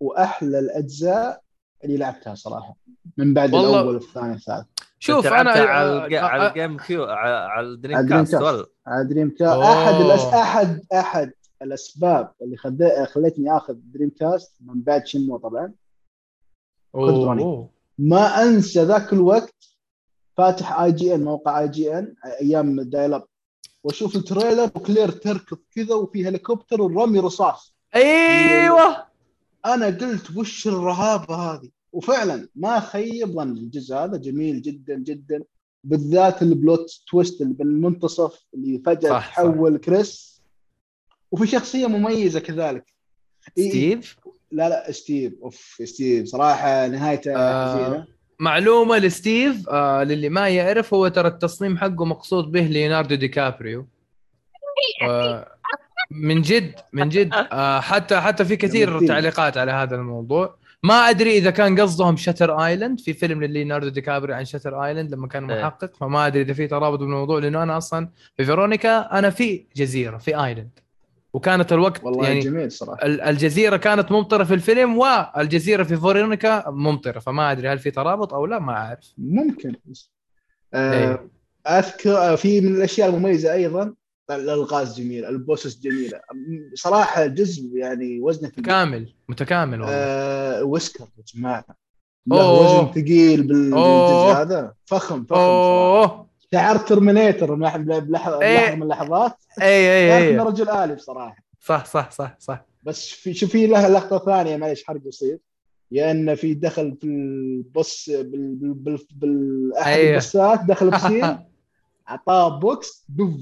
وأحلى الأجزاء اللي لعبتها صراحة. من بعد والله- الأول والثاني والثالث شوف أنا على ال Ga- على ال GameCube على على ال Dream على ال Dreamcast على Dreamcast. احد الأس... أحد أحد الأسباب اللي خد... خلتني آخذ Dreamcast من بعد Shenmue طبعا. أوه. ما أنسى ذاك الوقت فاتح IGN موقع IGN أيام ال dial-up وأشوف ال trailer وكلير تركض كذا وفي هليكوبتر والرمي رصاص. أيوه. أنا قلت وش الرهابة هذه؟ وفعلا ما خيب ظن الجزء هذا جميل جدا جدا. بالذات ال plot twist اللي بالمنتصف اللي فجأة. تحول كريس. وفي شخصية مميزة كذلك. ستيف؟ لا لا ستيف. أوف ستيف. صراحة نهايته آه. حزينة. معلومة لستيف آه للي ما يعرف هو ترى التصميم حقه مقصود به ليوناردو دي كابريو. آه من جد من جد. آه. حتى حتى في كثير. تعليقات على هذا الموضوع. ما أدري إذا كان قصدهم Shutter Island في فيلم لليوناردو دي كابريو عن Shutter Island لما كان إيه. محقق. فما أدري إذا في ترابط بالموضوع لأنه أنا أصلا في فيرونيكا أنا في جزيرة في island وكانت الوقت والله يعني جميل صراحة. ال- الجزيرة كانت ممطرة في الفيلم والجزيرة في فيرونيكا ممطرة فما أدري هل في ترابط أو لا ما أعرف. ممكن. آه إيه. أذكر آه، في من الأشياء المميزة أيضا الألغاز جميلة البوسس جميلة. صراحة جزء يعني وزنه كامل متكامل والله. آه ويسكر يا جماعة. أوه. وزن ثقيل بال- أوه. بالجزء هذا. فخم فخم صراحة. أوه. شعرت ترمينيتر بلحظه إيه. لحظه من اللحظات. اي اي انه اي رجل آلي بصراحة. صح صح صح صح. بس في شوف في له لقطه ثانية معليش حرق بسيط. يا انه في دخل في البص بال بال بال, بال احد أيوه. البصات دخل بسين اعطاه بوكس دف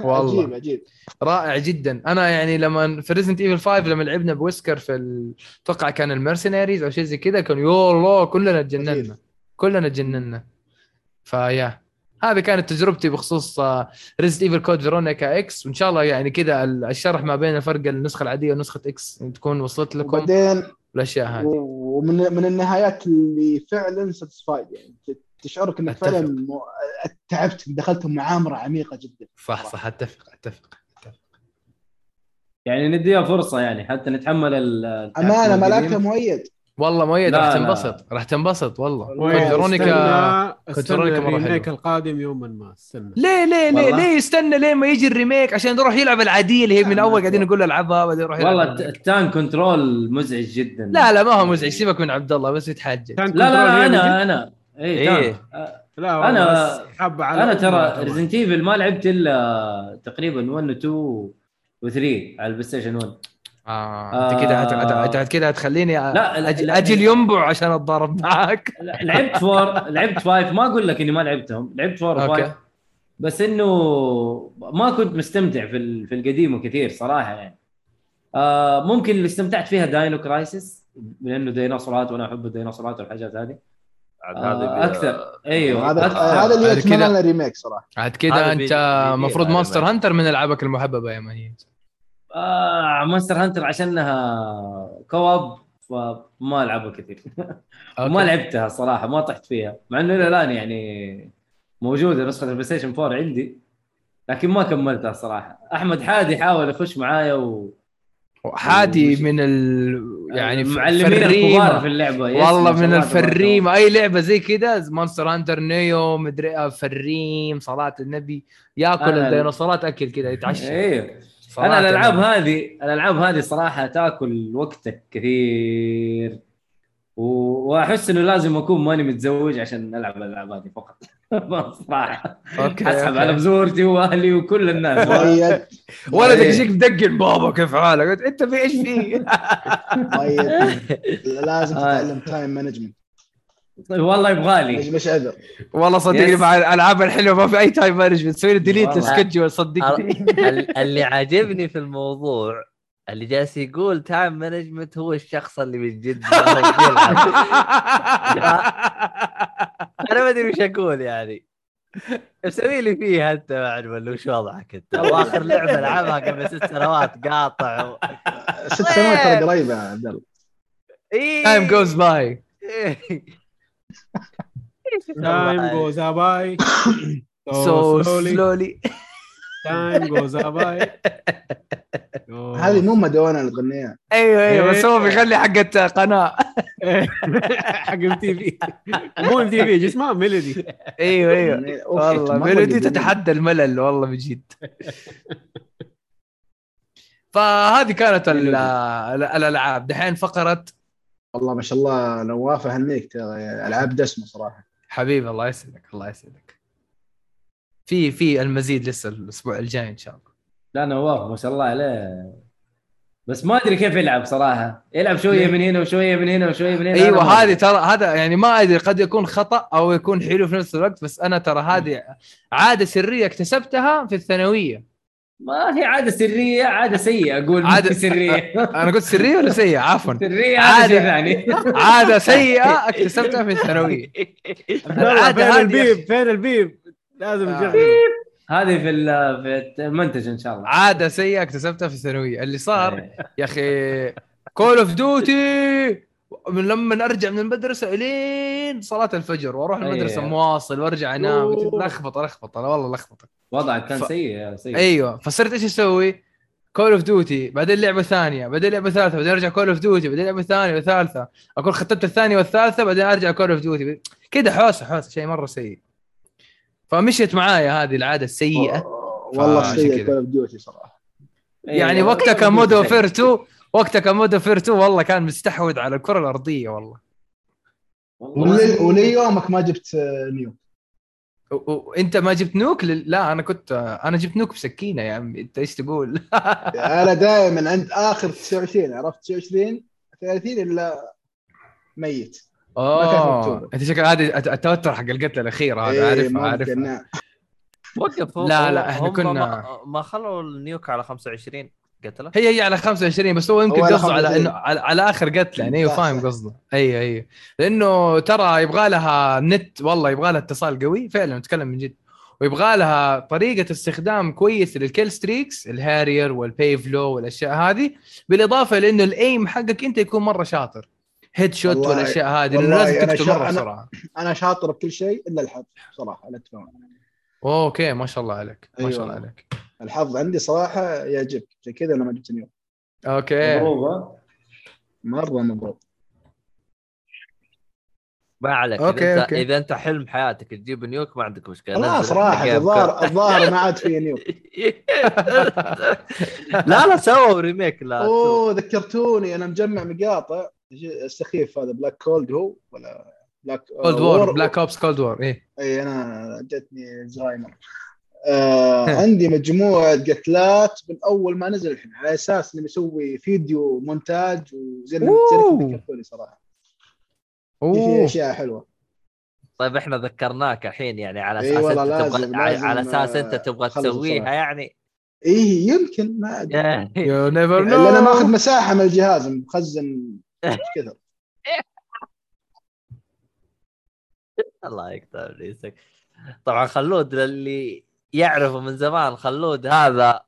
عجيب والله. عجيب رائع جدا. أنا يعني لما في Resident Evil 5 لما لعبنا ب Wesker في أتوقع كان ال Mercenaries أو شيء زي كذا كان يا الله كلنا تجننا. كلنا تجننا. فيا. هذه كانت تجربتي بخصوص Resident Evil Code Veronica X وإن شاء الله يعني كذا ال- الشرح ما بين فرق النسخة العادية ونسخة X تكون وصلت لكم وبعدين الأشياء هذه. ومن من النهايات اللي فعلا satisfied يعني. تشعرك إنك. فعلا تعبت دخلت مغامره عميقة جدا. صح صح أتفق أتفق يعني نديها فرصة يعني حتى نتحمل أمانة ما. لعبتها مؤيد. والله مؤيد راح. تنبسط راح تنبسط والله استنى فيرونيكا مرة ال remake. القادم يوما ما استنى ليه ليه ليه والله. ليه يستنى ليه ما يجي ال remake عشان يروح يلعب العاديه اللي هي من أول قاعدين. نقول له ألعبها بعدين يروح والله ال tank control مزعج جدا لا لا ما هو مزعج سيبك من عبد الله بس يتحجج لا لا, أنا أنا اي إيه. لا حبة على أنا ترى. Resident Evil ما لعبت إلا تقريبا 1 و 2 و 3 على البلاي ستيشن 1 آه أنت هت- هت- كده هتخليني لا، لا، أجي لا. أجي الينبع عشان أتضارب معاك لعبت four لعبت five ما أقول لك إني ما لعبتهم لعبت four okay و five بس إنه ما كنت مستمتع في ال- في القديم كثير صراحة يعني آه ممكن اللي استمتعت فيها Dino Crisis لأنه ديناصورات وأنا أحب الديناصورات والحاجات هذه آه هذه أكثر أيوه هذا. هذا اللي أتمنى كذا. له remake صراحة عاد كده أنت المفروض Monster. Hunter من ألعابك المحببة يا مؤيد آه Monster Hunter عشانها co-op فما ألعبها كثير. ما لعبتها صراحة ما طحت فيها. مع إنه إلى الآن يعني موجودة نسخة البلاي ستيشن 4 عندي لكن ما كملتها صراحة. أحمد حادي حاول يخش معايا و حادي من ال يعني فريمة. الكبار في اللعبة. والله من الفريمة. أي لعبة زي كذا مونستر هانتر نيو مدري آه، فريم صلاة النبي. ياكل الديناصورات أكل كذا يتعشى. أيوه أنا الألعاب. هذه الألعاب هذه صراحة تأكل وقتك كثير. و... وأحس إنه لازم أكون ماني متزوج عشان ألعب الألعاب هذه فقط. صراحة. okay أسحب. على بزورتي وأهلي وكل الناس. مؤيد ولدك إيه. يجيك مدقن بابا كيف حالك؟ قلت أنت في إيش فيه؟ مؤيد لازم. تتعلم time management والله يبغالي مش عذر والله صدقني. مع الألعاب الحلوة ما في أي time management تسوي لي delete. ال schedule صدقني. ال- اللي عاجبني في الموضوع اللي جالس يقول time management هو الشخص اللي من جد. أنا ما أدري وش أقول يعني. مسوي لي فيها أنت بعد ولا وش وضعك أنت. واخر لعبة لعبها قبل ست سنوات قاطع. و... ست سنوات ترى قريبة يا عبد الله. time goes by time goes by so slowly time goes by هذه مو مادونا اللي تغنيها أيوه أيوه بس إيه. هو بيخلي حقت قناة. حق ام تي في. مو ام تي في اسمها؟ ميلودي. أيوه أيوه. والله ميلودي. تتحدى الملل والله من جد فهذه كانت ال- ال- الألعاب. دحين فقرة والله ما شاء الله نواف أهنيك ترى ألعاب دسمة صراحة. حبيبي الله يسعدك الله يسعدك. في في المزيد لسه الأسبوع الجاي إن شاء الله. لا نواف ما شاء الله عليه. بس ما أدري كيف يلعب صراحة. يلعب شوية من هنا وشوية من هنا وشوية من هنا. أيوه هذه. ترى هذا يعني ما أدري قد يكون خطأ أو يكون حلو في نفس الوقت بس أنا ترى هذه عادة سرية اكتسبتها في الثانوية. ما هي عادة سرية عادة سيئة أقول عادة- عاده سرية. أنا قلت سرية ولا سيئة؟ عفوا. سرية عادة. ثاني. عادة سيئة اكتسبتها في الثانوية. العادة فين البيب؟ فين البيب؟ لازم آه. نشغله هذه في ال- في المنتج إن شاء الله. عادة سيئة اكتسبتها في الثانوية. اللي صار إيه. يا أخي Call of Duty من لما ارجع من المدرسة إلين صلاة الفجر وأروح المدرسة أيه. مواصل وأرجع أنام. أوه. لخبطة لخبطة. والله لخبطة. وضعك كان ف- سيء سيء أيوه. فصرت إيش أسوي؟ Call of Duty بعدين لعبة ثانية بعدين لعبة ثالثة بعدين أرجع Call of Duty بعدين لعبة ثانية وثالثة. اكون ختمت الثانية والثالثة بعدين أرجع Call of Duty كذا حوسة حوسة. شيء مرة سيء. فمشيت معايا هذه العادة السيئة. والله سيء كذا. كول اوف ديوتي صراحة. يعني أيوة. وقتها كان مود اوفير 2 وقتها كان 2 والله كان مستحوذ على الكرة الأرضية والله. والله ولي- وليومك ما جبت آه، نيو وانت ما جبت نوك لل- لا أنا كنت أنا جبت نوك بسكينة يا عمي. أنت إيش تقول؟ أنا دائما عند آخر 29 عرفت 29 30 إلا ميت. كانت اوه مكتوبة. أنت شكل هذه الت- التوتر حق القتله الاخيره هذا. إيه، عارف عارف. وقف لا، لا، هم كنا- ما, ما خلوا ال nuke على 25 قتله هي هي على 25 بس هو يمكن قصده على 25. إنه على, على آخر قتله يعني أيوه فاهم. قصده. اي اي لأنه ترى يبغى لها نت والله يبغى لها اتصال قوي فعلا نتكلم من جد. ويبغى لها طريقة استخدام كويسة لل killstreaks ال Harrier وال Pave Low والأشياء هذه بالإضافة لأنه ال aim حقك أنت يكون مرة شاطر. headshot والأشياء هذه لأنه لازم تقتل مرة أنا- بسرعة. أنا شاطر بكل شيء إلا الحظ صراحة لا أوكي ما شاء الله عليك ما أيوة. شاء الله عليك. الحظ عندي صراحة يعجبك. عشان كذا أنا ما جبت nuke okay. ها؟ مرة مبروك ما عليك. okay، إذا أنت okay. إذا أنت حلم حياتك تجيب nuke ما عندك مشكلة. خلاص راحت ال game الظاهر الظاهر ما عاد في nuke لا لا سووا remake لا أوه ذكرتوني. أنا مجمع مقاطع. السخيف هذا Black Cold هو ولا Black Cold War Black Ops Cold War إيه. اي أنا جتني زهايمر آه عندي مجموعة قتلات من أول ما نزل الحين. على أساس إني بسوي فيديو مونتاج وزي ذكرتوني صراحة. في أشياء حلوة. طيب إحنا ذكرناك الحين يعني على أساس والله أنت لازم- تبغى على- لازم، على أساس أنت آه، تبغى تسويها. يعني؟ إيه يمكن ما أدري. يو نيفر لأن أنا ماخذ نو مساحة من الجهاز مخزن كثر الله يكتب ليسك طبعا خلود للي يعرفه من زمان خلود هذا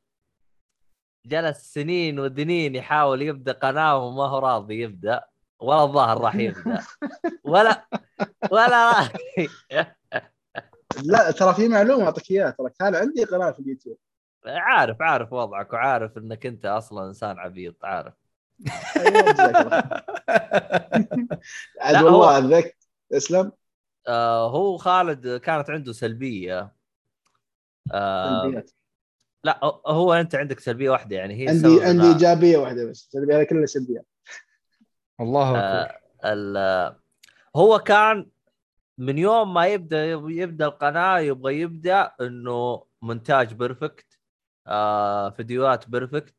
جلس سنين ودنين يحاول يبدأ قناه وما هو راضي يبدأ ولا الظاهر راح يبدأ. ولا ولا لا ترى في معلومة أعطيك إياها. ترى كان عندي قناة في اليوتيوب. عارف عارف وضعك وعارف إنك أنت أصلا إنسان عبيط عارف. عاد لا، والله هو- اتذكر اسلم آه هو خالد كانت عنده سلبية. آه. لا هو أنت عندك سلبيه واحدة يعني هي عندي عندي إيجابية واحدة بس السلبيه هذه كلها سلبيات. الله أكبر. آه هو كان من يوم ما يبدأ يبدأ القناة يبغى يبدأ إنه مونتاج perfect آه فيديوهات perfect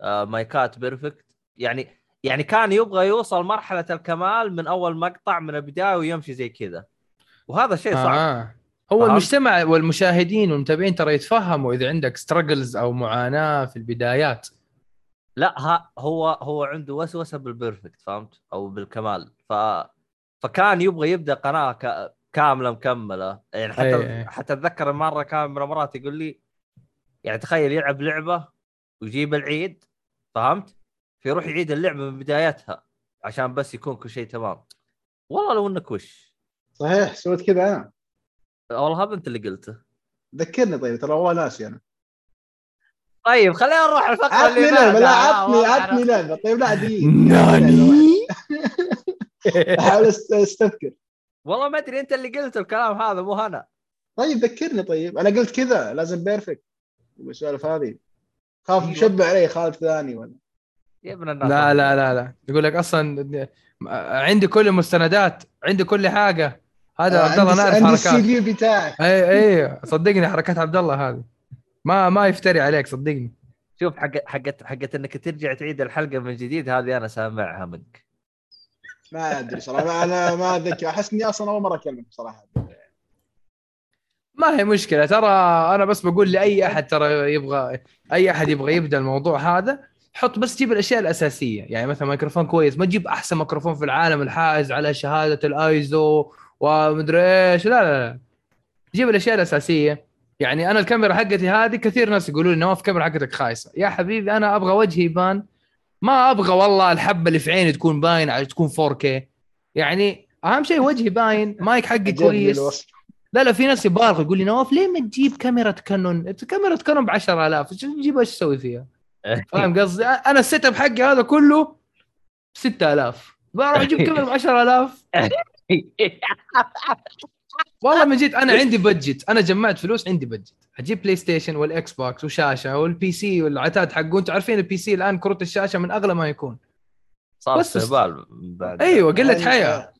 آه مايكات perfect. يعني يعني كان يبغى يوصل مرحلة الكمال من أول مقطع من البداية ويمشي زي كذا. وهذا شيء صعب. آه. هو فهمت؟ المجتمع والمشاهدين والمتابعين ترى يتفهموا إذا عندك struggles أو معاناة في البدايات. لا ها هو هو عنده وسوسة بال perfect فهمت؟ أو بالكمال. ف فكان يبغى يبدأ قناة ك... كاملة مكملة. يعني حتى أي أي. حتى أتذكر مرة كان من المرات يقول لي يعني تخيل يلعب لعبة ويجيب العيد فهمت؟ فيروح يعيد اللعبة من بدايتها عشان بس يكون كل شيء تمام. والله لو إنك وش. صحيح سويت كذا أنا. والله هذا انت اللي قلته. ذكرني طيب ترى والله ناسي أنا. طيب خلينا نروح الفقرة عطني اللي لعبه بعدها. لا عطني عطني لعبه طيب لا دقيقة. ناني؟ أحاول أستذكر. والله ما أدري أنت اللي قلت الكلام هذا مو أنا. طيب ذكرني طيب. أنا قلت كذا لازم بيرفكت. والسوالف هذه. خاف أيوة. مشبع علي خالد ثاني ولا؟ يا ابن الناس. لا لا لا لا. يقول لك أصلا عندي كل المستندات عندي كل حاجة. هذا عبد الله نعرف عندي السي حركات في بتاعك. اي اي صدقني حركات عبد الله هذه. ما ما يفتري عليك صدقني. شوف حق حقت حقت إنك ترجع تعيد الحلقة من جديد هذه أنا سامعها منك. ما أدري صراحة أنا ما أتذكر. أحس إني أصلا أول مرة أكلمك صراحة. ما هي مشكلة ترى أنا بس بقول لأي أحد ترى يبغى أي أحد يبغى يبدأ الموضوع هذا حط بس جيب الأشياء الأساسية. يعني مثلا ميكروفون كويس ما تجيب أحسن ميكروفون في العالم الحائز على شهادة الأيزو ومدري إيش لا لا لا. جيب الأشياء الأساسية. يعني أنا الكاميرا حقتي هذه كثير ناس يقولوا لي نواف الكاميرا حقتك خايسة. يا حبيبي أنا أبغى وجهي يبان. ما أبغى والله الحبة اللي في عيني تكون باين على تكون 4K يعني أهم شيء وجهي باين مايك حقي كويس. لا لا في ناس يبالغوا يقول لي نواف ليه ما تجيب كاميرا كانون؟ كاميرا كانون ب 10000 إيش تجيب؟ إيش تسوي فيها؟ فاهم قصدي؟ أنا ال setup حقي هذا كله 6000 بروح أجيب كاميرا ب 10000 والله من جد أنا عندي budget أنا جمعت فلوس عندي budget أجيب بلاي ستيشن وال Xbox وشاشه وال PC والعتاد حقه أنتم عارفين ال PC الآن كروت الشاشة من أغلى ما يكون. صار بس- استهبال بعد. أيوه قلة يعني، حياة.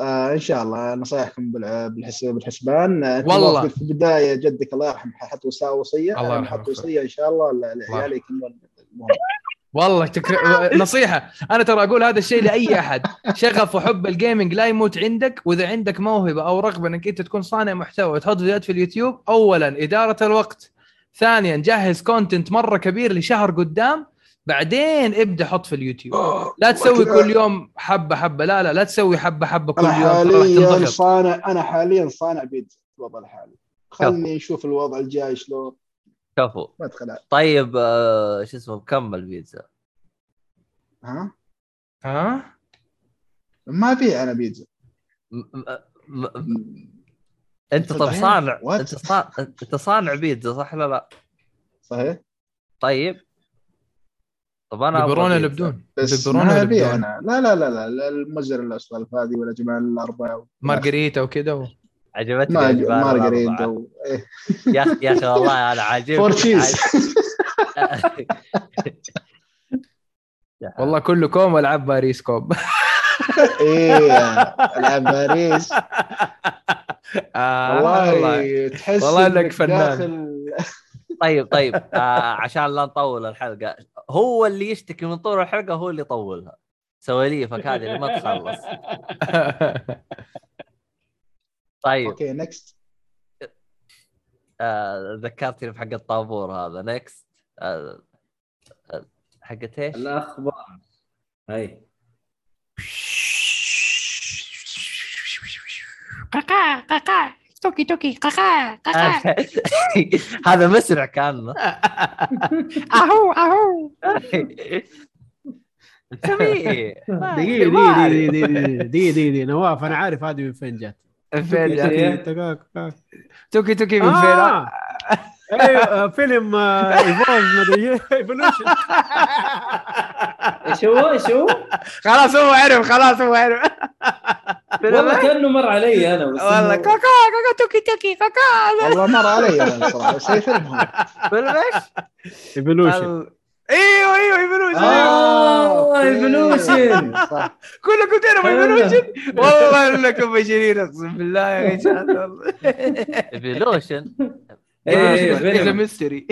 آه، إن شاء الله. نصايحكم بالحسبان. آه، والله. في البداية جدك الله يرحمه حط وصية. الله أنا يرحمه. حط وصية إن شاء الله لعيالي يكملون. والله تك... نصيحة. أنا ترى أقول هذا الشيء لأي أحد. شغف وحب ال gaming لا يموت عندك وإذا عندك موهبة أو رغبة إنك أنت تكون صانع محتوى وتحط فيديوهات في اليوتيوب اولا إدارة الوقت. ثانيا جهز content مرة كبير لشهر قدام. بعدين ابدأ حط في اليوتيوب. لا تسوي. كل يوم حبة حبة. لا لا لا تسوي حبة حبة كل يوم. راح حاليا صانع أنا حاليا صانع بيتزا الوضع الحالي. خلني نشوف الوضع الجاي شلون. كفو. ما ادخل طيب آه شو اسمه كمل بيتزا. ها؟ ها؟ ما ابيع أنا بيتزا. م- م- م- أنت طب صحيح. صانع What? أنت صانع أنت صانع بيتزا صح ولا لا؟ صحيح. طيب. طب أنا بيبروني. اللي بدون بس بيبروني ما ابيع بدون أنا. لا لا لا لا, لا المجر الاسولف هذه ولا جمال الأربعة. مارغريتا وكذا و... عجبتني ما. و... إيه. يا أخي يا أخي والله أنا عاجبني. four cheese والله كله كوم والعاب باريس كوم. إيه العب باريس. آه والله تحس والله إنك فنان. طيب طيب. آه عشان لا نطول الحلقة هو اللي يشتكي من طول الحلقة هو اللي يطولها. سواليفك هذه اللي ما تخلص. طيب. okay next آه ذكرتني بحق الطابور هذا. next آه آه، حقت إيش؟ الأخبار. هاي. كاكا كاكا توكي توكي. كاكا كاكا هذا مسرع كان. أهو أهو. دقيقة دقيقة دقيقة دقيقة دقيقة نواف أنا عارف هذه من فين جات إيه. توكي توكي من آه. أيوه آه، فيلم Evolve مدري Evolution إيش هو؟ إيش هو؟ خلاص هو عرف خلاص هو عرف. والله. كأنه مر علي أنا بس والله. كاكا كاكا توكي توكي كاكا. والله مر علي أنا صراحة بس اي فيلم هو فيلم إيش؟ Evolution أيوه أيوه Evolution آه okay. Evolution كلكم تعرفوا Evolution والله انكم بشرين اقسم بالله يا أخي Evolution إيه mystery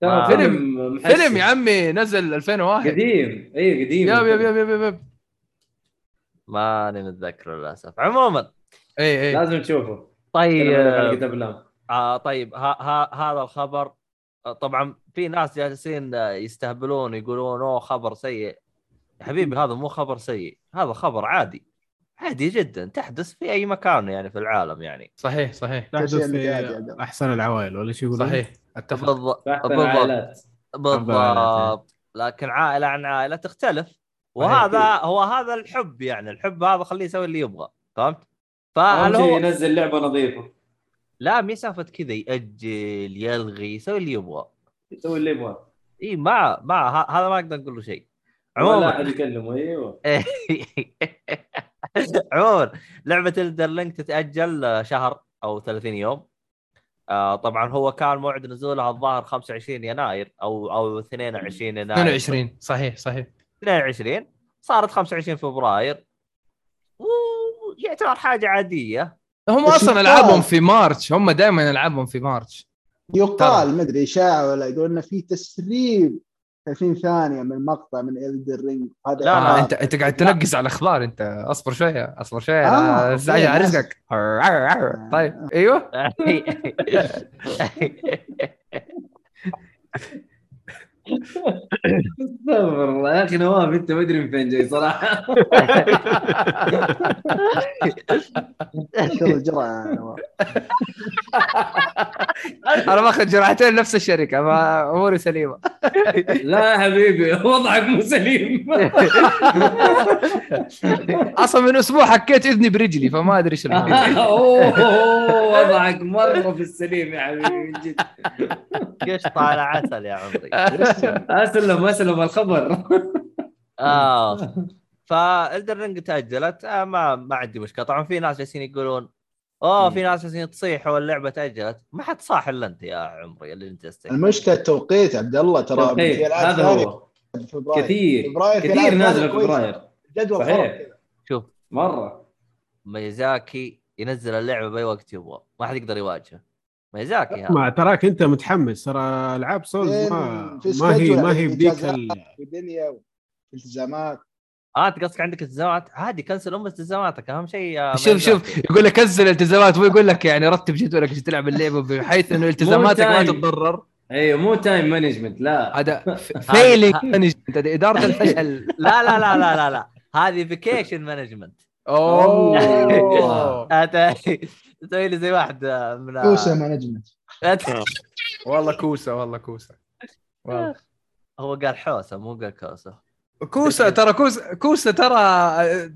ترى آه. فيلم. فيلم يا عمي نزل 2001 قديم. اي قديم. yep yep yep yep yep. ماني متذكر للأسف. عموما. اي اي لازم تشوفه. طيب. آه طيب ها ها هذا الخبر آه، طبعا في ناس جالسين آه، يستهبلون يقولون أوه خبر سيء. يا حبيبي هذا مو خبر سيء هذا خبر عادي. عادي جدا تحدث في أي مكان يعني في العالم يعني. صحيح صحيح. تحدث شيء في. أحسن العوائل ولا شو يقولون؟ صحيح. أتفق. بالضبط. بالضبط. بالضبط لكن عائلة عن عائلة تختلف. وهذا هو هذا الحب يعني الحب هذا خليه يسوي اللي يبغى. فهمت؟ فهل شيء هو ينزل لعبة نظيفة. لا مسافه كذا يأجل يلغي يسوي اللي يبغى. يسوي اللي يبغاه إي ما ما ه- هذا ما أقدر نقول له شيء. عموما. أحد يكلمه إيوه. عموما لعبة الدر لينك تتأجل شهر أو 30 يوم. آه طبعا هو كان موعد نزولها الظاهر 25 يناير أو أو 22 يناير. 22 صحيح صحيح. 22 صارت 25 فبراير. ويعتبر حاجة عادية. هم أصلا. ألعابهم في March هم دائما ألعابهم في March يقال ما أدري اشاعه ولا يقول انه في تسريب 30 ثانية من مقطع من Elden Ring هذا لا، آه لا. انت أنت قاعد تنقز على الأخبار أنت. أصبر شوية أصبر شوية. آه، آه على ناس. رزقك طيب أيوه. استغفر الله. يا أخي نواف أنت ما أدري من فين جاي صراحة. الجرعة يا نواف. أنا باخذ جرعتين نفس الشركة ما أموري سليمة. لا يا حبيبي وضعك مو سليم. أصلا من أسبوع حكيت إذني برجلي فما أدري إيش الموضوع. أوه وضعك مرة في السليم يا حبيبي من جد. قشطه على عسل يا عمري؟ اسلم اسلم الخبر. آه. فالدر رينج تأجلت آه ما ما عندي مشكلة. طبعا في ناس جالسين يقولون أوه في ناس جالسين تصيح واللعبه تأجلت. ما حد صاح إلا أنت يا عمري اللي أنت تستحي المشكلة التوقيت عبد الله ترى هذا هو. فبراير. كثير. فبراير كثير نازلة في. فبراير. جدول صحيح. شوف. مرة. ميزاكي ينزل اللعبة بأي وقت يبغى. ما حد يقدر يواجهه. ميازاكي هذا ما تراك انت متحمس ترى ألعاب Souls فين- ما ما هي ما هي بديك الإجازات. ال... ودنيا والتزامات آه أنت قصدك عندك التزامات؟ عادي كنسل أم التزاماتك أهم شيء يا شوف. شوف يقول لك كنسل التزامات هو يقول لك يعني رتب جدولك عشان تلعب اللعبة بحيث إنه التزاماتك ما. تتضرر. أيوه مو time management لا. هذا failing management هذا إدارة الفشل. لا لا لا لا لا لا. هذه vacation management أوه. تسوي لي زي واحد من كوسة مانجمنت والله كوسة والله كوسة. والله. هو قال حوسة مو قال كوسة. كوسة ترى كوسة كوسة ترى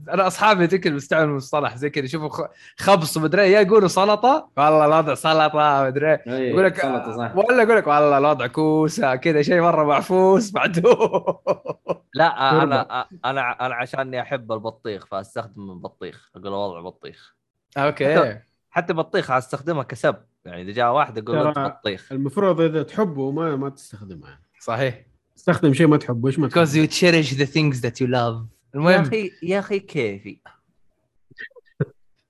أنا أصحابي ذيك بيستعملوا المصطلح زي كذا يشوفوا خبص ومدري إيه، يا يقولوا سلطة والله الوضع سلطة مدري إيه. أيوة، يقول لك ولا يقول لك والله الوضع كوسة كذا شيء مرة معفوس معدوم. لا أنا أنا أنا عشاني أحب البطيخ فأستخدم البطيخ أقول وضع بطيخ. okay. حتى بطيخ استخدمها كسب. يعني إذا جاء واحد أقول له بطيخ. المفروض إذا تحبه ما ما تستخدمه يعني. صحيح. تستخدم شيء ما تحبه إيش ما because تحبه you cherish the things that you love. يا المهم أخي يا أخي كيفي.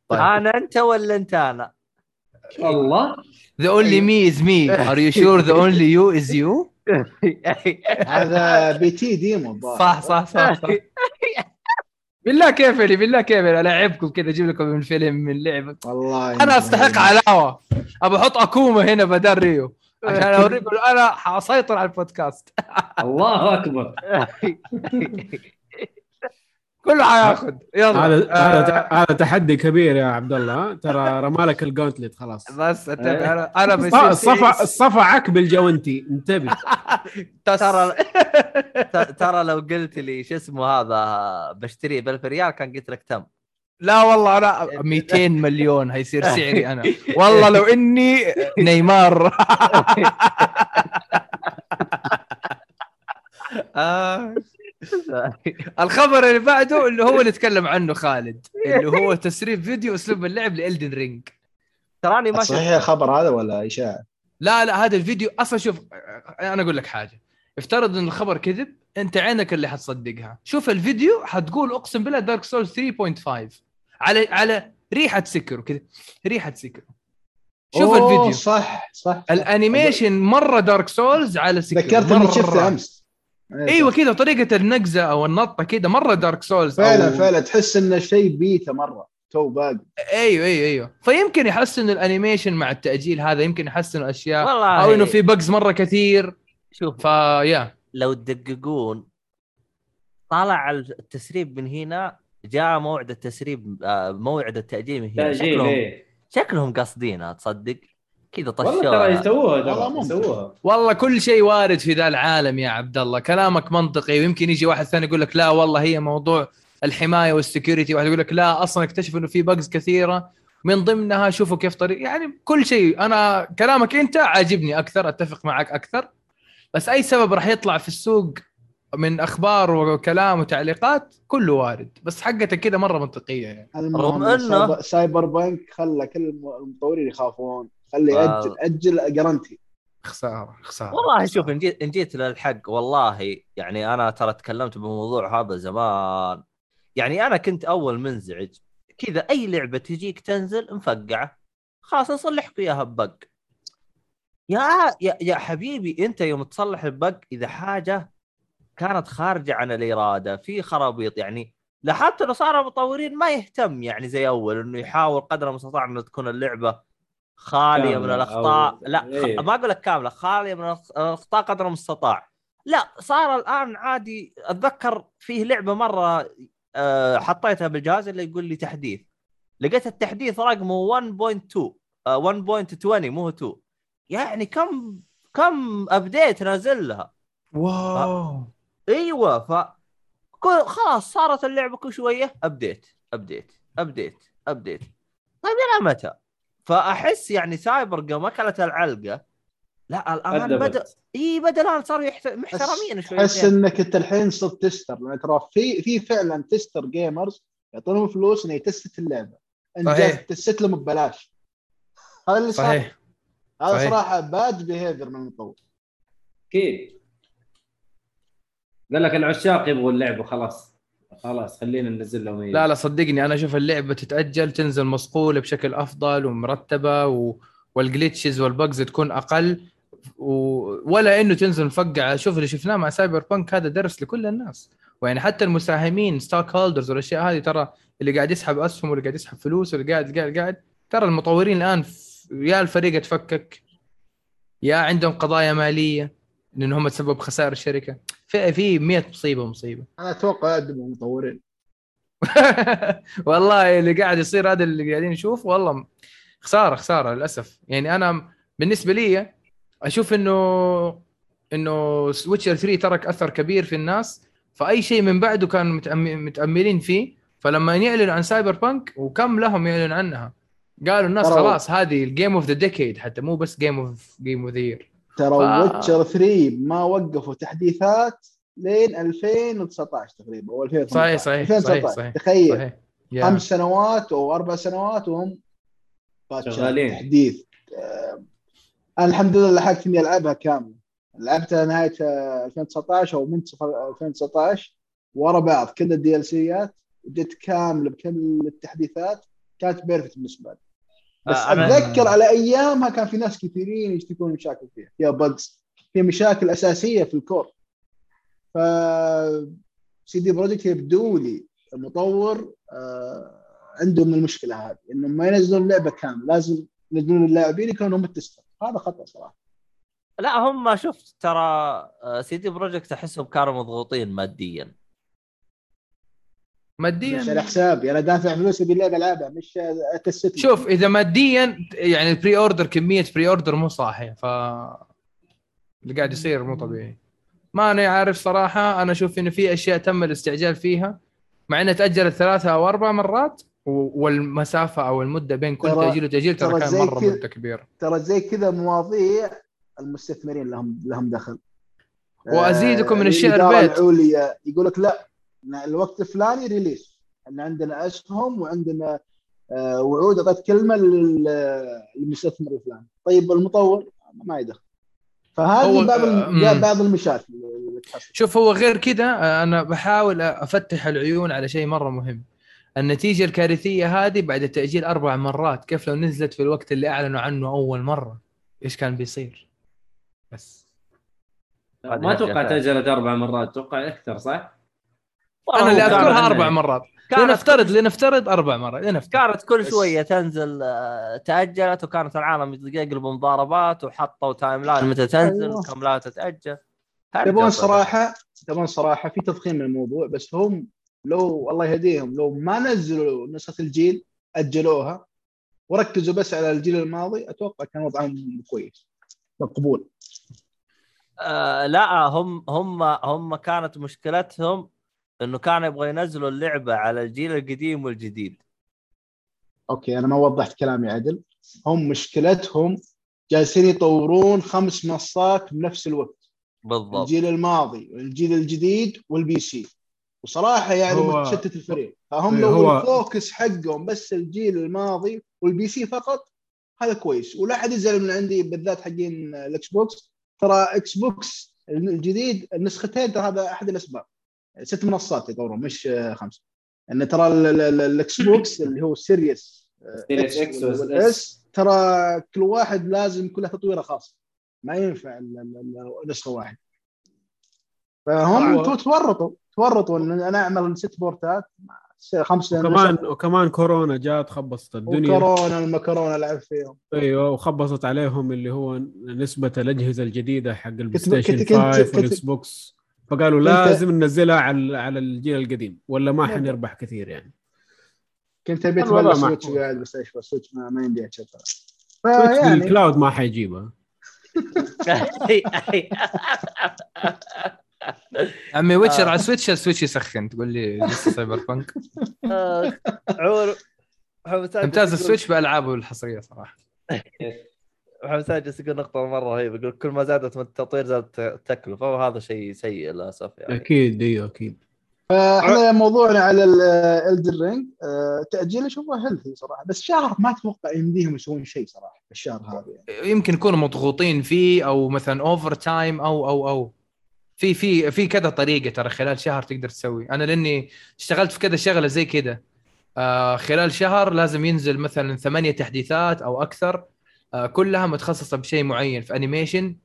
طيب. أنا أنت ولا أنت أنا؟ الله. The only me is me. Are you sure the only you is you? هذا P.T. demo. صح صح صح, صح. بالله كيفني بالله كيفني ألعبكم كذا أجيب لكم من فيلم من لعبة. والله أنا أستحق علاوه ابى أحط اكوما هنا بدل ريو. عشان أوريكم أنا حأسيطر على البودكاست. الله أكبر. كله حياخذ يلا. هذا هذا آه، هذا تحدي كبير يا عبد الله ترى رمالك الجونتلت خلاص. بس اتفق أنا أنا الص- بيصير الصفع الصفع عك بالجوانتي انتبه. ترى ترى لو قلت لي شو اسمه هذا بشتريه ب 1000 ريال كان قلت لك تم. لا والله أنا 200 مليون هيصير سعري أنا. والله لو إني نيمار. آه. الخبر اللي بعده اللي هو اللي تكلم عنه خالد اللي هو تسريب فيديو أسلوب اللعب ل Elden Ring. تراني ما صحيح الخبر هذا ولا اشاعه؟ لا لا هذا الفيديو أصلا شوف أنا أقول لك حاجة. افترض إن الخبر كذب أنت عينك اللي حتصدقها. شوف الفيديو حتقول أقسم بالله Dark Souls 3.5 على على ريحة Sekiro وكذا ريحة Sekiro شوف أوه، الفيديو. صح صح ال animation مرة Dark Souls على Sekiro ذكرت إني. شفته أمس. أيوه كذا طريقة النقزة أو النطة كذا مرة Dark Souls فعلا أو... فعلا تحس انه شيء بيتا مرة. تو باقي. أيوه أيوه أيوه. فيمكن يحسنوا ال animation مع التأجيل هذا يمكن يحسنوا اشياء والله. أو إنه في bugs مرة كثير. شوف فيا لو تدققون طالع التسريب من هنا جاء موعد التسريب آه، موعد التأجيل من هنا. شكلهم إيه. شكلهم قاصدينها تصدق كذا والله ترى طشوها يسووها والله. يسووها. والله كل شيء وارد في ذا العالم يا عبد الله. كلامك منطقي. ويمكن يجي واحد ثاني يقول لك لا والله هي موضوع الحماية وال security. واحد يقول لك لا أصلا اكتشفوا إنه في bugs كثيرة. من ضمنها شوفوا كيف طريق يعني كل شيء. أنا كلامك أنت عاجبني أكثر أتفق معك أكثر. بس أي سبب راح يطلع في السوق من أخبار وكلام وتعليقات كله وارد. بس حقتك كذا مرة منطقية يعني. رغم إنه- Cyber, punk خلى كل الم- المطورين يخافون. خلي آه. أجل أجل guaranteed خسارة خسارة. والله شوف خسارة. إن جيت إن جيت للحق والله يعني أنا ترى تكلمت بالموضوع هذا زمان. يعني أنا كنت أول منزعج. كذا أي لعبة تجيك تنزل مفقعة. خلاص نصلح لكم اياها ببق. يا يا يا حبيبي أنت يوم تصلح البق إذا حاجة كانت خارجة عن الإرادة في خرابيط. يعني لاحظت إنه صار المطورين ما يهتم يعني زي أول إنه يحاول قدر المستطاع إنه تكون اللعبة خاليه من الأخطاء. لا إيه. ما أقول لك كاملة. خاليه من الأخطاء قدر المستطاع. لا صار الآن عادي. أتذكر فيه لعبة مرة آه، حطيتها بالجهاز اللي يقول لي تحديث. لقيت التحديث رقمه 1.2 آه، 1.20 مو 2 يعني كم كم update نازل لها. واو. إيوه ف خلاص صارت اللعبة كل شوية update update update update طيب إلى متى؟ فأحس يعني سايبر قام أكلت العلقة لا الآن. بدأ إي بدأ الآن صاروا يحت... محترمين شوي تحس إنك أنت الحين صرت tester لأن ترى في في فعلا tester gamers يعطونهم فلوس إنه ي test اللعبة. انت صحيح. test لهم ببلاش. هذا اللي صار. صحيح. هذا صحيح. صراحة bad behavior من المطور أكيد. قال لك العشاق يبغوا اللعبة خلاص. خلاص خلينا ننزل لهم. لا لا صدقني أنا أشوف اللعبة تتأجل تنزل مصقولة بشكل أفضل ومرتبة و... وال glitches وال bugs تكون أقل و... ولا إنه تنزل مفقعة شوف اللي شفناه مع Cyberpunk هذا درس لكل الناس ويعني حتى المساهمين stockholders والأشياء هذه ترى اللي قاعد يسحب أسهم واللي قاعد يسحب فلوس واللي قاعد قاعد قاعد ترى المطورين الآن. يا الفريق تفكك يا عندهم قضايا مالية لأن هم تسبب خسائر الشركة. في في 100 مصيبة مصيبة. أنا أتوقع يقدموا المطورين. والله اللي قاعد يصير هذا اللي قاعدين نشوف والله خسارة خسارة للأسف. يعني أنا بالنسبة لي أشوف إنه إنه Witcher 3 ترك أثر كبير في الناس. فأي شيء من بعده كانوا متأملين فيه. فلما يعلنوا عن Cyberpunk وكم لهم يعلنوا عنها قالوا الناس خلاص هذه ال game of the decade حتى مو بس game of game of the year ترى ف- Witcher 3 ما وقفوا تحديثات لين 2019 تقريبا أو 2018 صحيح صحيح 2019 صحيح. صحيح تخيل. صحيح. خمس سنوات أو أربع سنوات وهم شغالين. تحديث. آه، أنا الحمد لله لحقت إني ألعبها كامله لعبتها نهاية آه، 2019 أو منتصف 2019 ورا بعض كل ال DLC ات جت كاملة بكل التحديثات كانت perfect بالنسبة لي. بس آه، أنا- أتذكر على أيامها كان في ناس كثيرين يشتكون مشاكل فيها. فيها bugs فيها مشاكل أساسية في ال core. ف CD Projekt يبدو لي المطور آه عندهم المشكلة هذه انهم ما ينزلون اللعبه كاملة. لازم ينزلون اللاعبين يكونوا هم ال tester. هذا خطأ صراحة. لا هم شفت ترى CD Projekt أحسهم كانوا مضغوطين ماديا. ماديا. مش على حسابي أنا دافع فلوس ابي اللعبه العبها مش ا test شوف إذا ماديا يعني ال pre-order كمية pre-order مو صاحية ف اللي قاعد يصير مو طبيعي. ما أنا عارف صراحة أنا أشوف انه في أشياء تم الاستعجال فيها مع إنها تأجلت ثلاثة أو أربع مرات والمسافة أو المدة بين كل تأجيل وتأجيل ترى كان مرة مدة كبيرة. ترى زي كذا مواضيع المستثمرين لهم لهم دخل. وأزيدكم من آه، الشعر بيت العليا يقول لك لا الوقت الفلاني ريليس إن عندنا اسهم وعندنا آه، وعود أعطيت كلمة لل- للمستثمر الفلاني. طيب المطور ما يدخل. فهذه هو- بعض آه،. بعض المشاكل اللي تحصل. شوف هو غير كذا آه، أنا بحاول أفتح العيون على شيء مرة مهم. النتيجة الكارثية هذه بعد التأجيل أربع مرات كيف لو نزلت في الوقت اللي أعلنوا عنه أول مرة؟ إيش كان بيصير؟ بس. ما أتوقع نرجع تأجلت أربع مرات أتوقع أكثر صح؟ أنا اللي أذكرها أربع مرات. كانت لنفترض لنفترض أربع مرات. لنفترض. كانت كل شوية تنزل آه، تأجلت وكانت العالم يقلبوا مضاربات وحطوا timeline متى تنزل. وكم لا تتأجل. تبون صراحة. صراحة تبون صراحة في تضخيم من الموضوع بس هم لو الله يهديهم لو ما نزلوا نسخة الجيل أجلوها وركزوا بس على الجيل الماضي أتوقع كان وضعهم كويس. مقبول. آه لا هم هم هم كانت مشكلتهم إنه كانوا يبغوا ينزلوا اللعبة على الجيل القديم والجديد. أوكي أنا ما وضحت كلامي عدل. هم مشكلتهم جالسين يطورون خمس منصات بنفس الوقت. بالضبط. الجيل الماضي والجيل الجديد وال PC. وصراحة يعني هو- متشتت الفريق. فهم إيه، لو هو- ال focus حقهم بس الجيل الماضي وال PC فقط هذا كويس. ولا حد يزعل من عندي بالذات حقين ال Xbox. ترى Xbox الجديد النسختين ترى هذا أحد الأسباب. ست منصات يطورون مش آه، خمسة. إن ترى ال- ال- ال- ال Xbox اللي هو Series Series X وال S وال S ترى كل واحد لازم كلها تطويرة خاص ما ينفع ال- ال- ال- نسخة واحدة. فهم تورطوا تورطوا إن أنا أعمل ست port ات مع س- خمس وكمان وكمان كورونا جات خبصت الدنيا. وكورونا المكرونه لعب فيهم. أيوه وخبصت عليهم اللي هو نسبة الأجهزة الجديدة حق ال PlayStation كنت- كنت- 5 كنت- وال Xbox فقالوا لازم ننزلها على على الجيل القديم ولا ما. حنربح كثير يعني كنت أبي اتبلى سويتش. قاعد بس إيش سويتش ما, ما يمدي سويتش فيعني الكلاود ما حيجيبها عمي ويتشر. على سويتش السويتش يسخن تقول لي لسه سايبر بانك عور ممتاز السويتش بألعابه الحصرية صراحة محمد ساجد يقول نقطة مرة رهيبة يقول كل ما زادت من التطوير زادت التكلفة وهذا شيء سيء للأسف يعني. أكيد أيوه أكيد. فاحنا موضوعنا على Elden Ring تأجيل اشوفه healthy صراحة بس شهر ما أتوقع يمديهم يسوون شيء صراحة الشهر هذا يعني. يمكن يكونوا مضغوطين فيه أو مثلا overtime أو أو أو. في في في كذا طريقة ترى خلال شهر تقدر تسوي. أنا لأني اشتغلت في كذا شغلة زي كذا. آه خلال شهر لازم ينزل مثلا ثمانية تحديثات أو أكثر. آه كلها متخصصة بشيء معين في animation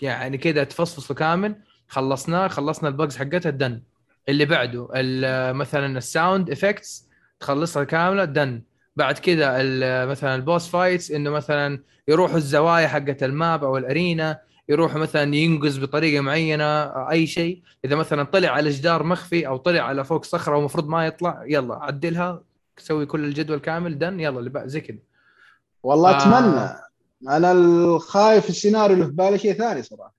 يعني كذا تفصفصه كامل. خلصناه خلصنا ال bugs حقتها then اللي بعده ال- مثلا ال sound effects تخلصها كاملة then بعد كذا ال- مثلا ال boss fights إنه مثلا يروحوا الزوايا حقت ال map أو ال arena يروحوا مثلا ينقز بطريقة معينة أي شيء. إذا مثلا طلع على جدار مخفي أو طلع على فوق صخرة ومفروض ما يطلع يلا عدلها سوي كل الجدول كامل then يلا اللي زي كذا والله آه. أتمنى أنا الخايف السيناريو اللي في بالي شيء ثاني صراحة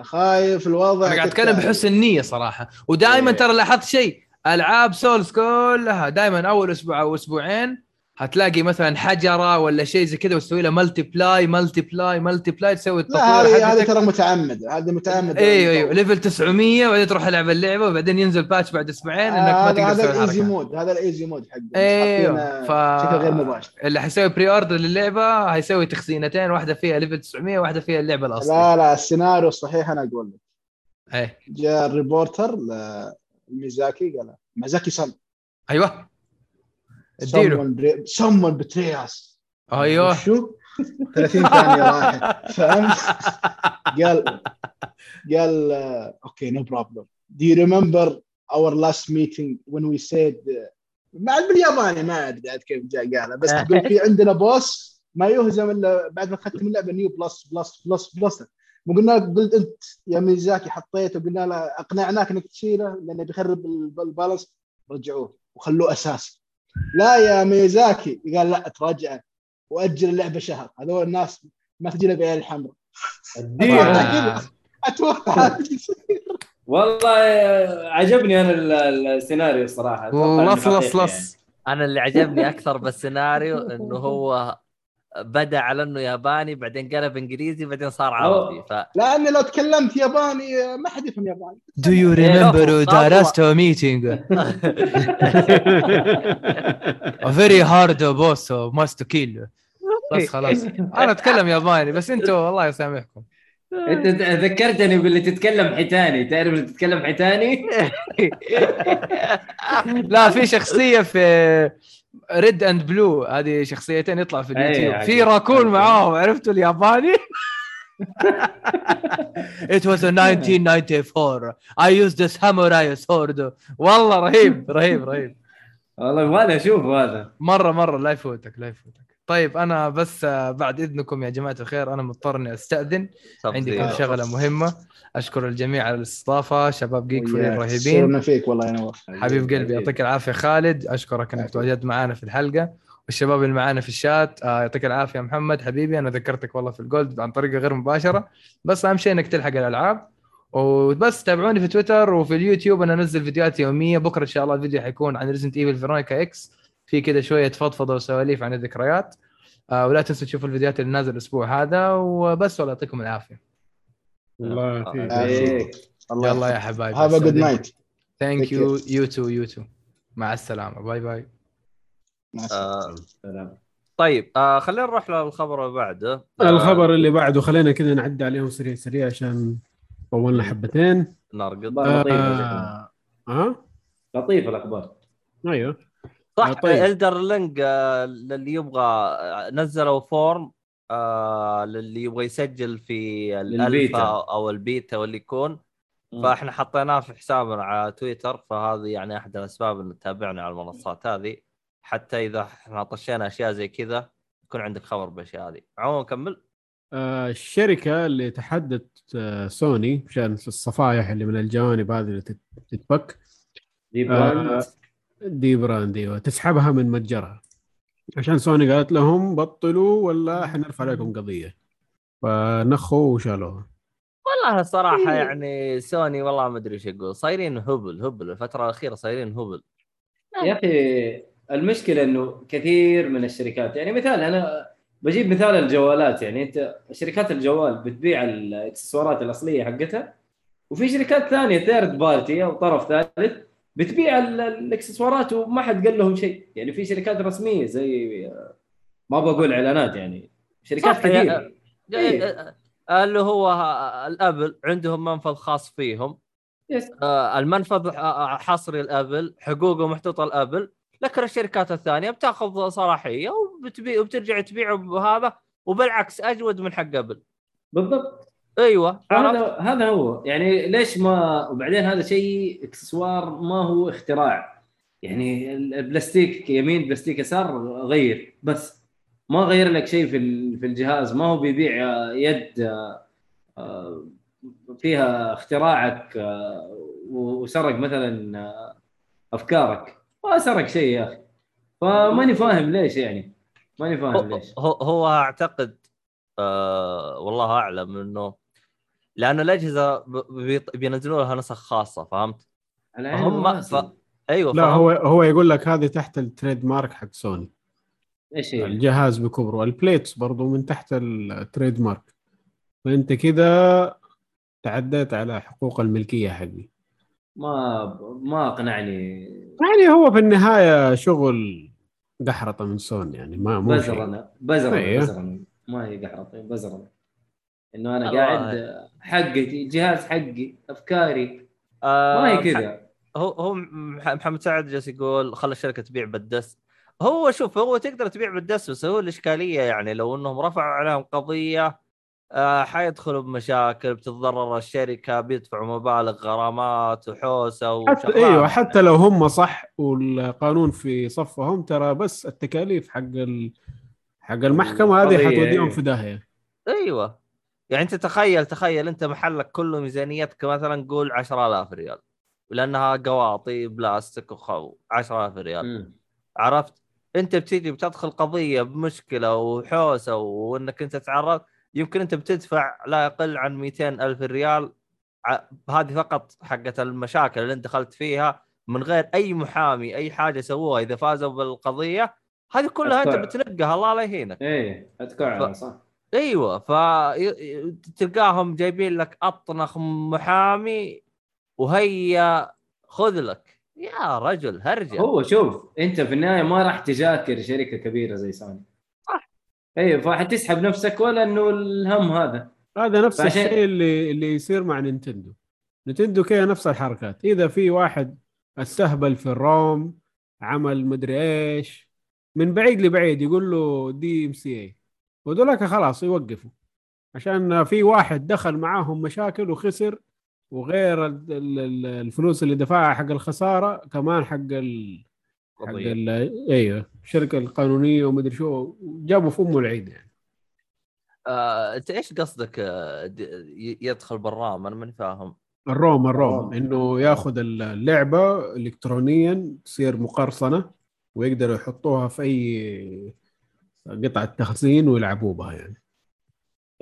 خايف الوضع أنا قاعد أتكلم. بحسن النية صراحة ودائما إيه. ترى لاحظت شيء ألعاب Souls كلها دائما أول أسبوع أو أسبوعين هتلاقي مثلا حجرة ولا شيء زي كذا وتسوي لها multiply multiply multiply تسوي التطوير هذه هذه ترى متعمد هذه متعمد أيوه أيوه level 900 وبعدين تروح العب اللعبة وبعدين ينزل patch بعد أسبوعين إنك ما هذا تقدر هذا ال easy mode هذا ال easy mode حقه. أيوه حاطينه ف بشكل غير مباشر. اللي حيسوي pre-order للعبة حيسوي تخزينتين واحدة فيها level 900 واحدة فيها اللعبة الأصلية. لا لا السيناريو الصحيح أنا أقول لك. إيه. جاء ال reporter لميزاكي قال ميزاكي سن أيوه. اديله. Someone betray us. أيوه. شو؟ 30 ثانية راحت فهمت؟ قال قال آه، okay no problem do you remember our last meeting when we said uh, ما بالياباني ما أدري عاد كيف جاء قالها بس تقول في عندنا boss ما يهزم إلا بعد ما ختم اللعبة new plus plus plus plus وقلنا لك قلت أنت يا ميزاكي حطيته وقلنا له أقنعناك إنك تشيله لأنه بيخرب ال b- ال balance رجعوه وخلوه اساسي لا يا ميزاكي. قال لا تراجع وأجل اللعبة شهر. هذول الناس ما تجي لها بعين الحمراء. أتوقع والله عجبني أنا ال- ال- السيناريو إنه لص لص لص أنا اللي عجبني أكثر بالسيناريو إنه هو بدأ على إنه ياباني بعدين قلب انجليزي بعدين صار عربي. ف لأني لو تكلمت ياباني ما حد يفهم ياباني. Do you remember the last meeting? A very hard boss must kill. بس خلاص. أنا أتكلم ياباني بس أنتوا الله يسامحكم. أنت ذكرتني باللي تتكلم حيتاني. تعرف اللي تتكلم حيتاني؟ لا في شخصية في Red and Blue هذه شخصيتين يطلع في اليوتيوب. في راكون معاهم عرفتوا الياباني؟ It was a 1994 I used the samurai sword. والله رهيب رهيب رهيب. والله يبغالي أشوف هذا. مرة مرة لا يفوتك لا يفوتك. طيب أنا بس بعد إذنكم يا جماعة الخير أنا مضطر إني أستأذن. عندي كم شغلة مهمة. أشكر الجميع على الاستضافة. شباب جيك فري رهيبين. سرنا فيك والله يا نواف حبيب قلبي يعطيك العافية. خالد أشكرك إنك تواجدت معنا في الحلقة. والشباب اللي معانا في الشات آه، يعطيك العافية محمد. حبيبي أنا ذكرتك والله في الجولد عن طريقة غير مباشرة. بس أهم شيء إنك تلحق الألعاب. وبس تابعوني في تويتر وفي اليوتيوب. أنا أنزل فيديوهات يومية. بكرة إن شاء الله الفيديو حيكون عن Resident Evil Veronica X في كذا شوية فضفضة وسواليف عن الذكريات. آه ولا تنسوا تشوفوا الفيديوهات اللي نازل الأسبوع هذا وبس والله يعطيكم العافية. الله يعافيك. عافيك. الله يلا يا. حبايبي have a good night thank you you too you too مع السلامة. bye bye آه سلام طيب آه خلينا نروح للخبر اللي بعده. الخبر اللي بعده خلينا كذا نعدي عليهم سريع سريع عشان طولنا حبتين. نرقد. أخبار لطيفة آه. ها لطيفة الأخبار. أيوه. صح آه، طيب. Elden Ring آه للي يبغى آه، نزلوا form آه للي يبغى يسجل في. الألفا أو البيتا واللي يكون. فاحنا حطيناه في حسابنا على تويتر فهذه يعني أحد الأسباب إن تتابعنا على المنصات هذه حتى إذا إحنا طشينا أشياء زي كذا يكون عندك خبر بالأشياء هذه عموما كمل آه الشركة اللي تحدت آه سوني عشان الصفايح اللي من الجوانب هذه اللي تت- تتفك آه، dbrand أيوه تسحبها من متجرها. عشان سوني قالت لهم بطلوا ولا حنرفع عليكم قضية. فنخوا وشالوها. والله الصراحه إيه. يعني سوني والله ما أدري إيش أقول صايرين هبل هبل. الفترة الأخيرة صايرين هبل. يا أخي المشكلة إنه كثير من الشركات يعني مثال أنا بجيب مثال الجوالات يعني أنت شركات الجوال بتبيع الإكسسوارات الأصلية حقتها وفي شركات ثانية third party أو طرف ثالث بتبيع ال- الاكسسوارات وما حد قال لهم شيء. يعني في شركات رسمية زي ما بقول إعلانات يعني. شركات صح، كثيرة. إيه. آه، آه، اللي هو آه، الأبل عندهم منفذ خاص فيهم. yes. آه، المنفذ آه، آه، حصري الأبل حقوقه محطوطة الأبل. لكن الشركات الثانية بتأخذ صلاحية وبتبيع وبترجع تبيع بهذا وبالعكس أجود من حق أبل. بالضبط. أيوه؟ هذا هذا هو. يعني ليش ما وبعدين هذا شيء إكسسوار ما هو اختراع. يعني البلاستيك يمين بلاستيك يسار غير. بس ما غير لك شيء في في الجهاز. ما هو بيبيع يد آه، آه، فيها اختراعك آه، وسرق مثلا أفكارك. ما سرق شيء يا أخي. فماني فاهم ليش يعني. ماني فاهم ليش. هو, هو أعتقد آه والله أعلم إنه لأن الأجهزة بينزلوا لها نسخ خاصة فهمت؟ هم. ف... أيوه لا هو هو يقول لك هذه تحت ال trademark حق سوني إيش هي؟ الجهاز بكبره ال plates برضو من تحت ال trademark فأنت كذا تعديت على حقوق الملكية حقي ما ما أقنعني يعني هو في النهاية شغل قحرطة من سوني يعني ما مو. بزرنا بزرنا أيوه. بزرنا ما هي قحرطي بزرنا إنه أنا الله. قاعد حقتي جهاز حقي أفكاري. آه ما هي كذا. هو هو مح- محمد سعد جالس يقول خلى الشركة تبيع بالدس هو شوف هو تقدر تبيع بالدس بس هو الإشكالية يعني لو إنهم رفعوا عليهم قضية آه حيدخلوا بمشاكل بتتضرر الشركة بيدفعوا مبالغ غرامات وحوسة حتى وشغلات. إيوه حتى لو هم صح والقانون في صفهم ترى بس التكاليف حق ال... حق المحكمة هذه حتوديهم أيوه. في داهية. إيوه. يعني أنت تخيل تخيل أنت محلك كله ميزانيتك مثلا قول 10000 ريال لأنها قواطي بلاستيك وخ 10000 ريال مم. عرفت أنت بتيجي بتدخل قضية بمشكلة وحوسة وإنك أنت تتعرض يمكن أنت بتدفع لا يقل عن 200 ألف ريال هذه فقط حقت المشاكل اللي أنت دخلت فيها من غير أي محامي أي حاجة سووها إذا فازوا بالقضية هذه كلها أنت أتوقع. بتنقها الله لا يهينك إيه أتوقع ف- صح أيوه ف ي- تلقاهم جايبين لك أطنخ محامي وهيا خذ لك. يا رجل هرجة. هو شوف أنت في النهاية ما راح تجاكر شركة كبيرة زي سوني. صح. أيوه فحتسحب نفسك ولا إنه الهم هذا. هذا نفس فعشان- الشيء اللي اللي يصير مع نينتندو. نينتندو كذا نفس الحركات؟ إذا في واحد استهبل في ال ROM عمل مدري إيش من بعيد لبعيد يقول له DMCA وذولاك خلاص يوقفوا. عشان في واحد دخل معاهم مشاكل وخسر وغير ال- ال- ال- الفلوس اللي دفعها حق الخسارة كمان حق ال... حق. ال... أيوه الشركة القانونية ومدري شو جابوا في امه العيد يعني. آه، أنت إيش قصدك آه، يدخل بالرام؟ أنا ماني فاهم. الروم الروم الروم. إنه ياخذ اللعبة الكترونيا تصير مقرصنة ويقدروا يحطوها في أي قطعة تخزين ويلعبوا بها يعني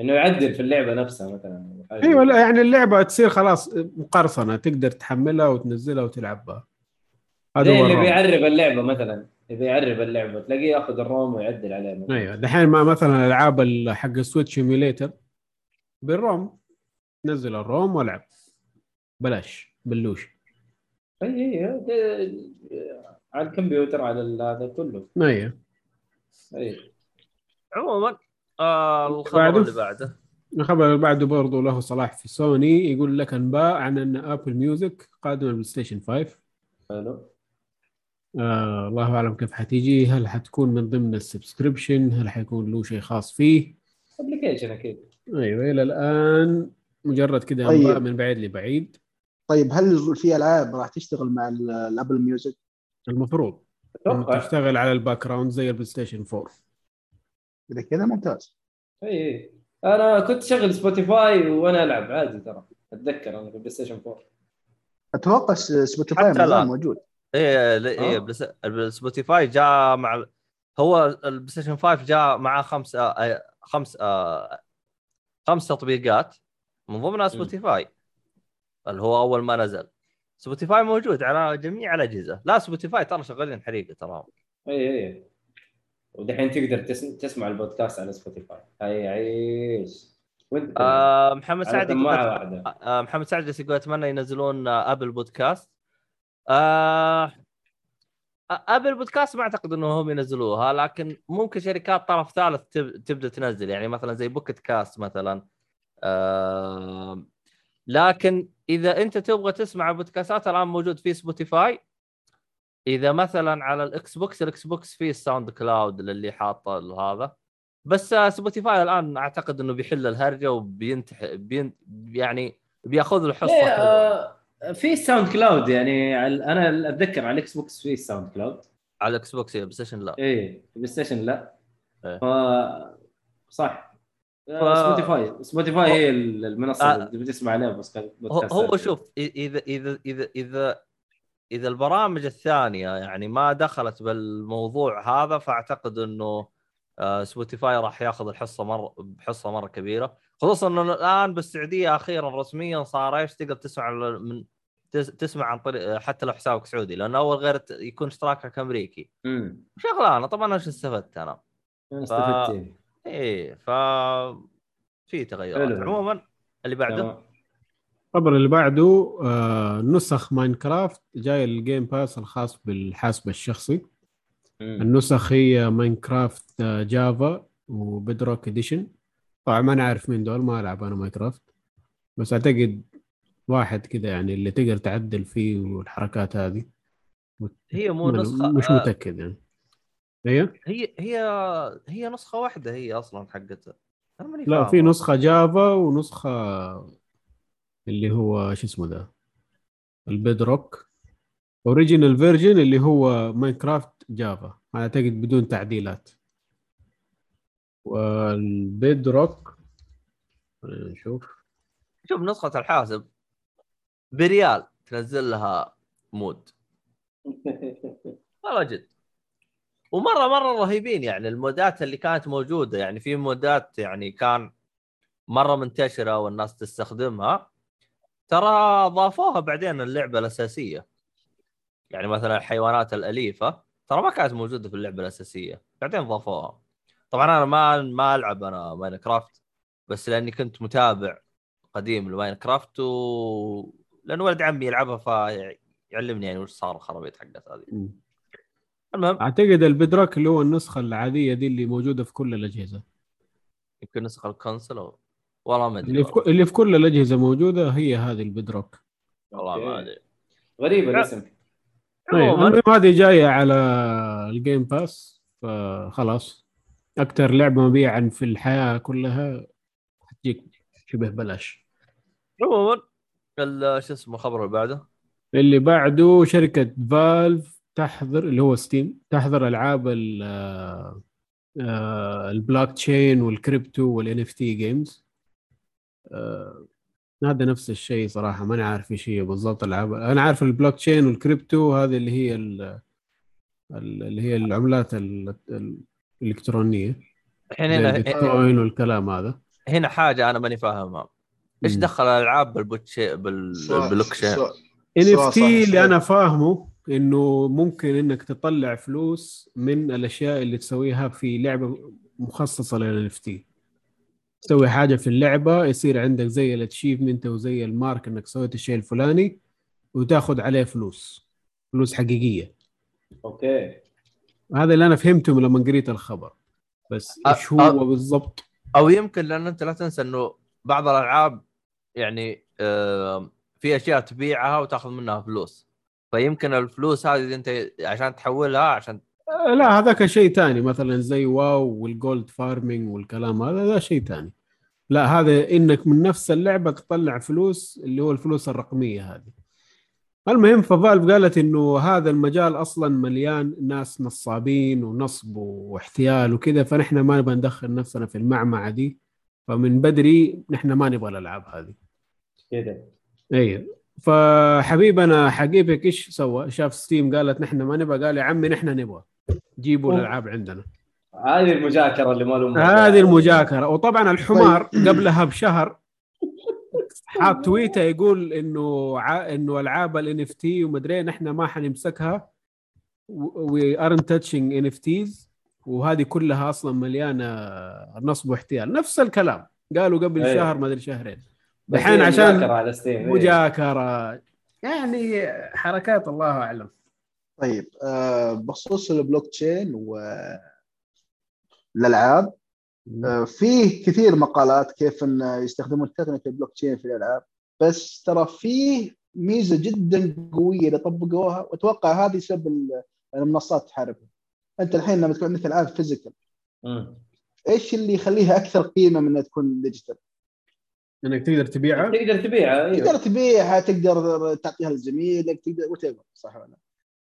إنه يعدل في اللعبة نفسها مثلا. إيوه لا يعني اللعبة تصير خلاص مقرصنة تقدر تحملها وتنزلها وتلعب بها هذا زي هو اللي. بيعرب اللعبة مثلا يبي يعرب اللعبة تلاقيه ياخذ ال ROM ويعدل عليه مثلا. إيوه دحين ما مثلا ألعاب ال- حق ال Switch emulator بال ROM نزل ال ROM والعب بلاش بلوش اي اي ده- على الكمبيوتر على هذا كله إيوه اي عموما آه الخبر بعده؟ اللي بعده. الخبر اللي بعده برضه له صلاح في سوني يقول لك أنباء عن أن Apple Music قادمة ال PlayStation 5 حلو. آه الله أعلم كيف حتيجي. هل حتكون من ضمن ال subscription؟ هل حيكون له شيء خاص فيه؟ application أكيد. أيوه إلى الآن مجرد كده طيب. انباء من بعيد لبعيد. طيب هل في ألعاب راح تشتغل مع ال- ال Apple Music؟ المفروض. أتوقع. تشتغل على ال background زي ال PlayStation 4 إذا كذا ممتاز. إي إي. أنا كنت شغل Spotify وأنا ألعب عادي ترى. أتذكر أنا في ال PlayStation 4 أتوقع س- Spotify ما. موجود. آه. بس ال Spotify جاء مع هو ال PlayStation 5 جاء معاه خمس آه، آه، خمس آه، خمس تطبيقات. من ضمنها Spotify اللي هو أول ما نزل. Spotify موجود على جميع الأجهزة. لا Spotify ترى شغالين حريقة ترى. إي إي ودحين تقدر تسم... تسمع البودكاست على Spotify. هاي عيش. وانت آه محمد على سعد يقول آه محمد سعد جالس يقول أتمنى ينزلون آه Apple Podcast. آه Apple Podcast ما أعتقد إنه هم ينزلوها لكن ممكن شركات طرف ثالث تب- تبدأ تنزل يعني مثلا زي Pocket Cast مثلا. آه لكن إذا أنت تبغى تسمع بودكاستات الآن موجود في Spotify إذا مثلا على ال Xbox ال Xbox فيه ال SoundCloud للي حاطه هذا. بس Spotify الآن أعتقد إنه بيحل الهرجة وبينتح بين يعني بيأخذ له حصة حلوة. آه في ساوند كلاود يعني أنا أتذكر على ال Xbox في SoundCloud. على ال Xbox PlayStation لا. إيه ال PlayStation لا. إيه. ف صح. ف- Spotify Spotify هي المنصة آه. اللي بتسمع عليها بس هو, شوف اذا اذا اذا اذا إذا البرامج الثانية يعني ما دخلت بالموضوع هذا فأعتقد إنه آه، Spotify راح ياخذ الحصة مره بحصه مرة كبيرة خصوصا إنه الآن بالسعودية أخيرا رسميا صار إيش تقدر تسمع من تس- تسمع عن طريق حتى لو حسابك سعودي لأنه أول غير يكون اشتراكك أمريكي شغلانة طبعا إيش استفدت أنا؟ أنا استفدت إيه. إيه ف في تغيرات. عموما اللي بعده. الخبر اللي بعده آه نسخ Minecraft جاي ال Game Pass الخاص بالحاسب الشخصي. مم. النسخ هي Minecraft آه، Java و Bedrock edition. طبعا ما أنا عارف مين دول ما ألعب أنا Minecraft. بس أعتقد واحد كذا يعني اللي تقدر تعدل فيه والحركات هذه. هي مو نسخة مش آه، متأكد يعني. أيوه هي هي هي نسخة واحدة هي أصلا حقتها. أنا ماني لا. في نسخة Java ونسخة اللي هو شو اسمه ده؟ ال Bedrock. original version اللي هو Minecraft Java. أعتقد بدون تعديلات. و ال Bedrock خلينا نشوف. شوف نسخة الحاسب. بريال تنزل لها mod. والله جد. ومره مرة رهيبين يعني المودات اللي كانت موجودة. يعني في مودات يعني كان مرة منتشرة والناس تستخدمها. ترى ضافوها بعدين اللعبة الأساسية. يعني مثلا الحيوانات الأليفة ترى ما كانت موجودة في اللعبة الأساسية. بعدين ضافوها. طبعا أنا ما ما ألعب أنا ماين كرافت بس لأني كنت متابع قديم لماين كرافت و لأن ولد عمي يلعبها فيعلمني يعني وش صار الخرابيط حقت هذه. المهم. أعتقد البدروك اللي هو النسخة العادية دي اللي موجودة في كل الأجهزة. يمكن نسخ ال console أو... والله ما أدري اللي في, اللي في كل الأجهزة موجودة هي هذه ال Bedrock والله ما. أدري. غريب الاسم. طيب هذه جاية على ال Game Pass فخلاص. أكثر لعبة مبيعا في الحياة كلها حتجيك شبه بلاش. عموما. شو اسمه الخبر اللي بعده؟ اللي بعده شركة Valve تحظر اللي هو Steam تحظر ألعاب ال- ال blockchain و ال crypto و ال NFT games هذا نفس الشيء صراحة ماني عارف إيش هي بالضبط العاب أنا عارف ال blockchain و ال crypto هذه اللي هي ال- ال- اللي هي العملات ال- ال- الإلكترونية. الحين هنا البيتكوين والكلام هذا. هنا حاجة أنا ماني فاهمها. إيش. دخل الألعاب بالبوتشي بال- سؤال- بالبلوكشين سؤال- NFT اللي. أنا فاهمه إنه ممكن إنك تطلع فلوس من الأشياء اللي تسويها في لعبة مخصصة لل NFT. تسوي حاجة في اللعبة يصير عندك زي ال achievement وزي ال mark إنك سويت الشيء الفلاني وتاخذ عليه فلوس فلوس حقيقية. أوكي. هذا اللي أنا فهمته لما قريت الخبر. بس إيش أ- هو بالضبط؟ أو يمكن لأن أنت لا تنسى إنه بعض الألعاب يعني آه، في أشياء تبيعها وتأخذ منها فلوس. فيمكن الفلوس هذه أنت عشان تحولها عشان آه، لا هذاك شيء ثاني مثلا زي WoW و ال gold farming والكلام هذا ده شيء ثاني لا هذا إنك من نفس اللعبة تطلع فلوس اللي هو الفلوس الرقمية هذه. المهم ف Valve قالت إنه هذا المجال أصلا مليان ناس نصابين ونصب واحتيال وكذا فنحن ما نبغى ندخل نفسنا في المعمعة دي. فمن بدري نحن ما نبغى الألعاب هذه. كذا. أيوه فحبيبنا حق Epic إيش سوى؟ شاف Steam قالت نحن ما نبغى قال يا عمي نحن نبغى. جيبوا. الألعاب عندنا. هذه المجاكرة اللي ما لهم هذه المجاكرة. وطبعا الحمار قبلها بشهر حاط تويته يقول إنه ع... إنه ألعاب ال NFT ومدري نحن ما حنمسكها. We aren't touching NFTs. وهذه كلها أصلا مليانة نصب واحتيال. نفس الكلام. قالوا قبل أيوة. شهر ما أدري شهرين. دحين هي عشان على Steam إيه. مجاكره يعني حركات الله أعلم طيب آه، بخصوص البلوك تشين والالعاب آه، فيه كثير مقالات كيف إن يستخدمون تقنيه البلوك تشين في الألعاب بس ترى فيه ميزة جدا قوية إذا طبقوها وأتوقع هذه سبب ال- المنصات تحاربها أنت الحين لما تكون عندك العاب physical. إيش اللي يخليها أكثر قيمة من إنها تكون digital؟ إنك تقدر تبيعها تقدر تبيعها تقدر أيوه تبيعها تقدر تعطيها لزميلك تقدر what صح ولا لا؟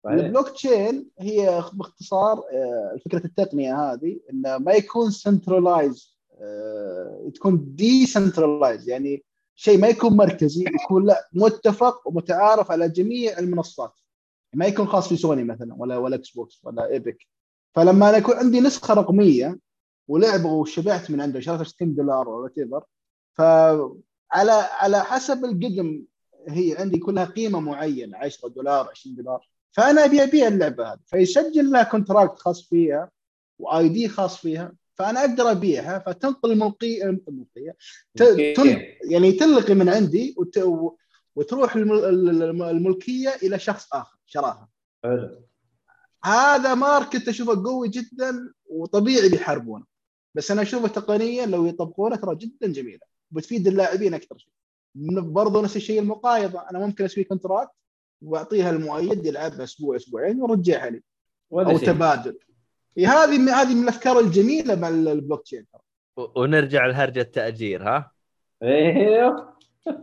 البلوك تشين هي باختصار آه، فكرة التقنية هذه انه ما يكون centralized تكون decentralized يعني شيء ما يكون مركزي يكون لا متفق ومتعارف على جميع المنصات. ما يكون خاص في سوني مثلا ولا ولا Xbox ولا Epic فلما أنا يكون عندي نسخة رقمية ولعبة وشبعت من عنده شريتها 60 دولار ولا whatever فعلى على حسب القدم هي عندي كلها قيمة معينة 10 دولار 20 دولار. فأنا ابي ابيع اللعبة هذه. فيسجل لها contract خاص فيها و ID خاص فيها فأنا أقدر أبيعها. فتنقل okay. تن يعني تنلقي من عندي وت... وتروح الم- الم- الملكيه إلى شخص آخر شراها. حلو. هذا market أشوفه قوي جدا وطبيعي بيحاربونه. بس أنا أشوفه تقنيا لو يطبقونه ترى جدا جميلة. بتفيد اللاعبين أكثر شيء. برضو نفس الشيء المقايضة. أنا ممكن أسوي contract وأعطيها المؤيد يلعبها أسبوع أسبوعين وأرجعها لي. أو شيء. تبادل. إيه هذه من هذه من الأفكار الجميلة مع البلوك تشين ونرجع لهرجة التأجير ها؟ أيوه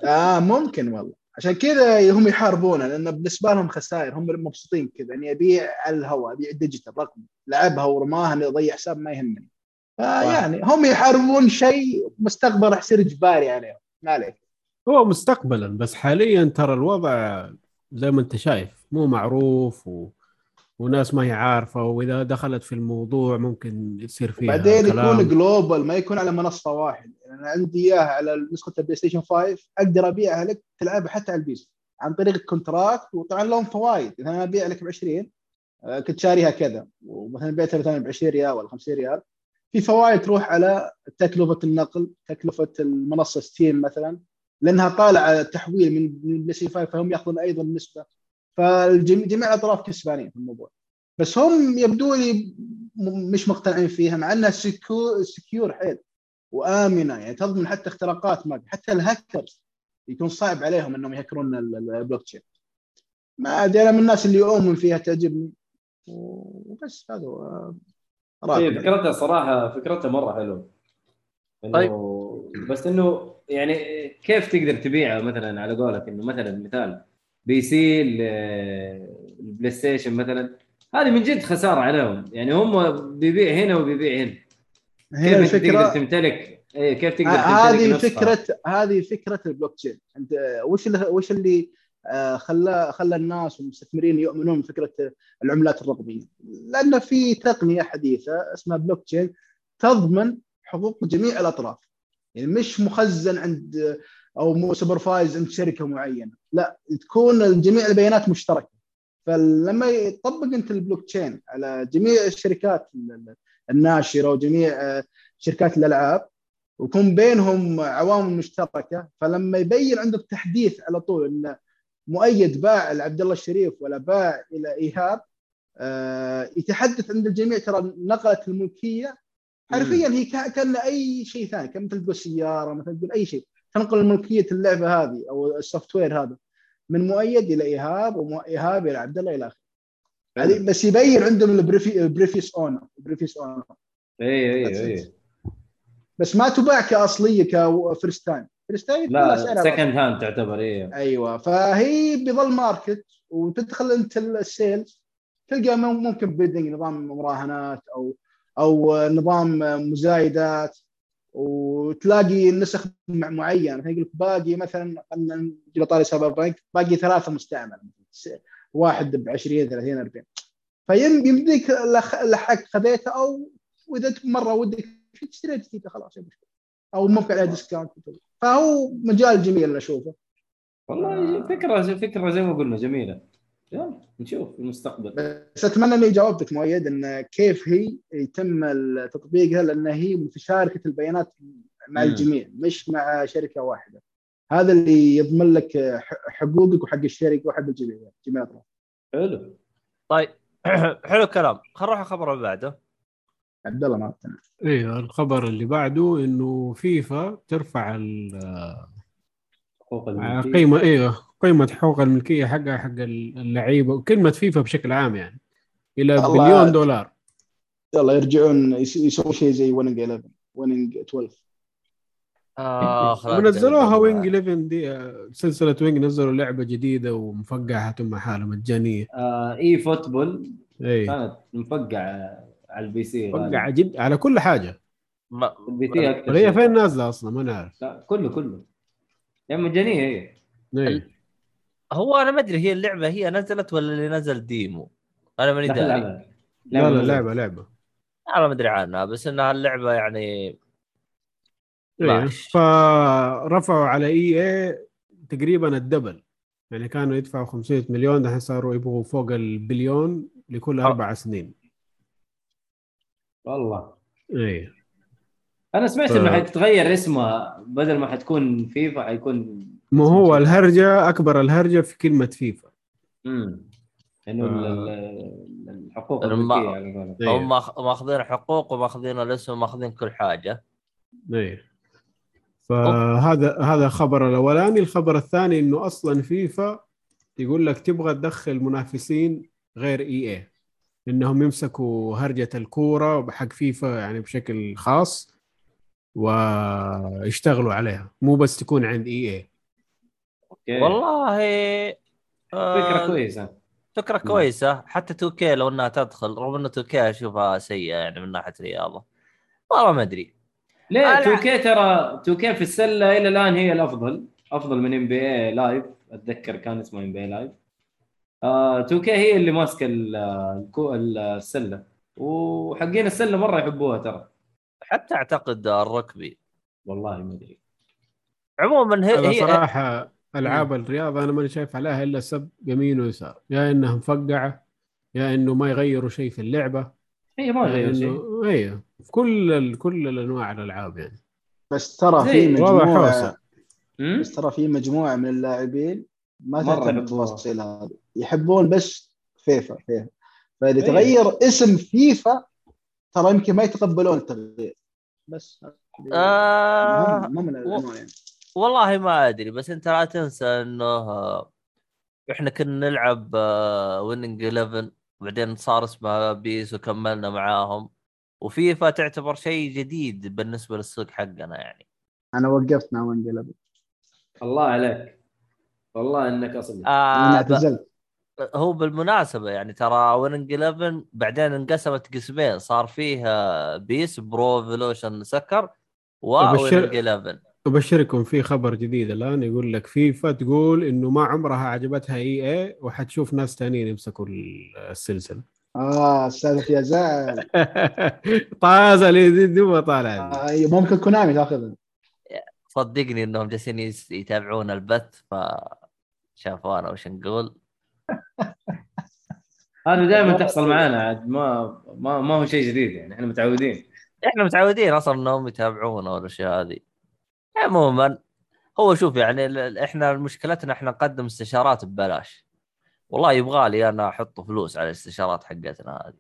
آه ممكن والله. عشان كذا هم يحاربونه لأن بالنسبة لهم خسائر هم مبسوطين كذا. إني أبيع على الهواء أبيع digital رقم لعبها ورماها إني أضيع حساب ما يهمني. يعني هم يحاربون شيء مستقبل راح يصير اجباري عليهم ما عليك. هو مستقبلا بس حاليا ترى الوضع زي ما انت شايف مو معروف و... وناس ما هي عارفة وإذا دخلت في الموضوع ممكن يصير فيها بعدين كلام. يكون global ما يكون على منصة واحدة يعني أنا عندي إياها على نسخة ال PlayStation 5 أقدر أبيعها لك تلعبها حتى على ال PC عن طريق ال contract. وطبعا لهم فوائد. إذا أنا أبيع لك ب 20 آه، كنت شاريها كذا. ومثلا بعتها مثلا ب 20 ريال ولا 50 ريال. في فوائد تروح على تكلفة النقل تكلفة المنصة Steam مثلا لأنها طالعة تحويل من ال PlayStation 5 فهم يأخذون أيضا نسبة. فجميع الأطراف كسبانين في الموضوع. بس هم يبدو لي مش مقتنعين فيها مع إنها secure secure حيل وآمنة. يعني تضمن حتى اختراقات ما حتى الهاكرز يكون صعب عليهم إنهم يهكرون ال- ال- البلوك تشين ما أدري أنا من الناس اللي اؤمن فيها تعجبني. وبس هذا هي إيه، فكرتها صراحة فكرتها مرة حلوة إنه طيب. بس إنه يعني كيف تقدر تبيعها مثلا على قولك إنه مثلا مثال PC ال- ال PlayStation مثلا؟ هذه من جد خسارة عليهم. يعني هم بيبيع هنا وبيبيع هنا. هنا كيف انت تقدر تمتلك؟ إيه كيف تقدر هذه؟ فكره هذه فكرة البلوك تشين. انت وش اللي وش اللي خلى خلى الناس والمستثمرين يؤمنون بفكرة العملات الرقمية. لأن في تقنية حديثة اسمها بلوك تشين تضمن حقوق جميع الأطراف. يعني مش مخزن عند أو supervised عند شركة معينة. لا تكون جميع البيانات مشتركة. فلما يطبق أنت البلوك تشين على جميع الشركات الناشرة وجميع آه، شركات الألعاب ويكون بينهم عوامل مشتركة فلما يبين عندك تحديث على طول إن مؤيد باع لعبد الله الشريف ولا باع إلى إيهاب آه، يتحدث عند الجميع ترى نقلت الملكية حرفيا هي كا- كان أي شيء ثاني كان مثل تقول سيارة مثل تقول أي شيء تنقل ملكيه اللعبة هذه أو السوفت وير هذا من مؤيد إلى إيهاب وايهاب إلى عبد الله إلى آخره. هذه بس يبين عندهم ال previous owner previous owner. اي اي اي بس ما تباع كأصلية ك first time. time لا second hand تعتبر إيه. أيوه فهي بظل market وتدخل أنت ال sales تلقى مم- ممكن bidding نظام مراهنات أو أو نظام مزايدات وتلاقي نسخ مع- معينه مثلا يقول لك باقي مثلا خلينا نجي طاري Cyberpunk باقي ثلاثة مستعمله س- واحد ب 20 30 40 فيمديك لح- لحق خذيته أو واذا مرة ودك تشتري جديده خلاص مشكلة. أو ممكن عليها ديسكاونت فهو مجال جميل أشوفه. والله فكرة فكرة زي ما قلنا جميلة. يلا نشوف في المستقبل. بس أتمنى إني جاوبتك مؤيد إن كيف هي يتم تطبيقها لأن هي متشاركة البيانات مع مم. الجميع مش مع شركة واحدة. هذا اللي يضمن لك حقوقك وحق الشركة وحق الجميع. جميع الاطراف حلو. طيب حلو الكلام. خل نروح الخبر اللي بعده. عبد الله ما اقتنع أيوه الخبر اللي بعده إنه فيفا ترفع ال- حقوق الملكية. قيمه أيوه قيمة حقوق الملكية حقها حق اللعيبة وكلمة فيفا بشكل عام يعني إلى. بليون دولار يلا يرجعون يس- يسوون شيء زي Winning 11 Winning 12 اخ لا ونزلوها. Winning 11 دي آه، سلسلة Winning نزلوا لعبة جديدة ومفقعة تم حالها مجانية آه eFootball اي كانت مفقعة على ال PC جد على كل حاجة. ما- ال P C أكثر شيء. فين نازلة أصلا؟ ما نعرف. لا كله كله. يعني مجانية هي. إيه. هو أنا ما أدري هي اللعبة هي نزلت ولا اللي نزل demo. أنا ماني لا لا داري. لا. لا. لعبة لعبة. أنا ما أدري عنها بس انها اللعبه يعني إيه. فرفعوا على EA تقريبا ال double. يعني كانوا يدفعوا 500 مليون الحين صاروا يبغوا فوق البليون لكل أه. أربع سنين. والله. إيه. أنا سمعت ف- إنه حتتغير اسمها بدل ما حتكون فيفا حيكون ما هو الهرجة أكبر الهرجة في كلمة فيفا. امم إنه ال-. ال- الحقوق إيه. هم ماخ- ماخذين حقوق وماخذين الاسم وماخذين كل حاجة. إيه. فهذا هذا الخبر الأولاني. الخبر الثاني إنه أصلا فيفا يقول لك تبغى تدخل منافسين غير EA إنهم يمسكوا هرجة الكورة حق فيفا يعني بشكل خاص ويشتغلوا عليها. مو بس تكون عند EA اي. والله آه، فكرة كويسة. فكرة كويسة. حتى 2K لو إنها تدخل رغم انه 2K أشوفها سيئة يعني من ناحية رياضة. والله ما أدري. ليه؟ أنا- 2K ترى 2K في السلة إلى الآن هي الأفضل. أفضل من NBA Live أتذكر كان اسمه NBA Live آه 2K هي اللي ماسكة السلة. وحقين السلة مرة يحبوها ترى. حتى أعتقد الركبي. والله ما أدري. عموما هي هي صراحة ألعاب الرياضه أنا ماني شايف عليها إلا سب يمين ويسار. يا انها مفقعه يا إنه ما يغيروا شيء في اللعبة. هي ما يا غير شيء. انه أيوه في كل ال... كل الأنواع الألعاب يعني. بس ترى في مجموعة؟ بس ترى في مجموعة من اللاعبين ما تهتم. بالتفاصيل هذه يحبون بس فيفا فيفا. فإذا إيه. تغير اسم فيفا ترى يمكن ما يتقبلون التغيير. بس. آه مو من الانواع يعني. والله ما أدري بس أنت لا تنسى إنه إحنا كنا نلعب Winning 11 بعدين صار اسمها PES وكملنا معاهم. وفيفا تعتبر شيء جديد بالنسبة للسوق حقنا يعني. أنا وقفت مع Winning الله عليك. والله إنك اصلي أنا آه ب- اعتزلت. هو بالمناسبة يعني ترى Winning 11 بعدين انقسمت قسمين صار فيها PES Pro Evolution Soccer و Winning 11 أبشركم في خبر جديد الآن يقول لك فيفا تقول إنه ما عمرها عجبتها EA وحتشوف ناس ثانيين يمسكوا السلسلة. آه السالفه فيها زعل طازه اللي دوبها طالع. آه ممكن Konami تاخذها صدقني إنهم جالسين يتابعون البث ف شافونا وش نقول؟ هذا دائما تحصل معانا عاد ما ما ما هو شيء جديد يعني إحنا متعودين. إحنا متعودين أصلا إنهم يتابعونا والأشياء هذه. عموما هو شوف يعني إحنا مشكلتنا إحنا نقدم استشارات ببلاش. والله يبغى لي أنا أحط فلوس على الاستشارات حقتنا هذه.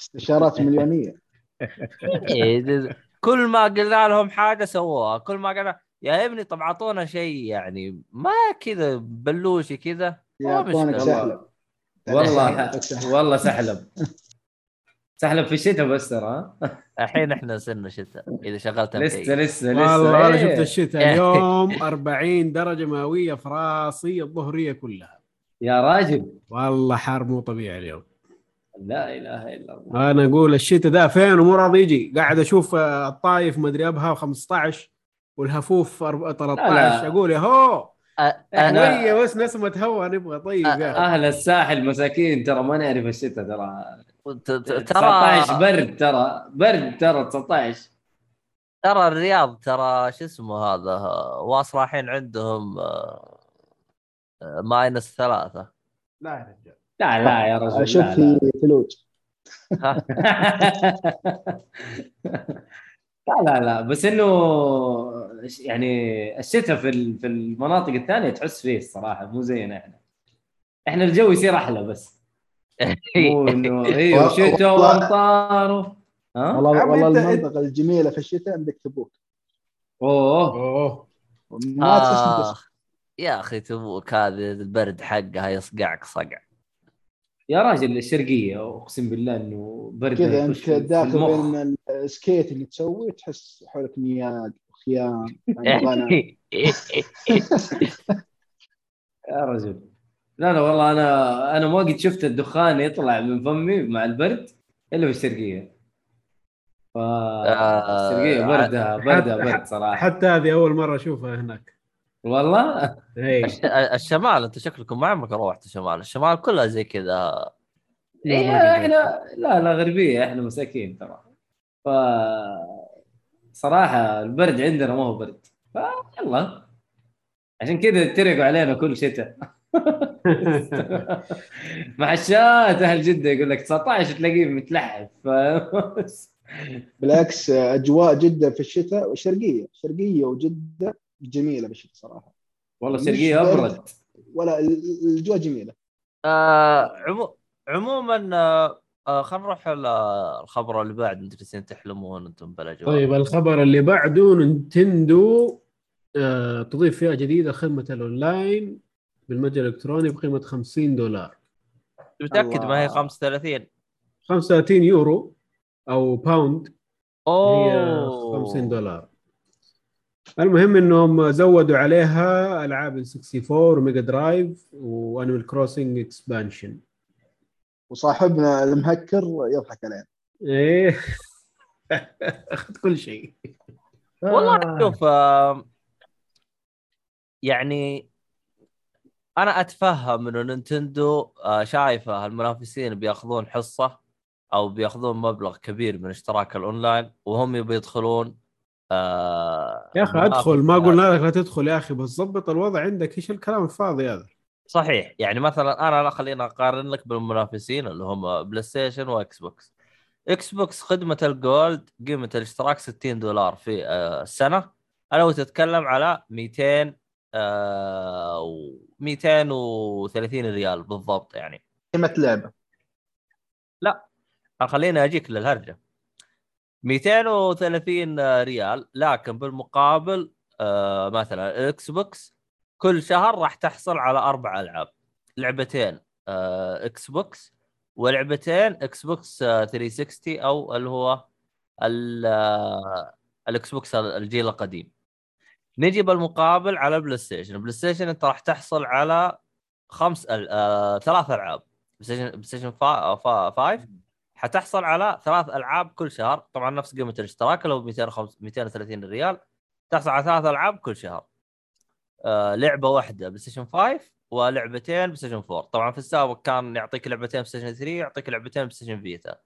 استشارات مليونية. إيه، كل ما قلنا لهم حاجة سووها كل ما قلنا يا ابني طب اعطونا شيء يعني ما كذا بلوشي كذا. ما يعطونك مشكلة. سحلب. والله. والله سحلب. سحلب في الشتاء بس ترى. ها؟ الحين إحنا صرنا شتاء إذا شغلت لسه. لسه لسه والله أنا إيه. شفت الشتاء اليوم 40 درجة مئوية في راسي الظهرية كلها. يا راجل. والله حار مو طبيعي اليوم. لا إله إلا الله. أنا أقول الشتاء ده فين ومو راضي يجي. قاعد أشوف الطايف مدري أبها 15 والهفوف أرب- 13 أقول يا هو. أ- أنا بس نسمه هواء نبغى طيب يا. أهل الساحل مساكين ترى ما نعرف الشتاء ترى. ت- ت- 19 ترى برد ترى. برد ترى 19 ترى الرياض ترى شو اسمه هذا واصل الحين عندهم آه، آه، ماينس ثلاثة. لا يا رجال. لا لا يا رجل أشوف في ثلوج؟ لا لا لا بس إنه يعني الشتاء في ال- في المناطق الثانية تحس فيه الصراحة مو زينا إحنا. إحنا الجو يصير أحلى بس. مو إنه أيوه شتاء والله- وأمطار و- ها؟ والله والله المنطقة الجميلة في الشتاء عندك تبوك. أوه. أوه. ما آه. يا أخي تبوك هذه البرد حقها يصقعك صقع. يا راجل الشرقية أقسم بالله إنه برد كذا أنت داخل. بين السكيت اللي تسوي تحس حولك نياق وخيام. يا رجل لا لا والله أنا أنا ما قد شفت الدخان يطلع من فمي مع البرد إلا في الشرقية ف الشرقيه بردها بردها حتى- برد صراحة حتى هذه أول مرة أشوفها هناك والله؟ الش- الشمال أنت شكلكم ما عمرك روحت الشمال الشمال كلها زي كذا. إيه إحنا لا لا غربية. إحنا مساكين ترى. ف صراحة البرد عندنا ما هو برد. فيلا عشان كذا يتريقوا علينا كل شتاء. محشات أهل جدة يقول لك 19 تلاقيه متلحف. ف... بالعكس أجواء جدة في الشتاء والشرقيه الشرقيه وجدة جميلة بالشتاء صراحة. والله الشرقيه برد. أبرد. ولا ال- الاجواء جميلة. آه عمو... عموما آه آه خلينا نروح ال- الخبر اللي بعد. أنتم جالسين تحلمون أنتم بلا جواب. طيب الخبر اللي بعده Nintendo آه تضيف فئة جديدة خدمة الأونلاين بالمتجر الإلكتروني بقيمة 50 دولار. متأكد ما هي الله. 35 35 يورو أو pound هي أوه. 50 دولار. المهم إنهم زودوا عليها ألعاب ال 64 و Mega Drive و Animal Crossing expansion وصاحبنا المهكر يضحك علينا. إيه. أخذ كل شيء. والله شوف آه يعني أنا أتفهم إنه Nintendo آه، شايفة المنافسين بيأخذون حصة أو بيأخذون مبلغ كبير من اشتراك الأونلاين وهم يبي يدخلون آه يا أخي أدخل. ما. قلنا لك لا تدخل يا أخي بس ضبط الوضع عندك إيش الكلام الفاضي هذا؟ صحيح. يعني مثلا أنا لا خلينا أقارن لك بالمنافسين اللي هم PlayStation و Xbox Xbox خدمة ال Gold قيمة الاشتراك 60 دولار في آه، السنة. أنا وتتكلم على 200 آه و 230 ريال بالضبط يعني. قيمة لعبة. خليني أجيك للهرجة. 230 ريال لكن بالمقابل آه مثلا ال Xbox كل شهر راح تحصل على أربع ألعاب. لعبتين آه Xbox ولعبتين Xbox آه 360 أو اللي هو ال- آه، ال Xbox الجيل القديم. نجي بالمقابل على PlayStation PlayStation أنت راح تحصل على خمس آه ثلاث ألعاب. PlayStation 5 حتحصل على ثلاث ألعاب كل شهر. طبعا نفس قيمة الاشتراك هو 205 230 ريال. تحصل على ثلاث ألعاب كل شهر. آه لعبة واحدة PlayStation 5 ولعبتين PlayStation 4 طبعا في السابق كان يعطيك لعبتين PlayStation 3 يعطيك لعبتين PlayStation Vita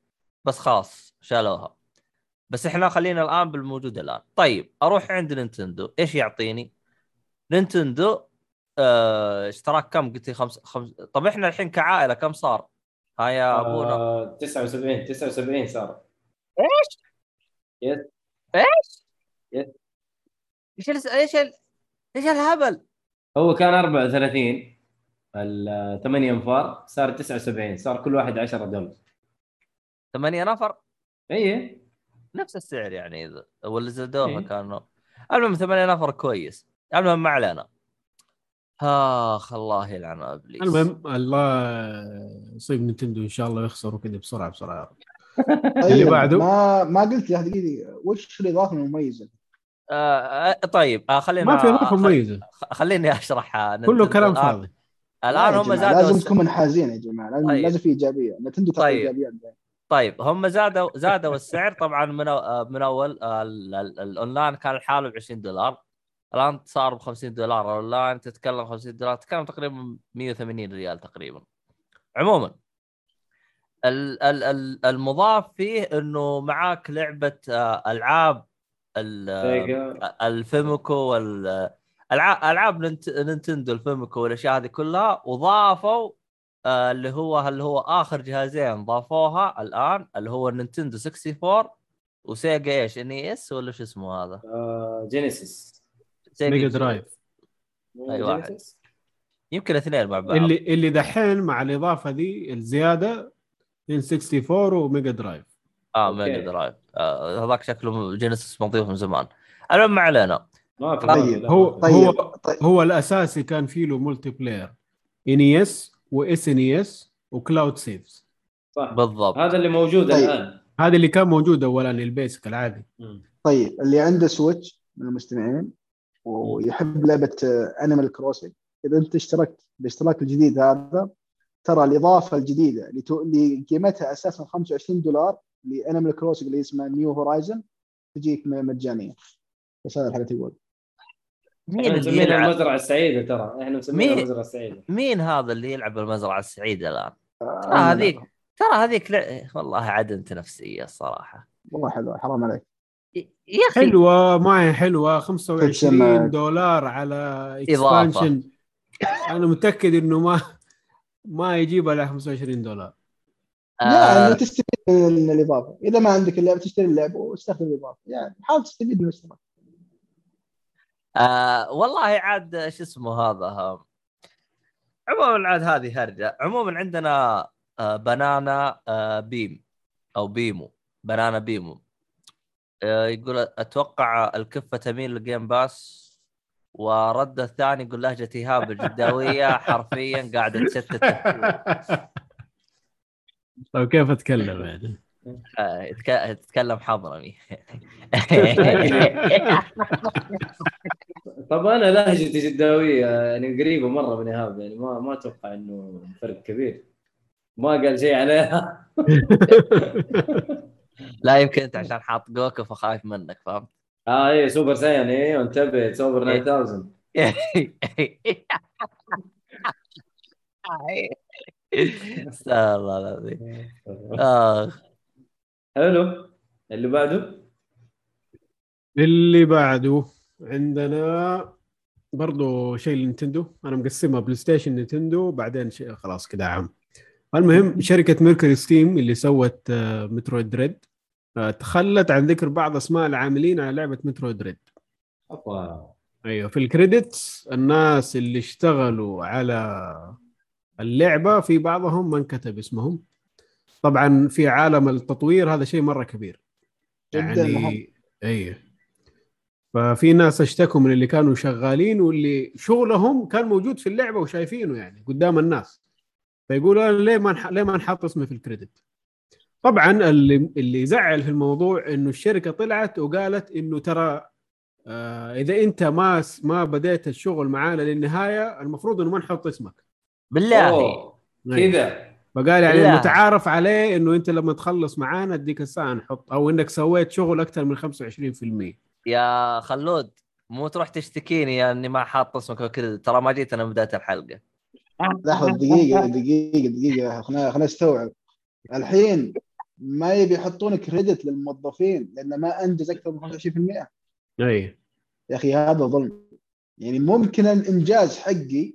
بس خلاص شالوها. بس إحنا خلينا الآن بالموجود الآن. طيب أروح عند Nintendo. إيش يعطيني؟ Nintendo آه اشتراك كم؟ قلت لي خمس خمس طب إحنا الحين كعائلة كم صار؟ ها يا أبونا. آه 79 79 صار. إيش؟ ال- إيش ال- إيش الهبل؟ هو كان 34 الثمانية انفار صار 79 صار كل واحد 10 دولار. ثمانية نفر؟ اي نفس السعر يعني اذا ولا زادوها إيه. كانوا المهم ثمانية نفر كويس. المهم ما علينا. آخ الله يلعن أبليس المهم الله يصيب نينتندو إن شاء الله يخسروا كذا بسرعة بسرعة يا رب طيب اللي بعده؟ ما ما قلت لي دقيقة وش الإضافة المميزة؟ آه آه، طيب آه خلينا ما في إضافة مميزة خليني أشرح آه، كله كلام الآن. فاضي الآن لا يا هم زادوا لازم تكون منحازين يا جماعة لازم, طيب. لازم في إيجابية نينتندو تعطي طيب. إيجابيات طيب هم زادوا زادوا السعر طبعا من آه، من أول آه، ال- ال- الأونلاين كان لحاله ب 20 دولار الآن صار ب 50 دولار الاونلاين تتكلم 50 دولار تتكلم تقريبا 180 ريال تقريبا. عموما ال- ال- ال- المضاف فيه إنه معاك لعبة آه، ألعاب ال- آه، الفاميكوم وال ألعاب العاب نينتندو الفاميكوم والأشياء هذه كلها وضافوا آه، اللي هو اللي هو آخر جهازين ضافوها الآن اللي هو النينتندو 64 وسيجا إيش إن إس ولا شو اسمه هذا؟ آه جينيسيس. ميجا درايف أي واحد. جينيسيس؟ يمكن اثنين مع بعض. اللي اللي دحين مع الإضافة دي الزيادة من 64 وميجا درايف. آه okay. ميجا درايف. آه هذاك شكله جينيسيس مضيف من زمان. المهم ما علينا. ما في طيب، لا، هو في. طيب. هو طيب. هو الأساسي كان فيه له multiplayer NES و SNES و cloud saves صح. بالضبط. هذا اللي موجود طيب. الآن. هذا اللي كان موجود اولا ال basic العادي. طيب. اللي عنده Switch من المستمعين. ويحب لعبة Animal Crossing إذا أنت اشتركت بالاشتراك الجديد هذا ترى الإضافة الجديدة اللي قيمتها أساسا 25 دولار ل Animal Crossing اللي اسمها New Horizons تجيك مجانية بس هذا الحاجة تقول مين إحنا اللي مسمينها يلعب المزرعة السعيدة ترى إحنا مسمينها مين؟ المزرعة السعيدة مين هذا اللي يلعب المزرعه السعيدة الآن؟ آه، ترى هذيك ترى هذيك. والله عدمت نفسية الصراحة والله حلوة حرام عليك يا أخي. حلوة ما هي حلوة تتسمع. 25 دولار على. expansion أنا متأكد إنه ما ما يجيب على 25 دولار. لا آه إنه تستفيد من الإضافة. إذا ما عندك اللعبة تشتري اللعبة واستخدم الإضافة. يعني حاول تستفيد من الاشتراك آه والله عاد شو اسمه هذا. عموما عاد هذه هرجة. عموما عندنا آه بنانا آه بيم أو بيمو. بنانا بيمو. يقول أتوقع الكفة تميل لل Game Pass ورد الثاني يقول لهجة إيهاب الجداوية حرفيا قاعدة تشتت. طيب كيف أتكلم يعني؟ آه، يتك- تتكلم حضرمي طب أنا لهجتي جداوية يعني قريبة مرة من إيهاب يعني ما ما أتوقع إنه فرق كبير ما قال شيء عليها لا يمكن أنت عشان حاط جوكو فخايف منك فهمت؟ آه إيه سوبر ساين إيه انتبه سوبر إيه. 9000 استغفر الله العظيم آخ. حلو. اللي بعده؟ اللي بعده عندنا برضو شيء لنتندو. أنا مقسمها بلاي ستيشن نينتندو بعدين شيء خلاص كذا عام. المهم شركة ميركوري ستيم اللي سوت آه، مترويد دريد آه، تخلت عن ذكر بعض أسماء العاملين على لعبة مترويد أوبا. أيوه في الكريدتس الناس اللي اشتغلوا على اللعبة في بعضهم ما انكتب اسمهم. طبعا في عالم التطوير هذا شيء مرة كبير. جداً. يعني أيوه. ففي ناس اشتكوا من اللي كانوا شغالين واللي شغلهم كان موجود في اللعبة وشايفينه يعني قدام الناس. فيقولوا أنا ليه ما نح... ليه ما نحط اسمي في الكريدت؟ طبعا اللي اللي زعل في الموضوع إنه الشركة طلعت وقالت إنه ترى آه إذا أنت ما ما بديت الشغل معانا للنهاية المفروض إنه ما نحط اسمك. بالله. كذا. فقال يعني. متعارف عليه إنه أنت لما تخلص معانا أديك الساعة نحط أو إنك سويت شغل أكثر من 25% يا خلود مو تروح تشتكيني يا اني ما حاط اسمك وكذا ترى ما جيت أنا من بدايه الحلقة. لحظه دقيقة دقيقة دقيقة. خلينا خلينا نستوعب. الحين ما يبي يحطون كريدت للموظفين لأنه ما أنجز أكثر من 25% أي. يا أخي هذا ظلم. يعني ممكن الإنجاز حقي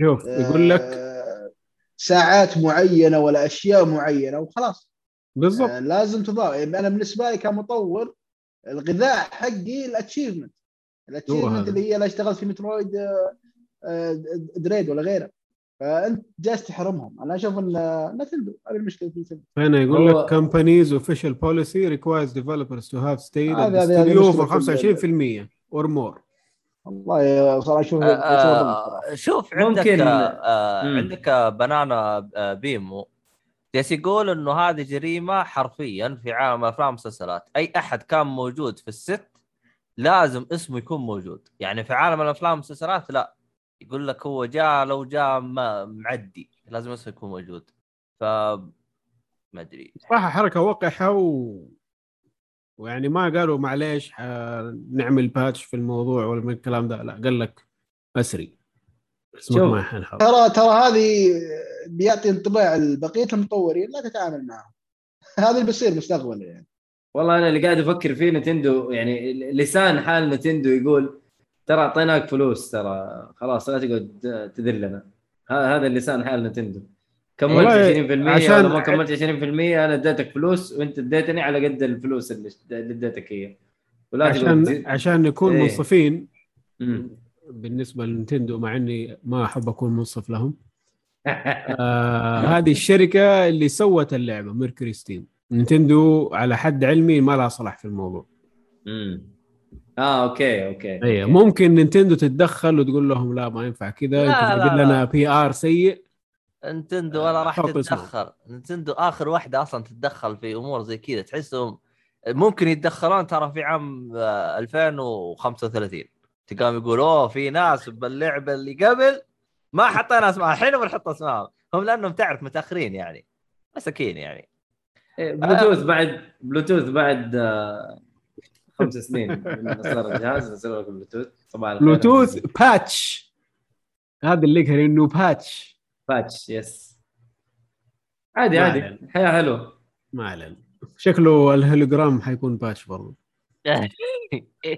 شوف يقول لك آه، ساعات معينة ولا أشياء معينة وخلاص. بالضبط. آه، لازم تضاف يعني أنا بالنسبة لي كمطور الغذاء حقي الاتشيفمنت الاتشيفمنت. اللي هي اللي اشتغلت في مترويد آه، آه، دريد ولا غيره. فأنت جالس تحرمهم. أنا أشوف إن آه، نتندو هذه المشكلة في نتندو هنا يقول لك companies official policy requires developers to have stayed at هذه- the هذه- هذه studio مشكلة for في 25% or more. والله صراحة أشوف آه،. آه، شوف عندك ممكن- آه مم. عندك آه، بنانا آه، بيمو. جالس يقول إنه هذه جريمة حرفيا في عالم الافلام والمسلسلات أي أحد كان موجود في الست لازم اسمه يكون موجود. يعني في عالم الأفلام والمسلسلات لا. يقول لك هو جاء لو جاء ما- معدي لازم اسمه يكون موجود. ف ما أدري. صراحة حركة وقحة و... ويعني ما قالوا معليش نعمل باتش في الموضوع ولا من الكلام ده لا قال لك أسري. ترى ترى هذه بيعطي انطباع لبقيه المطورين لا تتعامل معهم. هذا اللي بيصير مستقبلا يعني. والله أنا اللي قاعد أفكر فيه نتندو يعني لسان حال نتندو يقول ترى أعطيناك فلوس ترى. خلاص لا تقعد تذلنا. هذا اللسان حال نتندو. كملت والله 20% عشان- ولا ما كملت 20% أنا اديتك فلوس وأنت اديتني على قد الفلوس اللي اديتك اياها ولا عشان تزيد- عشان نكون إيه. منصفين. بالنسبة لنتندو مع إني ما أحب أكون منصف لهم. آه هذه الشركة اللي سوت اللعبة MercurySteam. نينتندو على حد علمي ما لها صلاح في الموضوع. مم. آه okay okay أي okay. ممكن نينتندو تتدخل وتقول لهم لا ما ينفع كذا أنتوا جايبين. لنا PR سيء نينتندو ولا راح. تتدخل نينتندو آخر واحدة أصلا تتدخل في أمور زي كذا تحسهم ممكن يتدخلون ترى في عام آه، 2035 تقام يقول أوه في ناس باللعبة اللي قبل ما حطينا أسماء الحين بنحط اسمائهم هم لأنهم تعرف متأخرين يعني مساكين يعني إيه، بلوتوث بعد بلوتوث بعد آه، خمس سنين. من صار الجهاز نزلوا لك بلوتوث طبعا Bluetooth patch هذا اللي كان إنه patch patch yes عادي عادي. الحياة حلوة. ما علينا. شكله الهولوجرام حيكون patch برضه.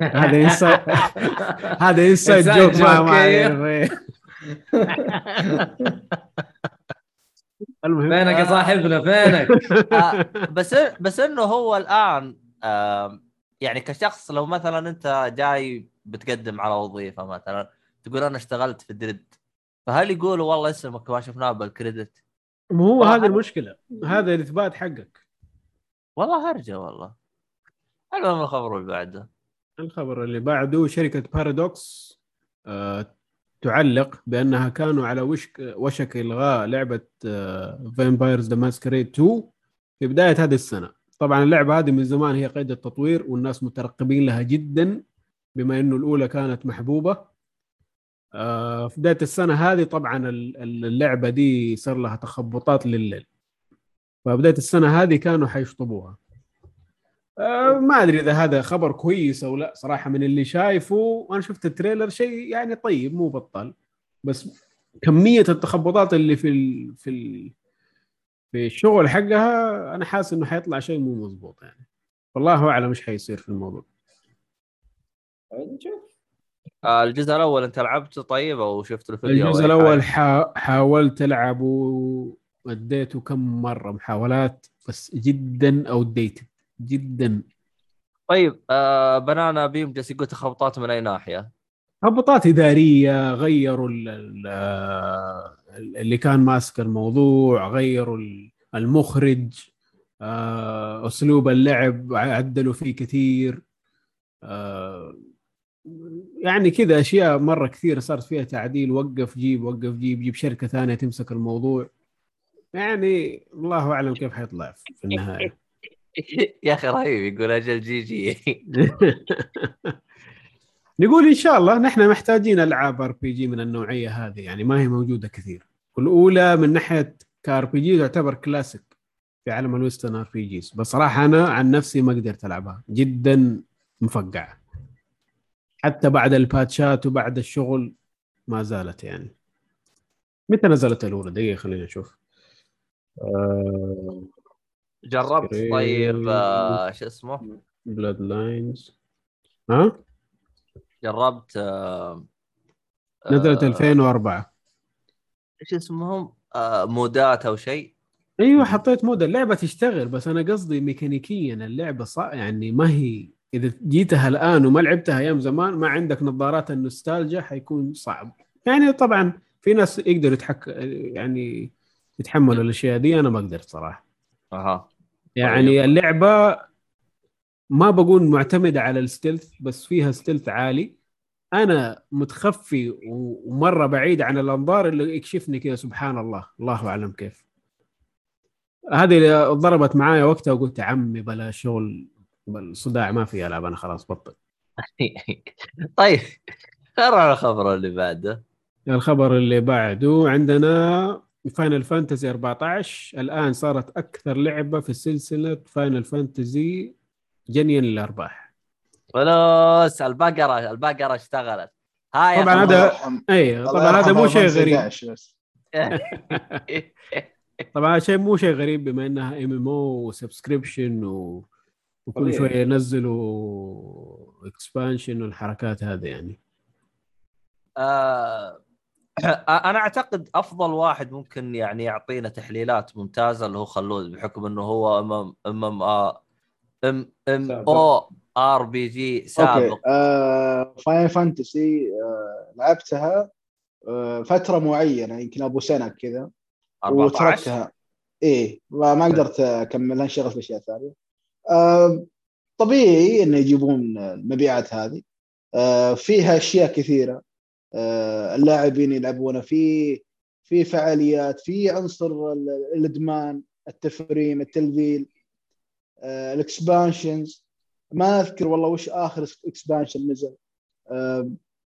هذا inside هذا inside joke ما إيه. المهم. فينك يا صاحبنا؟ فينك؟ آه، بس بس إنه هو الآن يعني كشخص لو مثلا أنت جاي بتقدم على وظيفة مثلا تقول أنا اشتغلت في Dread فهل يقولوا والله اسمك ما شفناه بال credit؟ ما هو هذه هذا- المشكلة. هذا الإثبات حقك. والله هرجة والله. المهم الخبر اللي بعده. الخبر اللي بعده شركة Paradox آه تعلق بأنها كانوا على وشك وشك إلغاء لعبة Vampire The Masquerade 2 في بداية هذه السنة. طبعا اللعبة هذه من زمان هي قيد التطوير والناس مترقبين لها جدا بما إنه الأولى كانت محبوبة. آه، في بداية السنة هذه طبعا ال- ال- اللعبة دي صار لها تخبطات لليل فبداية السنة هذه كانوا حيشطبوها. آه، ما أدري إذا هذا خبر كويس أو لا صراحة من اللي شايفه وأنا شفت التريلر شيء يعني طيب مو بطال بس كمية التخبطات اللي في ال... في ال... في الشغل حقها أنا حاسس إنه حيطلع شيء مو مضبوط يعني والله اعلم إيش حيصير في الموضوع نشوف آه، الجزء الأول أنت لعبته طيب أو شفت الفيديو الجزء الأول؟ حا... حاولت ألعبه اديته كم مرة محاولات بس جدا اوديتد جدا طيب آه بنانا بيم جالس يقول تخبطات من أي ناحية؟ هبطات إدارية غيروا ال- اللي كان ماسك الموضوع غيروا ال- المخرج آه، أسلوب اللعب عدلوا فيه كثير. آه، يعني كذا أشياء مرة كثير صارت فيها تعديل. وقف جيب وقف جيب جيب شركة ثانية تمسك الموضوع. يعني الله أعلم كيف حيطلع في النهاية. يا أخي رهيب يقول أجل GG. نقول إن شاء الله نحن محتاجين ألعاب RPG من النوعية هذه يعني ما هي موجودة كثير. والأولى من ناحية ك RPG تعتبر كلاسيك في عالم ال western RPGs بس صراحة أنا عن نفسي ما قدرت ألعبها. جدا مفقعة. حتى بعد الباتشات وبعد الشغل ما زالت يعني. متى نزلت الأولى؟ دقيقة خلينا نشوف. جربت طيب آه شو اسمه؟ Bloodlines ها؟ جربت آه نزلت آه، 2004 إيش اسمهم؟ آه mod ات أو شيء. أيوه حطيت mod اللعبة تشتغل بس أنا قصدي ميكانيكيا اللعبة صع... يعني ما هي إذا جيتها الآن وما لعبتها أيام زمان ما عندك نظارات النوستالجيا حيكون صعب. يعني طبعا في ناس يقدروا يتحك يعني يتحملوا الأشياء دي أنا ما قدرت صراحة. أها. يعني طيب. اللعبة ما بقول معتمده على ال stealth بس فيها stealth عالي. أنا متخفي ومرة بعيد عن الأنظار اللي يكشفني كذا سبحان الله. الله أعلم كيف. هذه اللي ضربت معايا وقتها وقلت عمي بلا شغل بل صداع ما في العب أنا خلاص بطل. طيب على الخبر اللي بعده. الخبر اللي بعده عندنا Final Fantasy 14 الآن صارت أكثر لعبة في سلسلة Final Fantasy جنيا للارباح فلوس البقره البقره اشتغلت. هاي طبعاً يا هذا- اي طبعا هذا مو شيء غريب. 11 بس. طبعا هذا شيء مو شيء غريب بما إنها MMO و subscription و... وكل طبيعي. شوية ينزلوا expansion والحركات هذه يعني. آه، أنا أعتقد أفضل واحد ممكن يعني يعطينا تحليلات ممتازة اللي هو خلود بحكم إنه هو ام ام ام ام أو ار بي جي سابق. آه Final Fantasy آه لعبتها آه فترة معينة يمكن أبو سنة كذا 14 وتركتها إيه ما ما قدرت اكملها انشغلت في اشياء ثانية. آه طبيعي انه يجيبون المبيعات هذه. آه فيها أشياء كثيرة. آه اللاعبين يلعبونها في في فعاليات في عنصر ال- الإدمان التفريم التلذيذ. آه ال expansions. ما اذكر والله وش آخر expansion نزل. آه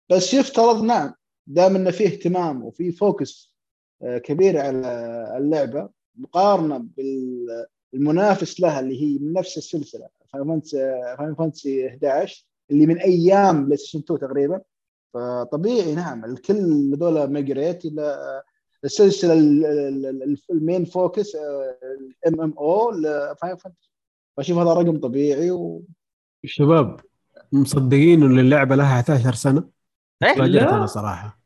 بس يفترض نعم دام إنه في اهتمام وفي focus آه، كبير على اللعبة مقارنة بالمنافس لها اللي هي من نفس السلسلة Final Fantasy 11 اللي من أيام PlayStation 2 تقريبا. فطبيعي نعم الكل هذول migrate إلى السلسلة ال- ال- ال- ال main focus ال MMO ل Final Fantasy فأشوف هذا رقم طبيعي و... شباب مصدقين انه اللعبة لها 11 سنة. إيه؟ تفاجأت لا. أنا صراحة.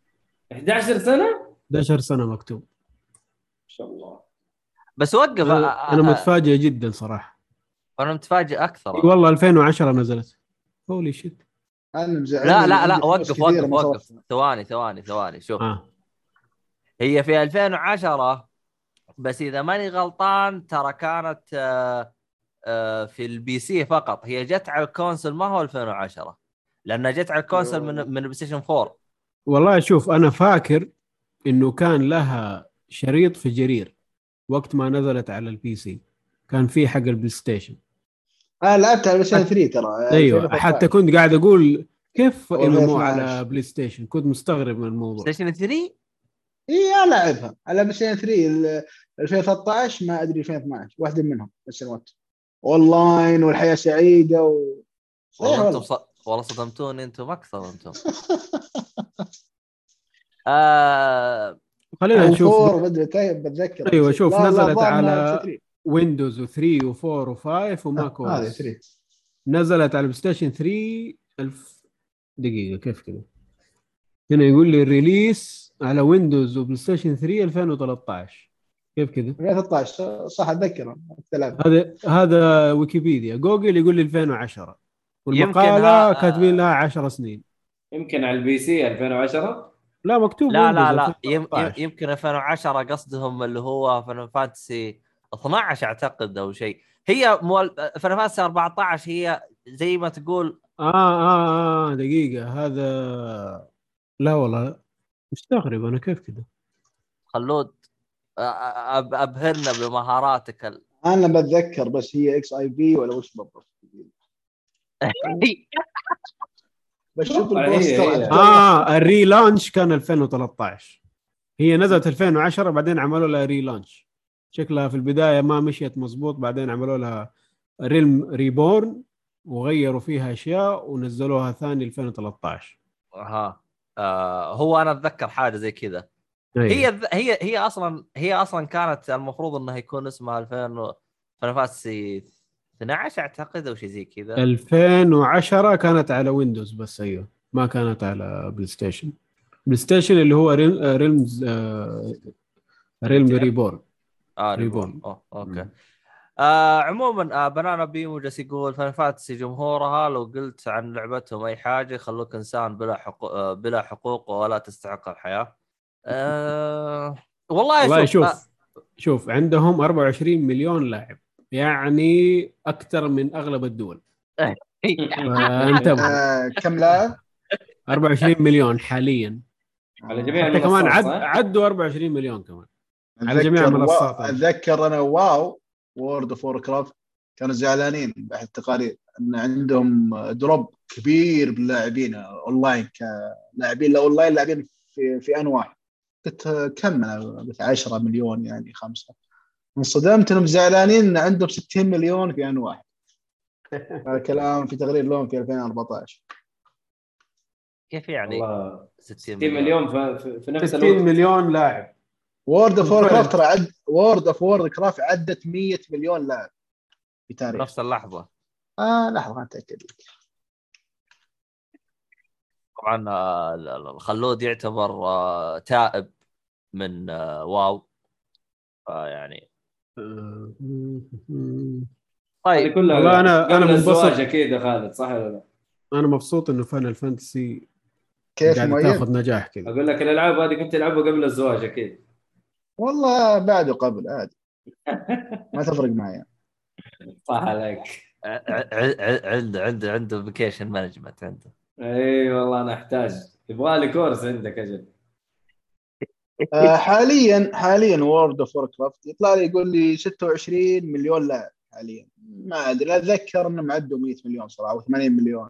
11 سنة؟ 11 سنة مكتوب. ما شاء الله. بس وقف. أنا أنا متفاجئ جدا صراحة. أنا متفاجئ أكثر. والله 2010 نزلت. هولي شيت أنا مزعل. لا لا لا وقف وقف وقف. ثواني ثواني ثواني شوف. آه. هي في 2010 بس إذا ماني غلطان ترى كانت آه، آه، في ال PC فقط. هي جت على ال console ما هو 2010 لأنها جت على ال console من من ال PlayStation 4 والله شوف أنا فاكر إنه كان لها شريط في جرير وقت ما نزلت على ال PC. كان في حق ال PlayStation أنا لعبتها على Play 3 ترى أيوه. 2013. حتى كنت قاعد أقول كيف ام 2012. على PlayStation كنت مستغرب من الموضوع. PlayStation 3 اي العبها على PlayStation 3 ال- 2013 ما أدري 2012 واحدة منهم نفس الوقت أونلاين والحياة سعيدة و... والله أنتم والله ص... والله صدمتوني أنتم أكثر أنتم. آه خلينا نشوف. four بدري طيب بتذكر. أيوة، شوف، لا، لا، نزلت على- إنها بس 3. Windows و3 و4 و5 و Mac آه، هذه OS 3 نزلت على ال PlayStation 3 ألف دقيقة كيف كذا. هنا يقول لي؟ ال release على Windows و PlayStation 3 2013 كيف كذا؟ 113 صح اتذكر الثلاث هذا هذا Wikipedia. Google يقول لي 2010 يمكن والمقالة ها- كاتبين لها 10 سنين. يمكن على ال PC 2010 لا مكتوب لا لا لا. يم- يم- 2013. يمكن 2010 قصدهم اللي هو Final Fantasy 12 أعتقد أو شيء. هي مول... Final Fantasy 14 هي زي ما تقول آه آه آه دقيقة. هذا لا والله مستغرب أنا كيف كذا؟ خلود. ابهرنا بمهاراتك ال... أنا بتذكر بس هي XIV ولا وش بالضبط بشوف ال poster. آه ال relaunch كان 2013 هي نزلت 2010 بعدين عملوا لها relaunch شكلها في البدايه ما مشيت مزبوط بعدين عملوا لها Realm Reborn وغيروا فيها اشياء ونزلوها ثاني 2013 ها آه هو أنا اتذكر حاجة زي كذا. هي هي هي أصلا هي أصلا كانت المفروض إنها يكون اسمها 2000 Final Fantasy 12 أعتقد أو شيء زي كذا 2010 كانت على Windows بس أيوه ما كانت على PlayStation PlayStation اللي هو Real- آه، Realms آه، Realm Reborn آه Reborn. Reborn أوه. okay مم. آه عموما آه Banana بيمو جالس يقول Final Fantasy جمهورها لو قلت عن لعبتهم أي حاجة يخلوك إنسان بلا حقوق آه بلا حقوق ولا تستحق الحياة. آه والله, والله شوف, آه شوف شوف عندهم 24 مليون لاعب يعني أكثر من أغلب الدول فانتبه آه، كم لاعب؟ 24 مليون حاليا على جميع حتى كمان المنصات عد؟ عدوا 24 مليون كمان على جميع أتذكر المنصات. أتذكر أنا واو World of Warcraft كانوا زعلانين باحد التقارير إن عندهم drop كبير باللاعبين اونلاين كلاعبين لا اونلاين لاعبين في في ان واحد قلت كم أنا قلت 10 مليون يعني خمسة. انصدمت انهم زعلانين إن عندهم 60 مليون في آن واحد. هذا كلام في تقرير لهم في 2014 كيف يعني والله 60 60 مليون, مليون في, في, في نفس 60 الوقت. مليون لاعب. وورد اوف بالفعل. كرافت عد وورد اوف وورد كرافت عدت 100 مليون لاعب في تاريخ. نفس اللحظة. آه لحظة أتأكد. لك طبعا آه، ال- ال- الخلود يعتبر آه تائب من آه واو. يعني طيب. كلها والله أنا- أنا قبل الزواج منبسط. أكيد يا خالد صح ولا لا؟ أنا مبسوط إنه Final Fantasy كيف قاعد مؤيد؟ تاخذ نجاح كذا. أقول لك الألعاب هذه كنت تلعبها قبل الزواج أكيد والله بعد وقبل عادي. ما تفرق معي. صح عليك. عنده عنده عنده application management عنده. اي والله أنا أحتاج. يبغى لي كورس عندك أجل. آه حاليا حاليا World of Warcraft يطلع لي يقول لي 26 مليون لاعب حاليا. ما أدري أتذكر انهم عدوا 100 مليون صراحة أو 80 مليون.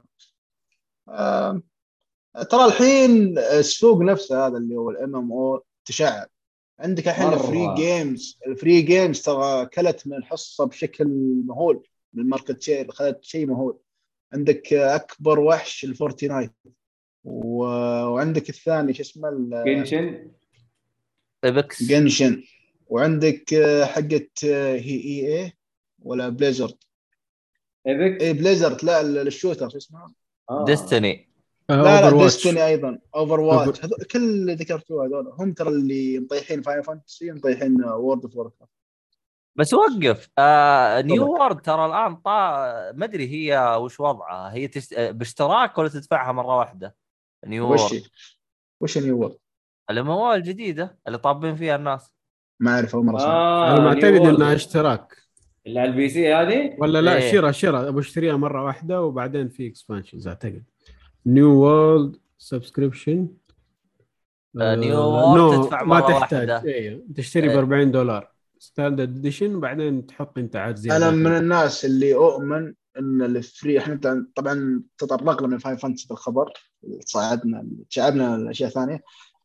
ترى الحين السوق نفسه هذا اللي هو ال MMO تشعب. عندك الحين. ال free games ال free games ترى كلت من الحصة بشكل مهول من ال market share اخذت شيء مهول. عندك أكبر وحش ال Fortnite و... وعندك الثاني شو اسمه ال- كنشن إيبكس. جنشن وعندك آه، حقت آه، هي إي اي ولا بليزرد؟ ايبك اي بليزرد. لا ال- الشوتر شو اسمه؟ آه. ديستني لا لا اوفر واتش ديستني أيضا اوفر واتش كل اللي ذكرتوه هذول هم ترى اللي مطيحين فاين فانتسي مطيحين وورد اوف ووركرافت بس وقف آه نيو. وورد ترى الآن طا ما أدري هي وش وضعها هي تشت... آه، باشتراك ولا تدفعها مرة واحدة نيو وش وورد هي؟ وش نيو وورد؟ الاموال الجديده اللي طابين فيها الناس ما أعرف أول مرة أسمع آه أنا معتقد نيو. إنها اشتراك اللي على البي سي هذه ولا لا إيه. شراء شراء أبغى اشتريها مرة واحدة وبعدين في اكسبانشنز أعتقد نيو وورلد سبسكريبشن آه، New World تدفع ما مرة تحتاج واحدة. أيوه تشتري ب إيه. 40 دولار standard edition وبعدين تحط أنت عاد زياده أنا من الناس اللي أؤمن إن ال free إحنا طبعاً- طبعا تطرقنا من Final Fantasy بالخبر صعدنا شعبنا الاشياء ثانية.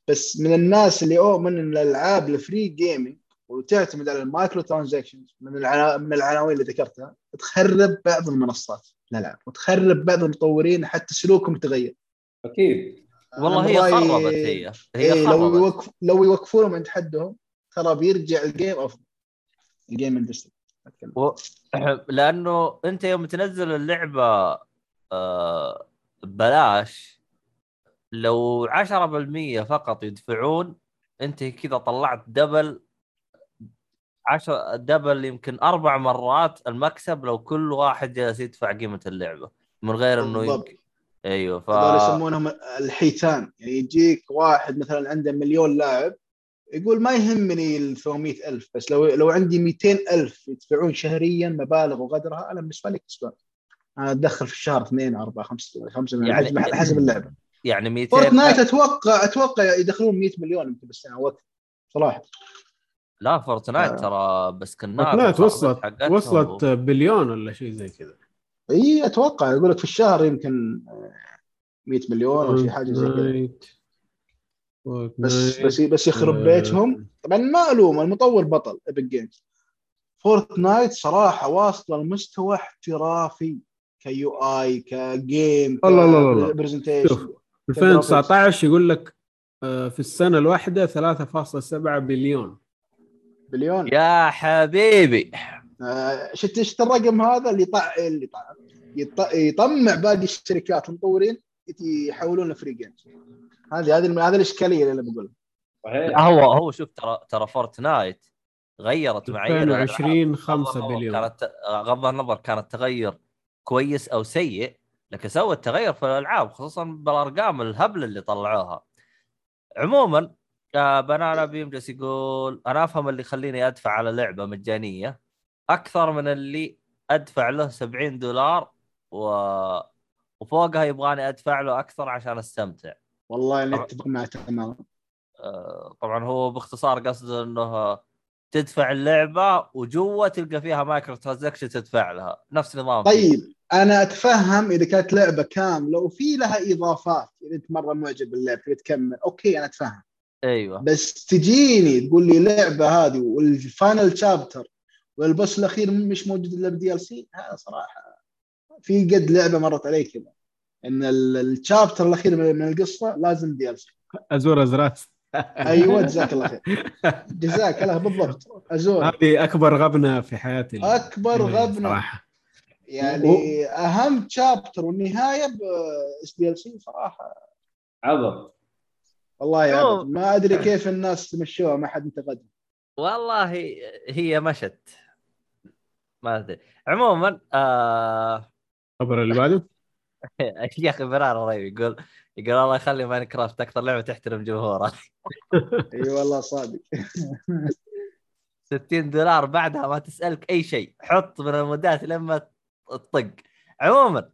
بس من الناس اللي أؤمن إن الألعاب ال free gaming وتعتمد على ال micro transactions من العنا... من العناوين اللي ذكرتها تخرب بعض المنصات الالعاب وتخرب بعض المطورين حتى سلوكهم يتغير أكيد. والله هي خربت هي. هي إيه لو خربت. يوقف لو يوقفونهم عند حدهم ترى بيرجع ال game أفضل. ال game industry. و... لأنه أنت يوم تنزل اللعبة آه ببلاش لو 10% فقط يدفعون أنت كذا طلعت double 10 double يمكن أربع مرات المكسب لو كل واحد جالس يدفع قيمة اللعبة من غير إنه. يمكن أيوه ف يسمونهم الحيتان يعني يجيك واحد مثلا عنده مليون لاعب يقول ما يهمني ال 300 ألف بس لو لو عندي 200 ألف يدفعون شهريا مبالغ وقدرها أنا بالنسبة لي كسبان. أنا أدخل في الشهر 2 4 5 5 يعني- يعني على حسب اللعبة. يعني 200 Fortnite أتوقع أتوقع يدخلون 100 مليون يمكن بالسنة وقت صراحة. لا Fortnite آه. ترى بس كنا Fortnite وصلت وصلت بليون ولا شيء زي كذا. إي أتوقع. يقول لك في الشهر يمكن آه، 100 مليون أو شيء حاجة زي كذا. بس. بس بس يخرب آه. بيتهم. طبعا ما الوم المطور بطل Epic Games. Fortnite صراحة واصلة لمستوى احترافي QA ك game الله الله الله. presentation شوف 2019 يقول لك آه، في السنة الواحدة 3.7 billion. billion. يا حبيبي. آه، شفت شفت الرقم هذا؟ اللي طع اللي طع يط- يطمع باقي الشركات المطورين يحولون free games هذه هذه هذه الإشكالية اللي أنا بقولها. صحيح. هو هو شوف ترى ترى Fortnite غيرت معايير الألعاب. 2020 5 غض النظر بليون. كانت غض النظر كان التغير كويس أو سيء لكن سوى التغير في الألعاب خصوصا بالأرقام الهبله اللي طلعوها. عموما آه، بنانا بيم جالس يقول أنا أفهم اللي يخليني أدفع على لعبة مجانية. أكثر من اللي أدفع له 70 دولار و... وفوقها يبغاني أدفع له أكثر عشان أستمتع. والله اني. أتفق معك تماما. آه، طبعا هو باختصار قصده إنه تدفع اللعبة وجوا تلقى فيها micro transaction تدفع لها. نفس نظام طيب أنا أتفهم إذا كانت لعبة كاملة وفي لها إضافات إذا أنت مرة معجب باللعبه تبي تكمل. okay أنا أتفهم. أيوه. بس تجيني تقول لي لعبة هذه وال final chapter والبوس الأخير مش موجود إلا ب DLC هذا صراحة. في قد لعبة مرت علي كذا. إن ال- ال chapter الأخير من من القصة لازم DLC Asura's Wrath. أيوه جزاك الله خير. جزاك الله بالضبط. Asura. هذه أكبر غبنة في حياتي. أكبر غبنة. صراحة. يعني أهم chapter والنهاية as DLC صراحة. عبط والله يا. عبد ما أدري كيف الناس تمشوها ما حد انتقدها. والله هي مشت. ما أدري. عموما آه... الخبر اللي بعده؟ يا أخي برار رهيب. يقول يقول الله يخلي ماينكرافت أكثر لعبة تحترم جمهورها إي والله صادق. 60 دولار بعدها ما تسألك أي شيء. حط من المودات لما تطق. عموما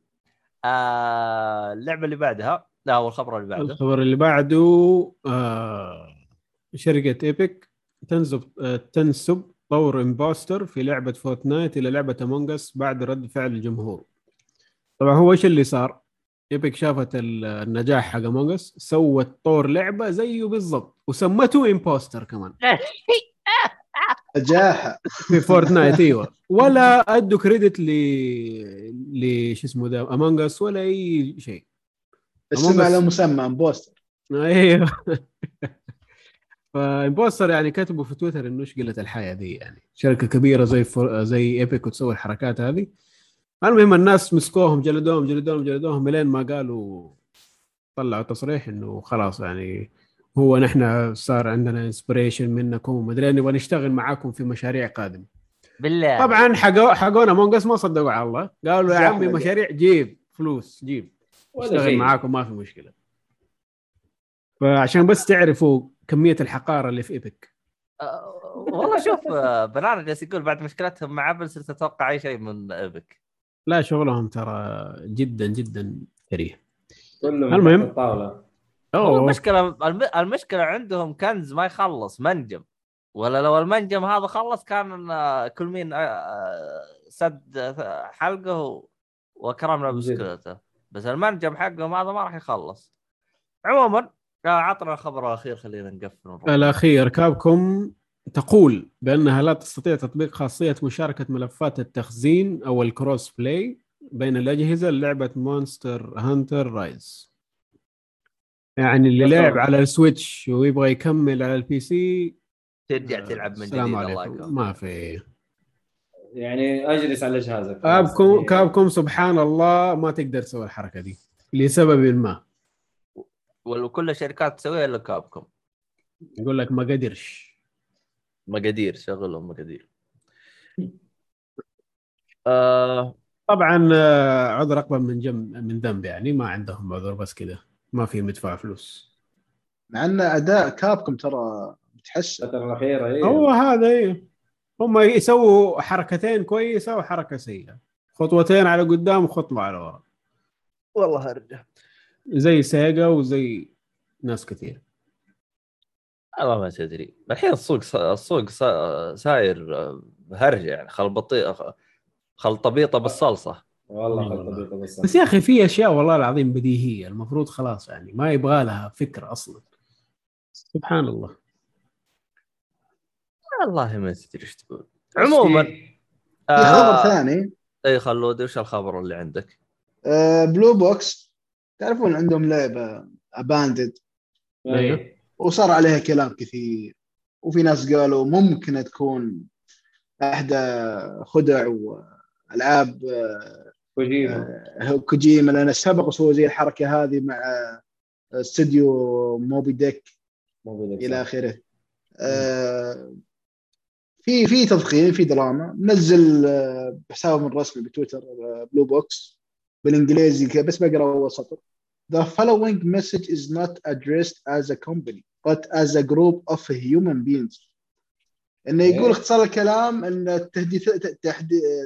آه... اللعبة اللي بعدها لا هو الخبر اللي بعده. الخبر اللي بعده آه شركة Epic تنسب آه تنسب طور Imposter في لعبة Fortnite إلى لعبة Among Us بعد رد فعل الجمهور. طبعا هو إيش اللي صار؟ Epic شافت ال- النجاح حق Among Us سوت طور لعبة زيه بالضبط وسمته Imposter كمان. نجاحه. في Fortnite إيوه. ولا أدوا credit ل ل شو اسمه ده Among Us ولا أي شيء. اسم. على مسمى Imposter أيوه. ف Imposter يعني كتبوا في تويتر إنه إيش قلة الحياة دي يعني. شركة كبيرة زي فور... زي Epic وتسوي الحركات هذه. المهم الناس مسكوهم جلدوهم جلدوهم جلدوهم لين ما قالوا طلعوا تصريح إنه خلاص يعني هو نحن صار عندنا inspiration منكم ومدري نبغى نشتغل معاكم في مشاريع قادمة. بالله. طبعا حقو حقونا مونجس ما صدقوا على الله. قالوا يا عمي. مشاريع جيب فلوس جيب. اشتغل معاكم ما في مشكلة. فعشان بس تعرفوا كمية الحقارة اللي في إيبك. آه، والله شوف آه، بنانا جالس يقول بعد مشكلتهم مع أبل صرت أتوقع أي شيء من إيبك. لا شغلهم ترى جدا جدا كريه المهم. الطاوله أوه المشكلة الم- المشكلة عندهم كنز ما يخلص منجم ولا لو المنجم هذا خلص كان كل مين آه، آه، سد حلقه وكرمنا. بسكوته بس المنجم حقهم هذا ما راح يخلص عموما آه، عطنا الخبر الأخير خلينا نقفل. الأخير Capcom تقول بأنها لا تستطيع تطبيق خاصية مشاركة ملفات التخزين أو ال cross play بين الأجهزة للعبة Monster Hunter Rise يعني اللي لعب على ال Switch ويبغى يكمل على ال PC ترجع تلعب من جديد السلام الله يكرمك. ما في. يعني أجلس على جهازك. كابكم كابكم سبحان الله ما تقدر تسوي الحركة دي لسبب ما. وكل الشركات تسويها إلا Capcom. يقول لك ما قدرش. مقادير شغلهم مقادير. آه طبعا آه، عذر اقبل من جم من ذنب يعني ما عندهم عذر بس كذا ما في مدفع فلوس. مع إن أداء كابكم ترى متحسن. الفترة الأخيرة إيه. هو هذا إيه. هم يسووا حركتين كويسة وحركة سيئة. خطوتين على قدام وخطوة على ورا. والله ارجع زي سيجا وزي ناس كثير. والله ما تدري. الحين السوق السوق سا- ساير آه، هرجه يعني. خل بطيء خلطبيطه بالصلصة. والله والله. بيضة بس يا أخي في أشياء والله العظيم بديهية. المفروض خلاص يعني ما يبغى لها فكرة أصلا. سبحان الله. والله ما تدري إيش تقول. عموما في خبر ثاني. إي خلود وش الخبر اللي عندك؟ آه، Blue Box. تعرفون عندهم لعبة Abandoned إيه. وصار عليها كلام كثير. وفي ناس قالوا ممكن تكون إحدى خدع وألعاب كوجيما. آه، كوجيما لأن سبق وسووا زي الحركة هذه مع آه، استوديو Moby Dick موجود إلى آخره. آه، في في تضخيم في دراما. نزل بحسابهم الرسمي بتويتر Blue Box. بالإنجليزي بس بقرأ اول سطر. The following message is not addressed as a company. But as a group of human beings. إنه يقول إيه. اختصار الكلام إن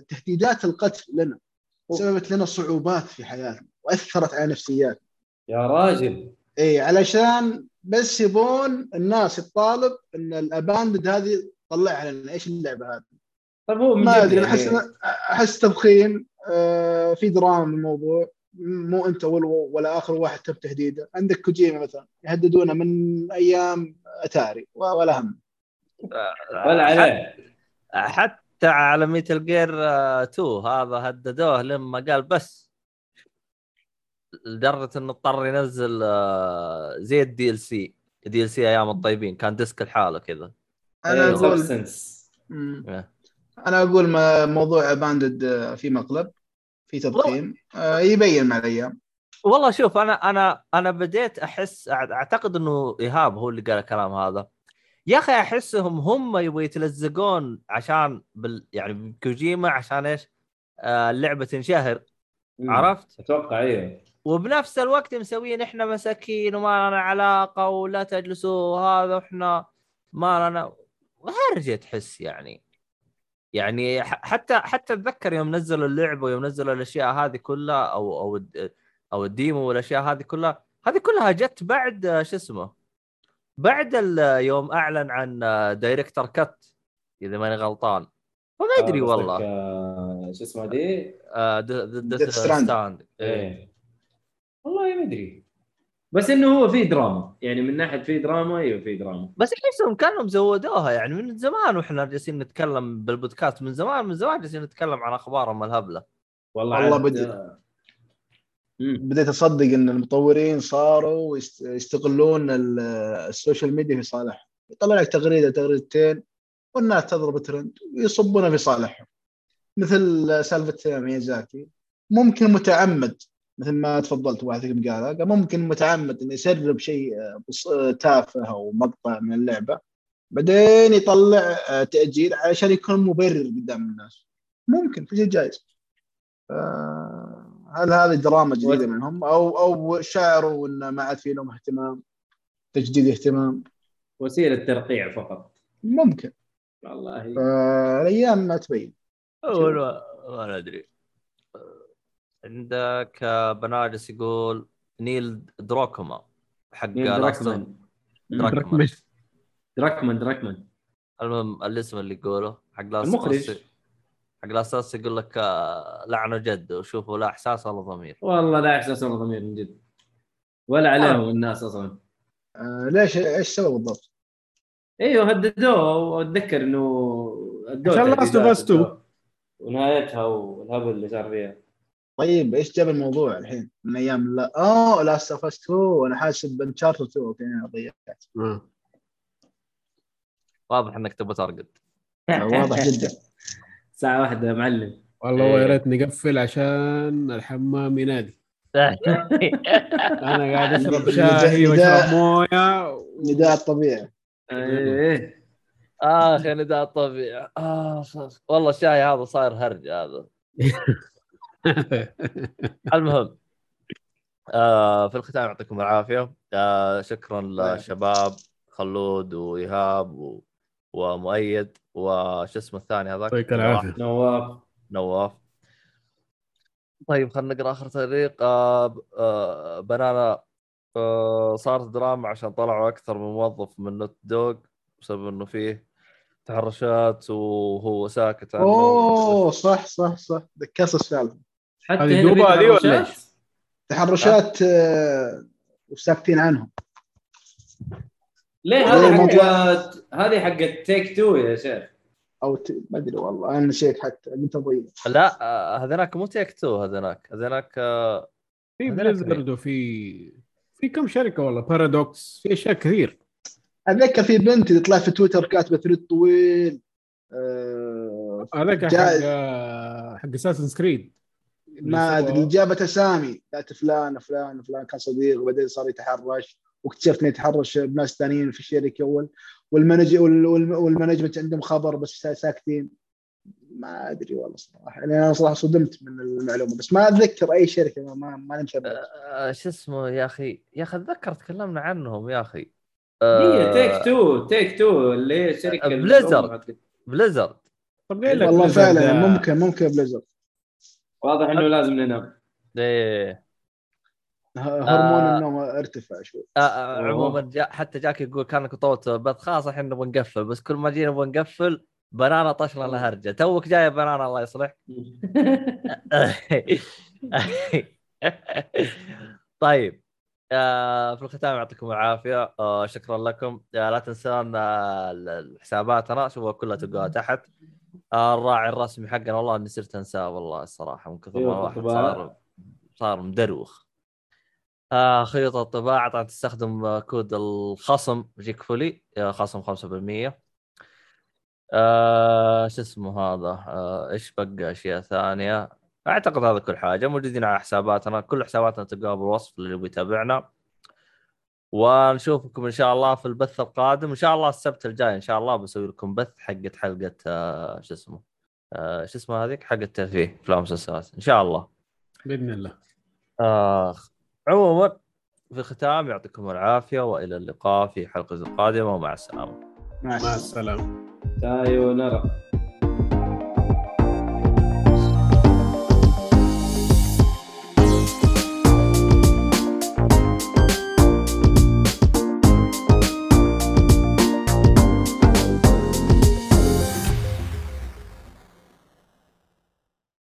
تهديدات القتل لنا سببت لنا صعوبات في حياتنا وأثرت على نفسياتنا. يا راجل. اي علشان بس يبون الناس تطالب إن الاباندد هذه طلعها لنا إيش اللعبة هذه؟ طيب هو ما أدري أحس أحس تضخيم آه، في دراما بالموضوع. مو انت ولا, ولا آخر واحد تم تهديده. عندك كوجيما مثلا يهددونه من أيام أتاري ولا هم. ولا عليه. حتى على Metal Gear 2 هذا هددوه لما قال بس لدرجة إنه اضطر ينزل آه، زي ال DLC DLC أيام الطيبين كان disc لحاله كذا. أنا إيه، أقول. إيه. أنا أقول ما موضوع Abandoned في مقلب. في تضخيم. آه، يبين مع الأيام. والله شوف أنا أنا أنا بديت أحس أعتقد إنه إيهاب هو اللي قال الكلام هذا. يا أخي أحسهم هم يبغوا يتلزقون عشان بال يعني بكوجيما عشان إيش؟ آه اللعبة تنشهر. عرفت؟ أتوقع أيوه وبنفس الوقت مسويين إحنا مساكين وما لنا علاقة ولا تجلسوا هذا وإحنا ما لنا. هرجه تحس يعني. يعني حتى حتى أتذكر يوم نزلوا اللعبه ويوم نزلوا الأشياء هذه كلها أو أو أو ال demo والأشياء هذه كلها هذه كلها جت بعد آه، شو اسمه بعد يوم أعلن عن آه، director's cut إذا ماني غلطان. فما أدري آه، والله. آه، شو اسمه Death Stranding إيه. والله ما أدري. بس إنه هو في دراما. يعني من ناحية في دراما أيوه في دراما. بس احسهم كانوا زودوها يعني من زمان وإحنا جالسين نتكلم بالبودكاست من زمان من زمان جالسين نتكلم عن أخبارهم الهبلة. والله والله عاد- بدي. مم. بديت أصدق إن المطورين صاروا يست- يستغلون ال- ال social media في صالحهم. يطلع لك تغريدة تغريدتين والناس تضرب ترند ويصبونها في صالحهم. مثل سالفة ميازاكي ممكن متعمد. مثل ما تفضلت واحد فيكم قالها قال ممكن متعمد انه يسرب شيء آه، بص- آه، تافه أو مقطع من اللعبة بعدين يطلع آه، تأجيل علشان يكون مبرر قدام الناس. ممكن في شيء جايز. هل هذه دراما جديدة منهم؟ أو أو شعروا ان ما عاد في لهم اهتمام تجديد اهتمام؟ وسيلة ترقيع فقط. ممكن. والله. فالايام ما تبين. ولا ما ندري. عندك آه، بنادس يقول نيل دروكوما حق Last دراكمان دراكمان دراكمان دراكمان المهم الاسم اللي يقوله حق لاست المخرج. حق لاست يقول لك آه، لعنه جد وشوفوا لا إحساس ولا ضمير. والله لا إحساس ولا ضمير من جد. ولا عليهم الناس أصلا. آه ليش إيش سوى بالضبط؟ إيوه هددوه. وأتذكر إنه عشان of تهديدات Us 2. ونهايتها والهبل اللي صار فيها. طيب إيش جاب الموضوع الحين من أيام لا اوه لاست اوف اس 2 أنا حاسب انشارتد 2 أوكي أنا ضيعت. آه. واضح إنك تبغى ترقد واضح جدا. ساعة واحدة يا معلم. والله إيه. يا ريت نقفل عشان الحمام ينادي. أنا قاعد أشرب شاهي وأشرب موية نداء الطبيعي إيه. اخ يا نداء الطبيعي آه والله الشاي هذا صاير هرج هذا. المهم آه في الختام يعطيكم العافية. آه شكرا للشباب خلود وإيهاب و... ومؤيد وش اسمه الثاني هذاك؟ يعطيك العافية. نواف. نواف. طيب خلينا نقرأ آخر تعليق آه آه بنانا آه صارت دراما عشان طلعوا أكثر من موظف من Naughty Dog بسبب إنه فيه تحرشات وهو ساكت عنه. أوه صح صح صح. ذكرت السالفه حتى هذه هنا ولا تحرشات؟ إيش؟ تحرشات آه، وساكتين عنهم. ليه؟ هذه حقت هذه حقت Take-Two يا شيخ. أو ت... ما أدري والله أنا نسيت حتى قلت ضيع لا آه، هذيناك مو Take-Two هذيناك آه، في Blizzard وفي في كم شركة والله Paradox في أشياء كثير. أتذكر في بنت اللي طلعت في تويتر كاتبة thread طويل آه، هذاك حق جاء- حق Assassin's Creed ما أدري جابت أسامي. قالت فلان فلان فلان كان صديق وبعدين صار يتحرش واكتشفت إنه يتحرش بناس ثانيين في الشركة. وال وال manage- وال- وال- وال management عندهم خبر بس سا- ساكتين. ما أدري والله صراحة. يعني أنا صراحة صدمت من المعلومة بس ما أتذكر أي شركة ما ما, ما نمشي آه، شو اسمه يا أخي؟ يا أخي اتذكر تكلمنا عنهم يا أخي. هي آه، تيك تو تيك تو اللي هي اللي بليزرد. بليزرد طب والله فعلا ده؟ ممكن ممكن Blizzard واضح إنه لازم ننام. إيه. هرمون آه. النوم ارتفع شوي. آه، آه،. عموما جا حتى جاك يقول كانك طولت بث خلاص الحين نبغى نقفل بس كل ما جينا نبغى نقفل بنانا طش لنا هرجة. توك جاية بنانا الله يصلح. طيب. آه، في الختام يعطيكم العافية. آه، شكرا لكم. آه، لا تنسون حساباتنا شوفوا كلها تلقاها تحت. الراعي الرسمي حقنا والله إني صرت أنساه والله الصراحة من كثر ما الواحد. صار صار مدروخ. آه خيوط الطباعة طبعا تستخدم آه، كود الخصم يجيك فولي آه، خصم 5% آه شو اسمه هذا؟ آه إيش بقى أشياء ثانية؟ أعتقد هذا كل حاجة موجودين على حساباتنا. كل حساباتنا تلقاها بالوصف اللي يبغى يتابعنا. ونشوفكم إن شاء الله في البث القادم. إن شاء الله السبت الجاي إن شاء الله بسوي لكم بث حقت حلقة آه شو اسمه؟ آه شو اسمه هذيك؟ حقت الترفيه افلام ومسلسلات إن شاء الله. بإذن الله. آخ عموما في الختام يعطيكم العافية وإلى اللقاء في حلقة قادمه ومع السلامة. مع السلامة. سايونارا